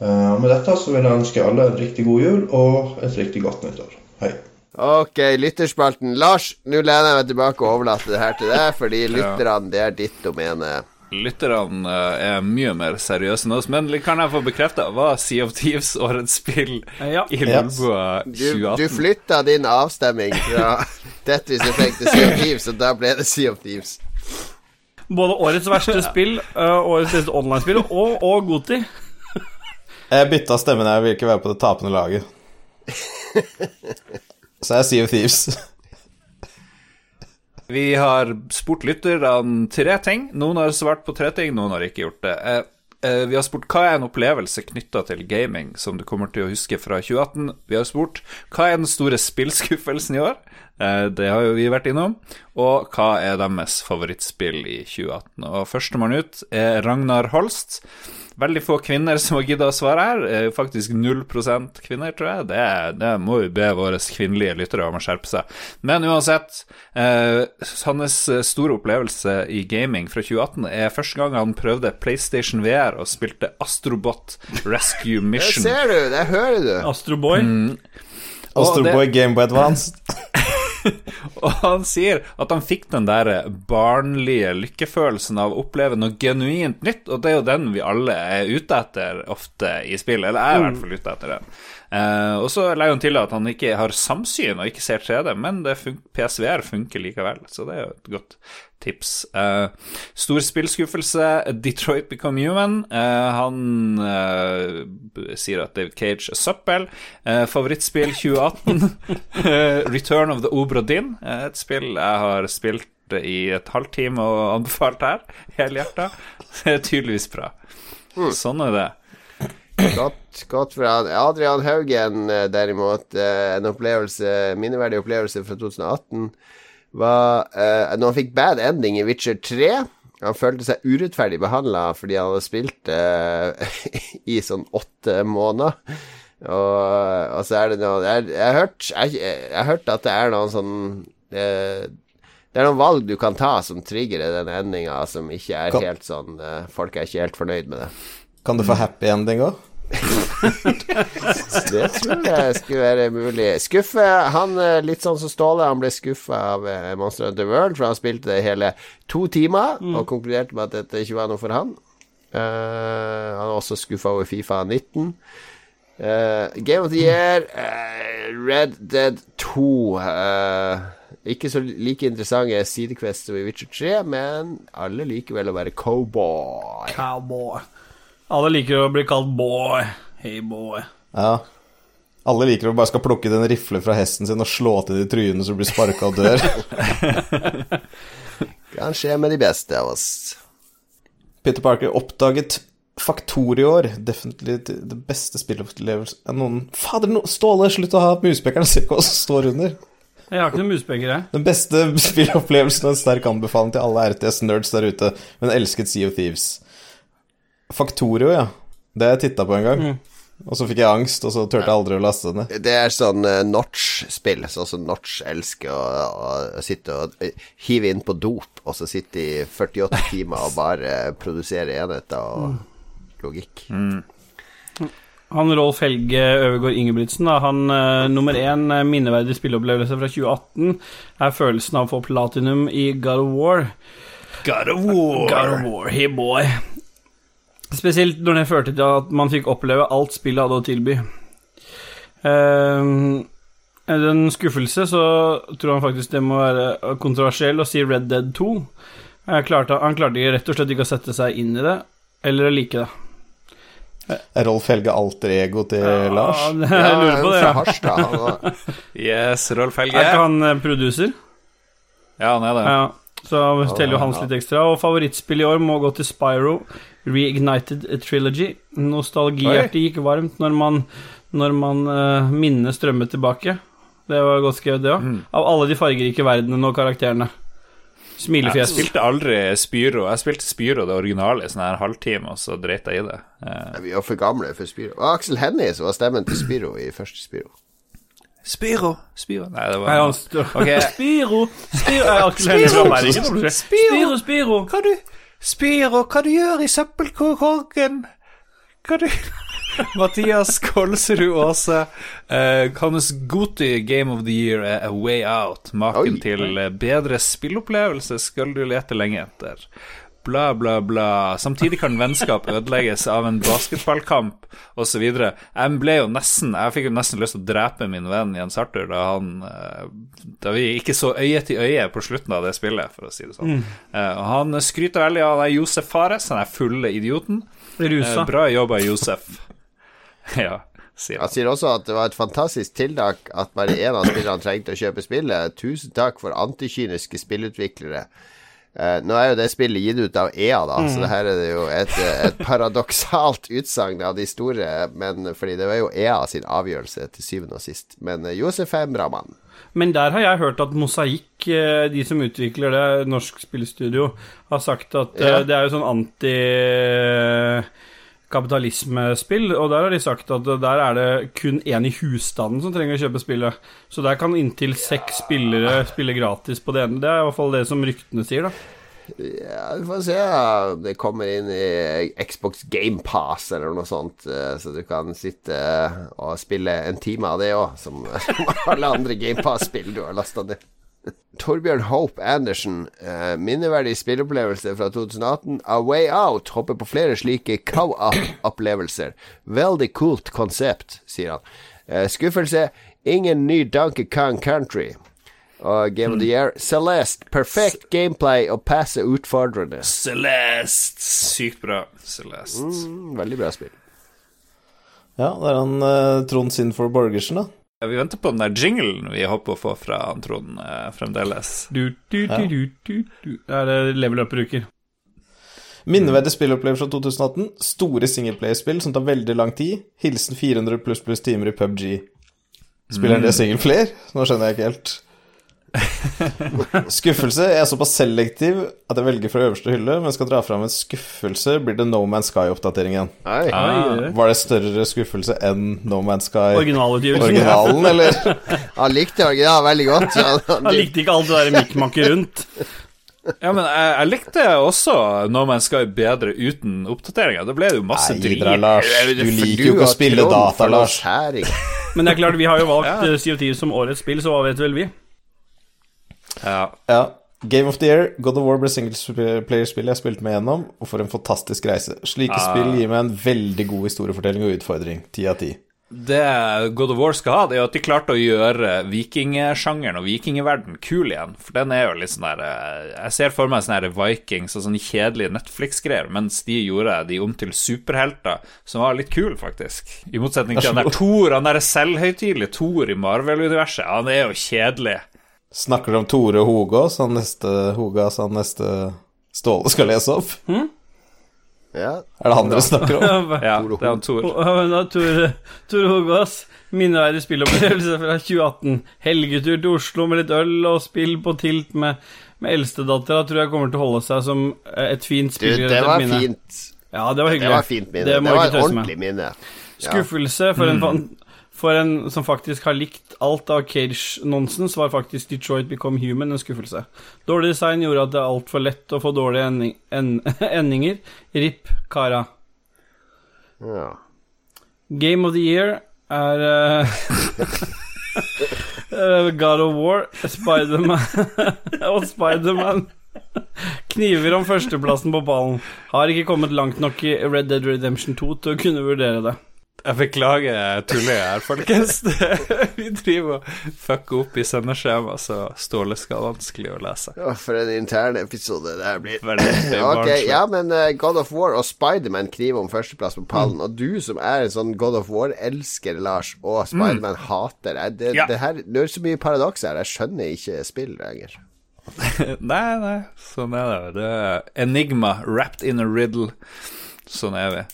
Eh, og med dette så vil jeg ønske alle en riktig god jul og et riktig godt nyttår. Hei. Ok, lytterspalten. Lars, nå lener jeg meg tilbake og overlater det her til deg, fordi lytterne, det er ditt domene. Lytterne eh, er mye mer seriøse enn oss, men kan jeg få bekrefta var Sea of Thieves årets spill Ja. i. Lolbua Du, 2018? du flytta din avstemming fra (laughs) Tetris Effect til Sea of Thieves, og da ble det Sea of Thieves. Både årets verste (laughs) spill, øh, årets beste online-spill og, og Goti. Jeg bytta stemmen, jeg vil ikke være på det tapende laget. (laughs) Så jeg of Thieves. Vi har spurt lytterne tre ting. Noen har svart på tre ting, noen har ikke gjort det. Eh, eh, vi har spurt hva er en opplevelse knytta til gaming som du kommer til å huske fra 2018. Vi har spurt hva er den store spillskuffelsen i år. Eh, det har jo vi vært innom. Og hva er deres favorittspill i 2018. Og førstemann ut er Ragnar Holst Veldig få kvinner som har gidda å svare her. Eh, Faktisk 0% kvinner, tror jeg. Det, det må vi be våre kvinnelige lyttere om å skjerpe seg. Men uansett, eh, hans store opplevelse i gaming fra 2018 er første gang han prøvde PlayStation VR og spilte Astrobot Rescue (laughs) Mission. Det ser du, det hører du. Astroboy. Astroboy Gameboy Advance. (laughs) (laughs) Og han sier at han fikk den der barnlige lykkefølelsen av å oppleve noe genuint nytt, og det er jo den vi alle er ute etter ofte i spill, eller jeg er i hvert fall ute etter den. Eh, og så legger han til at han ikke har samsyn og ikke ser 3D, men det fun PSVR funker likevel, så det er jo et godt tips. Eh, stor spillskuffelse, Detroit Become Human. Eh, han sier at David Cage er søppel. Eh, favorittspill 2018, (laughs) eh, Return of the Obra Dinn, eh, et spill jeg har spilt i et halvtime og anbefalt her, helhjerta. (laughs) Det er tydeligvis bra. Sånn er det. Godt, godt for han. Adrian Haugen, eh, derimot, eh, en opplevelse, minneverdig opplevelse fra 2018, var uh, når han fikk bad ending i Witcher 3. Han følte seg urettferdig behandla fordi han hadde spilt uh, (laughs) i sånn åtte måneder. Og, og så er det noe Jeg, har hørt hørt at det er noen sånn uh, Det er noen valg du kan ta som trigger den endinga, som ikke er helt sånn Folk er ikke helt fornøyd med det. Kan du få happy ending òg? (laughs) Det tror jeg skulle være mulig. Skuffe Han eh, litt sånn som Ståle, han ble skuffa av Monster Monster Hunter World, for han spilte det hele to timer og konkluderte med at dette ikke var noe for han. Uh, han er også skuffa over Fifa 19. Uh, Game of the Year, uh, Red Dead 2. eh, ikke så like interessante sidequests som i Witcher 3, men alle liker vel å være cowboy. Cowboy. Alle liker å bli kalt boy. Hey, boy. Ja. Alle liker å bare skal plukke den en rifle fra hesten sin og slå til de trynene som blir sparka og dør. (laughs) Kan skje med de beste av oss. Peter Parker oppdaget Faktor i år. Definitivt det beste spillopplevelsen av noen Fader, no, Ståle, slutt å ha muspekeren! Se hva som står under. Jeg har ikke noen muspeker, jeg. Den beste (laughs) spillopplevelsen og en sterk anbefaling til alle RTS-nerds der ute, men elsket Sea of Thieves. Faktorio, ja. Det har jeg titta på en gang. Og så fikk jeg angst, og så turte jeg aldri å laste det ned. Det er sånn uh, Notch-spill, sånn som Notch elsker å, å, å sitte og uh, hive inn på dop, og så sitte i 48 (laughs) timer og bare uh, produsere enheter og logikk. Han Rolf Helge Øvergård Ingebrigtsen, da, han eh, nummer én minneverdig spilleopplevelse fra 2018 er følelsen av å få platinum i God of War. God of War. God of War, hey boy. Spesielt når det førte til at man fikk oppleve alt spillet hadde å tilby. Ehm, en skuffelse, så tror han faktisk det må være kontroversiell å si Red Dead 2. Jeg klarte, han klarte rett og slett ikke å sette seg inn i det, eller å like det. Er Rolf Helge alter ego til Lars? (laughs) Ja, jeg lurer på det. Ja. Harstad. Yes, Rolf Helge. Er ikke han eh, producer? Ja, han er det. Ja, så teller jo hans litt ekstra. Og favorittspill i år må gå til Spyro Reignited Trilogy. Nostalgihjertet gikk varmt når man, når man uh, minnet strømmet tilbake. Det var godt skrevet, det òg. Av alle de fargerike verdenene og karakterene. Smilefjes. Jeg spilte aldri Spyro. Jeg spilte Spyro det originale i sånn her halvtime, og så dreit jeg i det. Uh. Vi var for gamle for Spyro. Og Aksel Hennie som var stemmen til Spyro i første Spyro. Spyro, Spyro Nei, det var Nei, (laughs) Spyro. Spyro. Spyro. Spyro. Spyro. Spyro. Spyro. Spyro. Spyro. Spyro. Spyro. du? Spiro, Spiro! Hva du Spyro, hva du gjør i søppelkorgen? Hva du (laughs) Mathias Kolsrud Aase. Uh, hans Goti Game of the Year er A Way Out. Maken Oi. til eh, bedre spillopplevelse skal du lete lenge etter. Bla, bla, bla. Samtidig kan vennskap ødelegges av en basketballkamp osv. Jeg ble jo nesten Jeg fikk jo nesten lyst til å drepe min venn Jens Arthur da han eh, Da vi ikke så øye til øye på slutten av det spillet, for å si det sånn. Mm. og han skryter veldig av Josef Fares, han er fulle idioten. Rusa. bra jobba, Josef. (laughs) ja, sier Han han. sier også at det var et fantastisk tiltak at bare én av spillerne trengte å kjøpe spillet. Tusen takk for antikyniske spillutviklere. Eh, nå er jo det spillet gitt ut av EA, da, så det her er det jo et, et paradoksalt (laughs) utsagn av de store, men fordi det var jo EA sin avgjørelse til syvende og sist. Men uh, Josef er en bra mann. Men der har jeg hørt at Mosaikk, eh, de som utvikler det, norsk spillstudio, har sagt at eh, Ja. det er jo sånn anti kapitalismespill, og der har de sagt at der er det kun én i husstanden som trenger å kjøpe spillet. Så der kan inntil seks spillere spille gratis på det ene. Det er i hvert fall det som ryktene sier, da. Ja, vi får se det kommer inn i Xbox Game Pass eller noe sånt, eh, så du kan sitte og spille en time av det òg, som (laughs) alle andre Game Pass-spill du har lasta ned. (laughs) Torbjørn Hope Andersen, eh, minneverdig spilleopplevelse fra 2018. A Way Out hopper på flere slike cow-up-opplevelser. Veldig kult konsept, sier han. Eh, skuffelse, ingen ny Donkey Kong Country. Og Game of the Year, Celeste, perfekt gameplay og passe utfordrende. Celeste. Sykt bra. Celeste. Mm, veldig bra spill. Ja, det er han eh, Trond Sinfor Borgersen, da. Ja, Vi venter på den der jinglen vi håper å få fra Trond eh, fremdeles. Du, du, du, du, du, du. Det er det level up-bruker. Minneverdig spillopplever fra 2018. Store singleplayerspill som tar veldig lang tid. Hilsen 400 pluss pluss timer i PubG. Spiller det singleplayer? Nå skjønner jeg ikke helt. (laughs) Skuffelse. Jeg er såpass selektiv at jeg velger fra øverste hylle, men skal dra fram en skuffelse, blir det No Man's Sky-oppdateringen. Ah. Var det større skuffelse enn No Man's Sky? Originalen, eller? (laughs) Han likte originalen veldig godt. Ja, (laughs) han, likte ikke alt det der mikkmakket rundt. Ja, men jeg, jeg likte også No Man's Sky bedre uten oppdateringer. Da ble det jo masse Nei, drit. Lars. Du liker jo ikke å spille data, Lars. Men det er klart, vi har jo valgt ja. CO10 som årets spill, så hva vet vel vi? Ja. Ja. Game of the Year, God of War ble singleplayer-spillet jeg spilte meg gjennom, og for en fantastisk reise. Slike spill gir meg en veldig god historiefortelling og utfordring. Ti av ti. Det God of War skal ha, det er jo at de klarte å gjøre vikingsjangeren og vikingverden kul igjen. For den er jo litt sånn der eh, Jeg ser for meg sånne Vikings og sånne kjedelige Netflix-greier, mens de gjorde de om til superhelter, som var litt kul, faktisk. I motsetning til han der Thor, han der selvhøytidelige Thor i Marvel-universet. Han er jo kjedelig. Snakker du om Tore Hogås, han neste Hogas, han neste Ståle skal lese opp? Ja. Er det han dere snakker om? (laughs) Ja, det er han Tor. Tore, da, Tor, Tor Hogås, minneverdig spillopplevelse fra 2018. Helgetur til Oslo med litt øl og spill på tilt med, med eldstedattera tror jeg kommer til å holde seg som eh, et fint Du, spill. det var fint. Ja, det var hyggelig. Det var fint minne. Det Det, var ikke et ordentlig minne. Ja. Skuffelse for en, fan- for en som faktisk har likt alt av Cage-nonsens, var faktisk Detroit Become Human en skuffelse. Dårlig design gjorde at det er altfor lett å få dårlige ending, en, (laughs) endinger. RIP Kara. Ja. Game of the Year er eh, (laughs) God of War, Spiderman (laughs) og Spiderman. Kniver om førsteplassen på ballen. Har ikke kommet langt nok i Red Dead Redemption 2 til å kunne vurdere det. Jeg beklager tullet her, folkens. (laughs) Vi driver og fucker opp i sendeskjema, så Ståle skal vanskelig å lese. Ja, for en intern episode det her blir. (clears throat) Ok, ja, men eh, God of War og Spiderman kniver om førsteplass på pallen. Og du som er en sånn God of War-elsker, Lars, og Spiderman hater eh, det, Ja. det her det er så mye paradoks her. Jeg skjønner ikke spill lenger. (laughs) Nei, nei, sånn er det. Det er enigma wrapped in a riddle. Sånn er vi.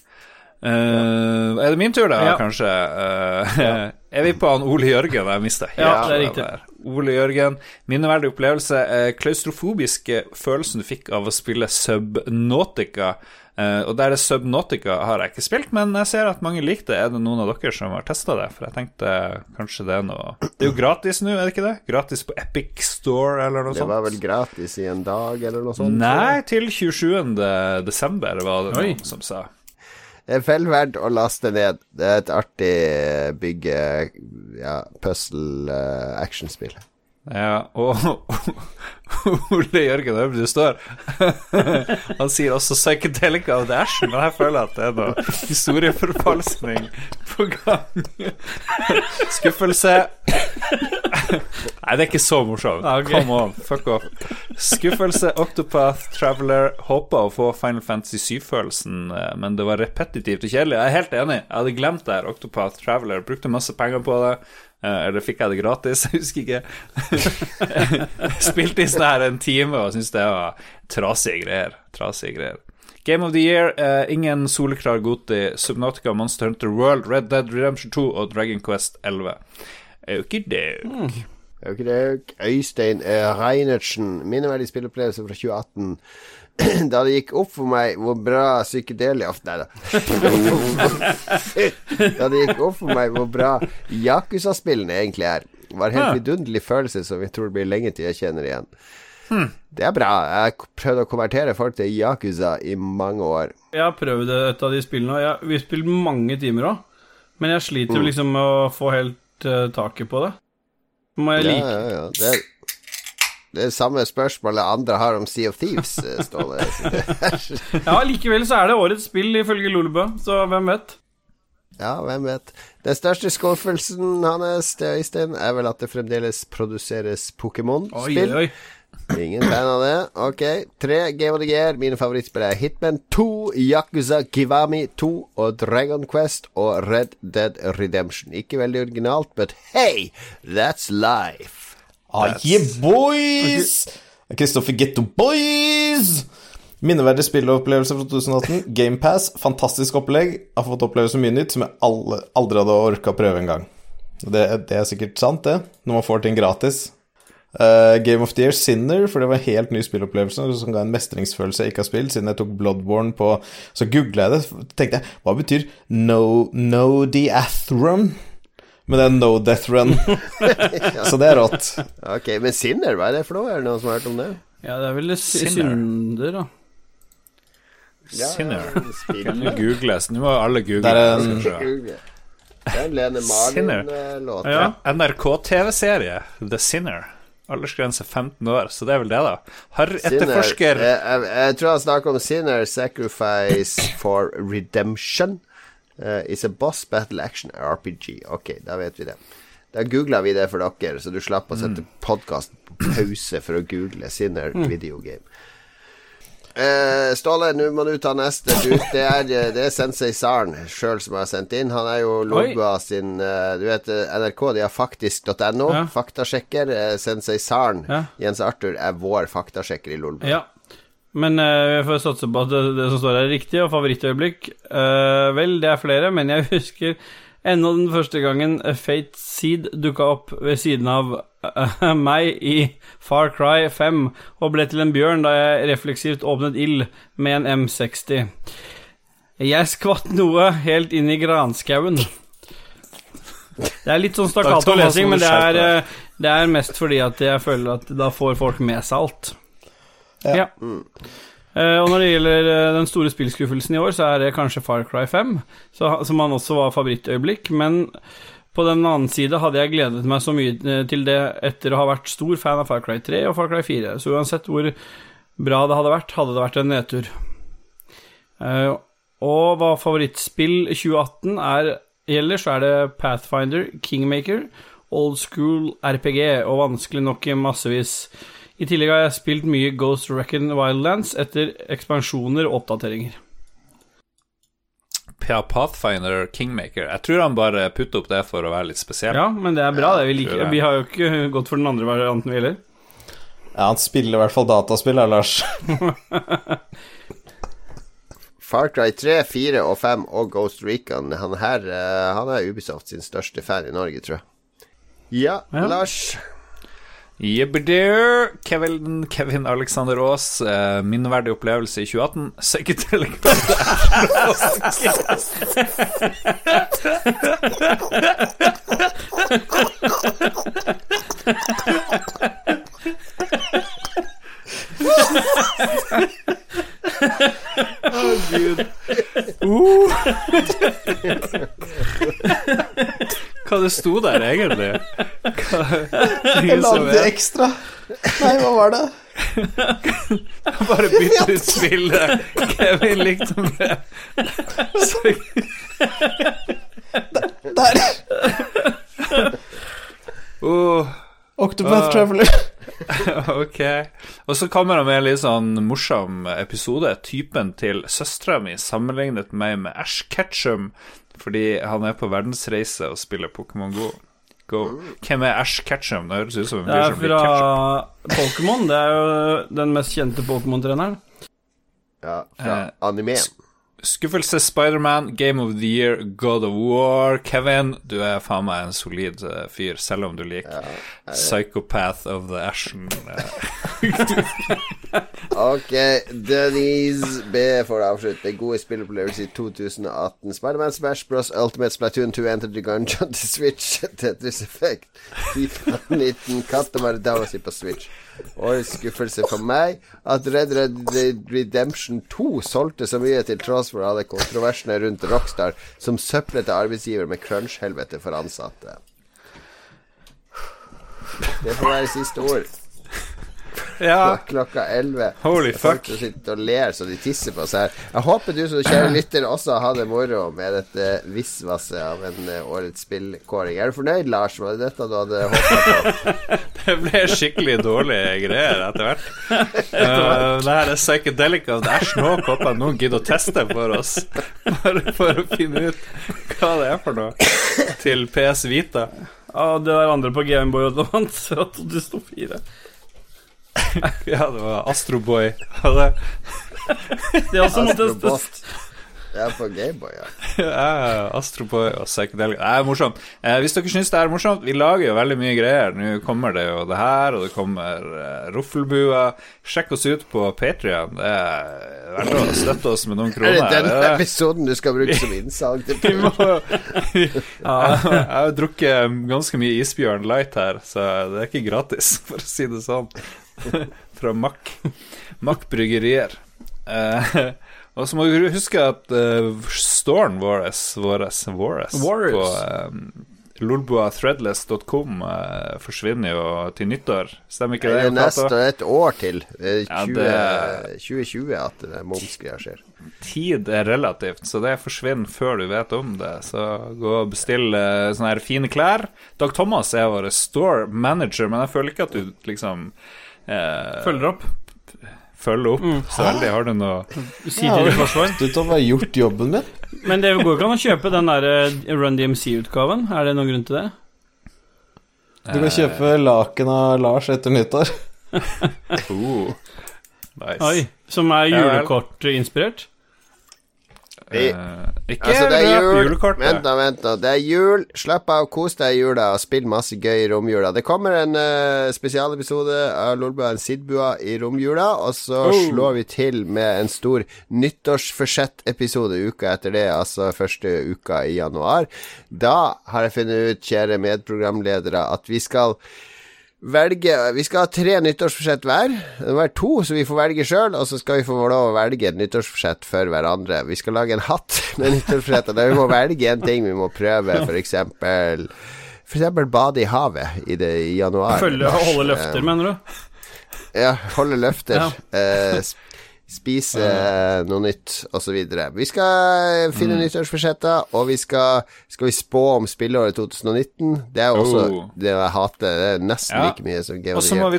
Eh, er det min tur, da, Ja. kanskje? Eh, (laughs) er vi på han Ole Jørgen? Jeg mista helt Ja, det er riktig. der. Ole Jørgen. Minneverdig opplevelse. Uh, klaustrofobiske følelsen du fikk av å spille Subnautica. Uh, og der det Subnautica har jeg ikke spilt, men jeg ser at mange liker det. Er det noen av dere som har testa det? For jeg tenkte kanskje det er noe Det er jo gratis nå, er det ikke det? Gratis på Epic Store eller noe Det sånt? var vel gratis i en dag, eller noe sånt? Nei, til 27. desember var det Oi. noen som sa. Det er vel verdt å laste ned. Det er et artig bygge... Ja, puzzle-actionspill. Ja, og Ole Jørgen Øvre, du står (laughs) Han sier også 'psychedelica of the Ash', men jeg føler at det er noe historieforfalskning på gang. (laughs) Skuffelse. Nei, det er ikke så morsomt. Okay. Come on, fuck off. Skuffelse, Octopath Traveler. Håpa å få Final Fantasy 7-følelsen, eh, men det var repetitivt og kjedelig. Jeg er helt enig. Jeg hadde glemt det her, Octopath Traveler. Brukte masse penger på det. Eh, Eller fikk jeg det gratis? (laughs) Jeg husker ikke. (laughs) Spilte i sånn her en time og syntes det var trasige greier. Trasige greier. Game of the Year, uh, ingen soleklar Goti. Subnautica, Monster Hunter World, Red Dead Redemption 2 og Dragon Quest 11. Er Mm. det Øystein uh, Reinertsen, minneverdig spilleopplevelse fra 2018. (clears throat) Da det gikk opp for meg hvor bra psykedelia Nei da. (laughs) Da det gikk opp for meg hvor bra Yakuza-spillene egentlig er. Var en helt vidunderlig følelse som jeg tror det blir lenge til jeg kjenner igjen. Det er bra. Jeg har prøvd å konvertere folk til Yakuza i mange år. Jeg har prøvd et av de spillene, og jeg, vi har spilt mange timer òg. Men jeg sliter Mm. liksom med å få helt uh, taket på det. Må jeg Ja, like ja, ja. Det er, det er samme spørsmålet andre har om Sea of Thieves, eh, Ståle. (laughs) Ja, likevel så er det årets spill ifølge Lolebø, så hvem vet? Ja, hvem vet. Den største skuffelsen hans, det Øystein, er vel at det fremdeles produseres Pokémon-spill. Ingen fan av det. Ok. Tre Gear. Mine favorittspill er Hitman 2, Yakuza Kiwami 2 og Dragon Quest og Red Dead Redemption. Ikke veldig originalt, but hey, that's life. Ah, yeah, boys! Kristoffer Getto Boys! Minneverdig spilleopplevelse fra 2018. GamePass, fantastisk opplegg. Har fått oppleve så mye nytt som jeg aldri hadde orka prøve engang. Det, det er sikkert sant, det, når man får ting gratis. Uh, Game of the Year Sinner, for det var en helt ny spillopplevelse som ga en mestringsfølelse jeg ikke har spilt siden jeg tok Bloodborne på Så googla jeg det, tenkte jeg hva betyr no, no death Men det er no death run. (laughs) (laughs) Så det er rått. Ok, Men Sinner, hva er det for noe? Er det noen som har hørt om det? Ja, det er vel Sinner. synder, da. Sinner. Spill. Kan du google? Så nå må alle google. Det er en-. Det er en Lene Sinner. Marlin-låt. Ja. NRK-TV-serie The Sinner. Aldersgrense 15 år, så det er vel det, da. Har etterforsker Jeg, jeg, jeg tror han snakker om Sinner Sacrifice for Redemption. Uh, is a boss battle action RPG. Ok, da vet vi det. Da googla vi det for dere, så du slapp å sette podkasten på pause for å google Sinner videogame. Uh, Ståle, nå må du ta neste. Du, det, er, det er Sensei Saren sjøl som har sendt inn. Han er jo logga sin uh, Du vet eh, NRK, de har faktisk.no. Ja. Faktasjekker. Eh, Sensei Saren, Ja. Jens Arthur, er vår faktasjekker i Lolbua. Ja. Men eh, vi får satse på at det, det som står her, er riktig. Og favorittøyeblikk uh, Vel, det er flere, men jeg (laughs) husker ennå den første gangen Fate Seed dukka opp ved siden av uh, (laughs) meg i Far Cry 5 og ble til en bjørn da jeg refleksivt åpnet ild med en M60. Jeg skvatt noe helt inn i granskauen. Det er litt sånn stakkato Da tar jeg lesing, sånn men det er, eh, det er mest fordi at jeg føler at da får folk med seg alt. Ja. Ja. Eh, og når det gjelder eh, den store spillskuffelsen i år, så er det kanskje Far Cry 5, så, som han også var favorittøyeblikk. Men på den annen side hadde jeg gledet meg så mye eh, til det etter å ha vært stor fan av Far Cry 3 og Far Cry 4. Så uansett hvor bra det hadde vært, hadde det vært en nedtur. Uh, og hva favorittspill 2018 er, gjelder, så er det Pathfinder, Kingmaker, Old School RPG og vanskelig nok i massevis. I tillegg har jeg spilt mye Ghost Recon Wildlands etter ekspansjoner og oppdateringer. Pathfinder Kingmaker. Jeg tror han bare putter opp det for å være litt spesiell. Ja, men det er bra, det. Vi, liker. vi har jo ikke gått for den andre varianten, vi heller. Ja, han spiller i hvert fall dataspill, da, Lars. (laughs) Far Cry 3, 4 og 5 og Ghost Recon. Han her eh, Han er Ubisoft sin største fan i Norge, tror jeg. Ja, Ja. Lars. Jebbedear. Kevin, Kevin Alexander Aas, eh, minneverdig opplevelse i 2018. Psychedelic Hva det sto der egentlig? (laughs) Hva, la som ekstra. Nei, hva var det? (laughs) Bare bytte ut spillet. Kevin likte det. Så, (laughs) Der! oh, Octopath Ah. Traveler. ok. Og så kommer han med en litt sånn morsom episode. Typen til søstera mi sammenlignet meg med Ash Ketchum fordi han er på verdensreise og spiller Pokémon Go. Go. Hvem er Ash Ketchum? Det høres ut som en fyr som blir fra. Pokémon. Det er jo den mest kjente Pokémon-treneren. Ja, fra Eh, animeen. Skuffelse Spiderman, Game of the Year, God of War. Kevin, du er faen meg en solid uh, fyr, selv om du liker Psychopath of the Ashen. eh. (laughs) Ok, Denise B for å avslutte. Gode spilleopplevelser i 2018. Spiderman Smash Bros. Ultimate Splatoon 2 Enter the Gungeon (laughs) til Switch. Tetris Effect. FIFA 19. Katamari si på Switch. Årets skuffelse for meg at Red Red Redemption 2 solgte så mye til tross for alle kontroversene rundt Rockstar som søplete arbeidsgiver med crunch-helvete for ansatte. Det får være siste ord. Ja, (laughs) Klokka 11. Holy er folk sitter og ler så de tisser på seg. Jeg håper du som kjære (clears throat) lytter også har det moro med dette visvaset av en eh, årets spillkåring. Er du fornøyd, Lars? Var det dette du hadde håpa på? (laughs) det ble skikkelig dårlige greier etter hvert. (laughs) Uh, det her er Psychedelic of the ash. Nå Håper jeg noen gidder å teste for oss, bare for å finne ut hva det er for noe, til PS Vita. Ja, det der andre på Gameboy Advance fra 2004. (laughs) Ja, det var Astroboy. Det- er også måtte Astrobot. Ja, på Gameboy, ja. Ja, Astroboy og Psychedelic. Det er morsomt. Eh, hvis dere syns det er morsomt, vi lager jo veldig mye greier. Nå kommer det jo det her, og det kommer eh, Ruffelbua. Sjekk oss ut på Patrion. Det er verdt å støtte oss med noen Er kroner. det den Det er episoden du skal bruke som (laughs) innsalg til Patrion? (laughs) Jeg jeg har drukket ganske mye Isbjørn Light her, så det er ikke gratis, for å si det sånn. (laughs) Fra Mack. Mack bryggerier. Uh, (laughs) og så må vi huske at uh, storen vår, vår, Våres. på uh, lolboathreadless.com uh, forsvinner jo til nyttår. Stemmer ikke Det det? er nesten et år til. Eh, Ja, 20, det- 2020 at det der momsgreia skjer. Tid er relativt, så det forsvinner før du vet om det. Så gå og bestill uh, sånne her fine klær. Dag Thomas er vår store manager, men jeg føler ikke at du liksom eh, Følger opp. følger opp Mm. så veldig. Har du noe til ditt. Du har bare gjort jobben min. Men det går ikke an å kjøpe den der eh, Run DMC-utgaven. Er det noen grunn til det? Du kan kjøpe laken av Lars etter nyttår. (laughs) oh, Nice. Oi, Som er julekortinspirert? Eh, ikke Altså, det er jul. julekortet. Vent da, vent da. Det er jul. Slapp av, kos deg i jula, og spill masse gøy i romjula. Det kommer en uh, spesialepisode av Lolbua en Sidbua i romjula, og så Oh. slår vi til med en stor nyttårsforsett-episode uka etter det, altså første uka i januar. Da har jeg funnet ut, kjære medprogramledere, at vi skal velge Vi skal ha tre nyttårsforsett hver. Det må være to, så vi får velge sjøl, og så skal vi få lov å velge et nyttårsforsett for hverandre. Vi skal lage en hatt (laughs) med nyttårsforsetter der vi må velge en ting vi må prøve, For eksempel bade i havet i, det, i januar. Følge og holde løfter, Eh, mener du? Ja, holde løfter. Ja. Eh, spise eh, noe nytt, osv. Vi skal Mm. finne nyttårsforsetter, og vi skal Skal vi spå om spilleåret 2019? Det er jo også Oh. det jeg hater. Det er nesten Ja. like mye som GVG. Og så må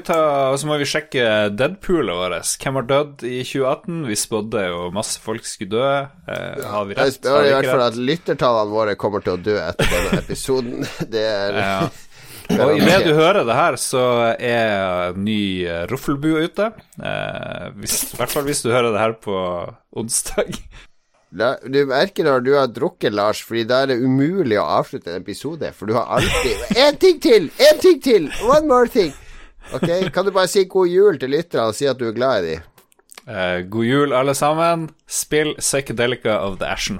må vi sjekke Deadpoolet vårt. Hvem har dødd i 2018? Vi spådde jo masse folk skulle dø. Eh, har vi Jeg spør i hvert fall at lyttertallene våre kommer til å dø etter denne (laughs) episoden. Det er Ja. Og idet du hører det her, så er ny eh, Roffelbua ute. Eh, hvis, I hvert fall hvis du hører det her på onsdag. Du merker når du har drukket, Lars, Fordi da er det umulig å avslutte en episode. For du har alltid En ting til! En ting til! One more thing! Ok, Kan du bare si god jul til lytterne og si at du er glad i dem? Eh, god jul, alle sammen. Spill Psychedelica of the Ashen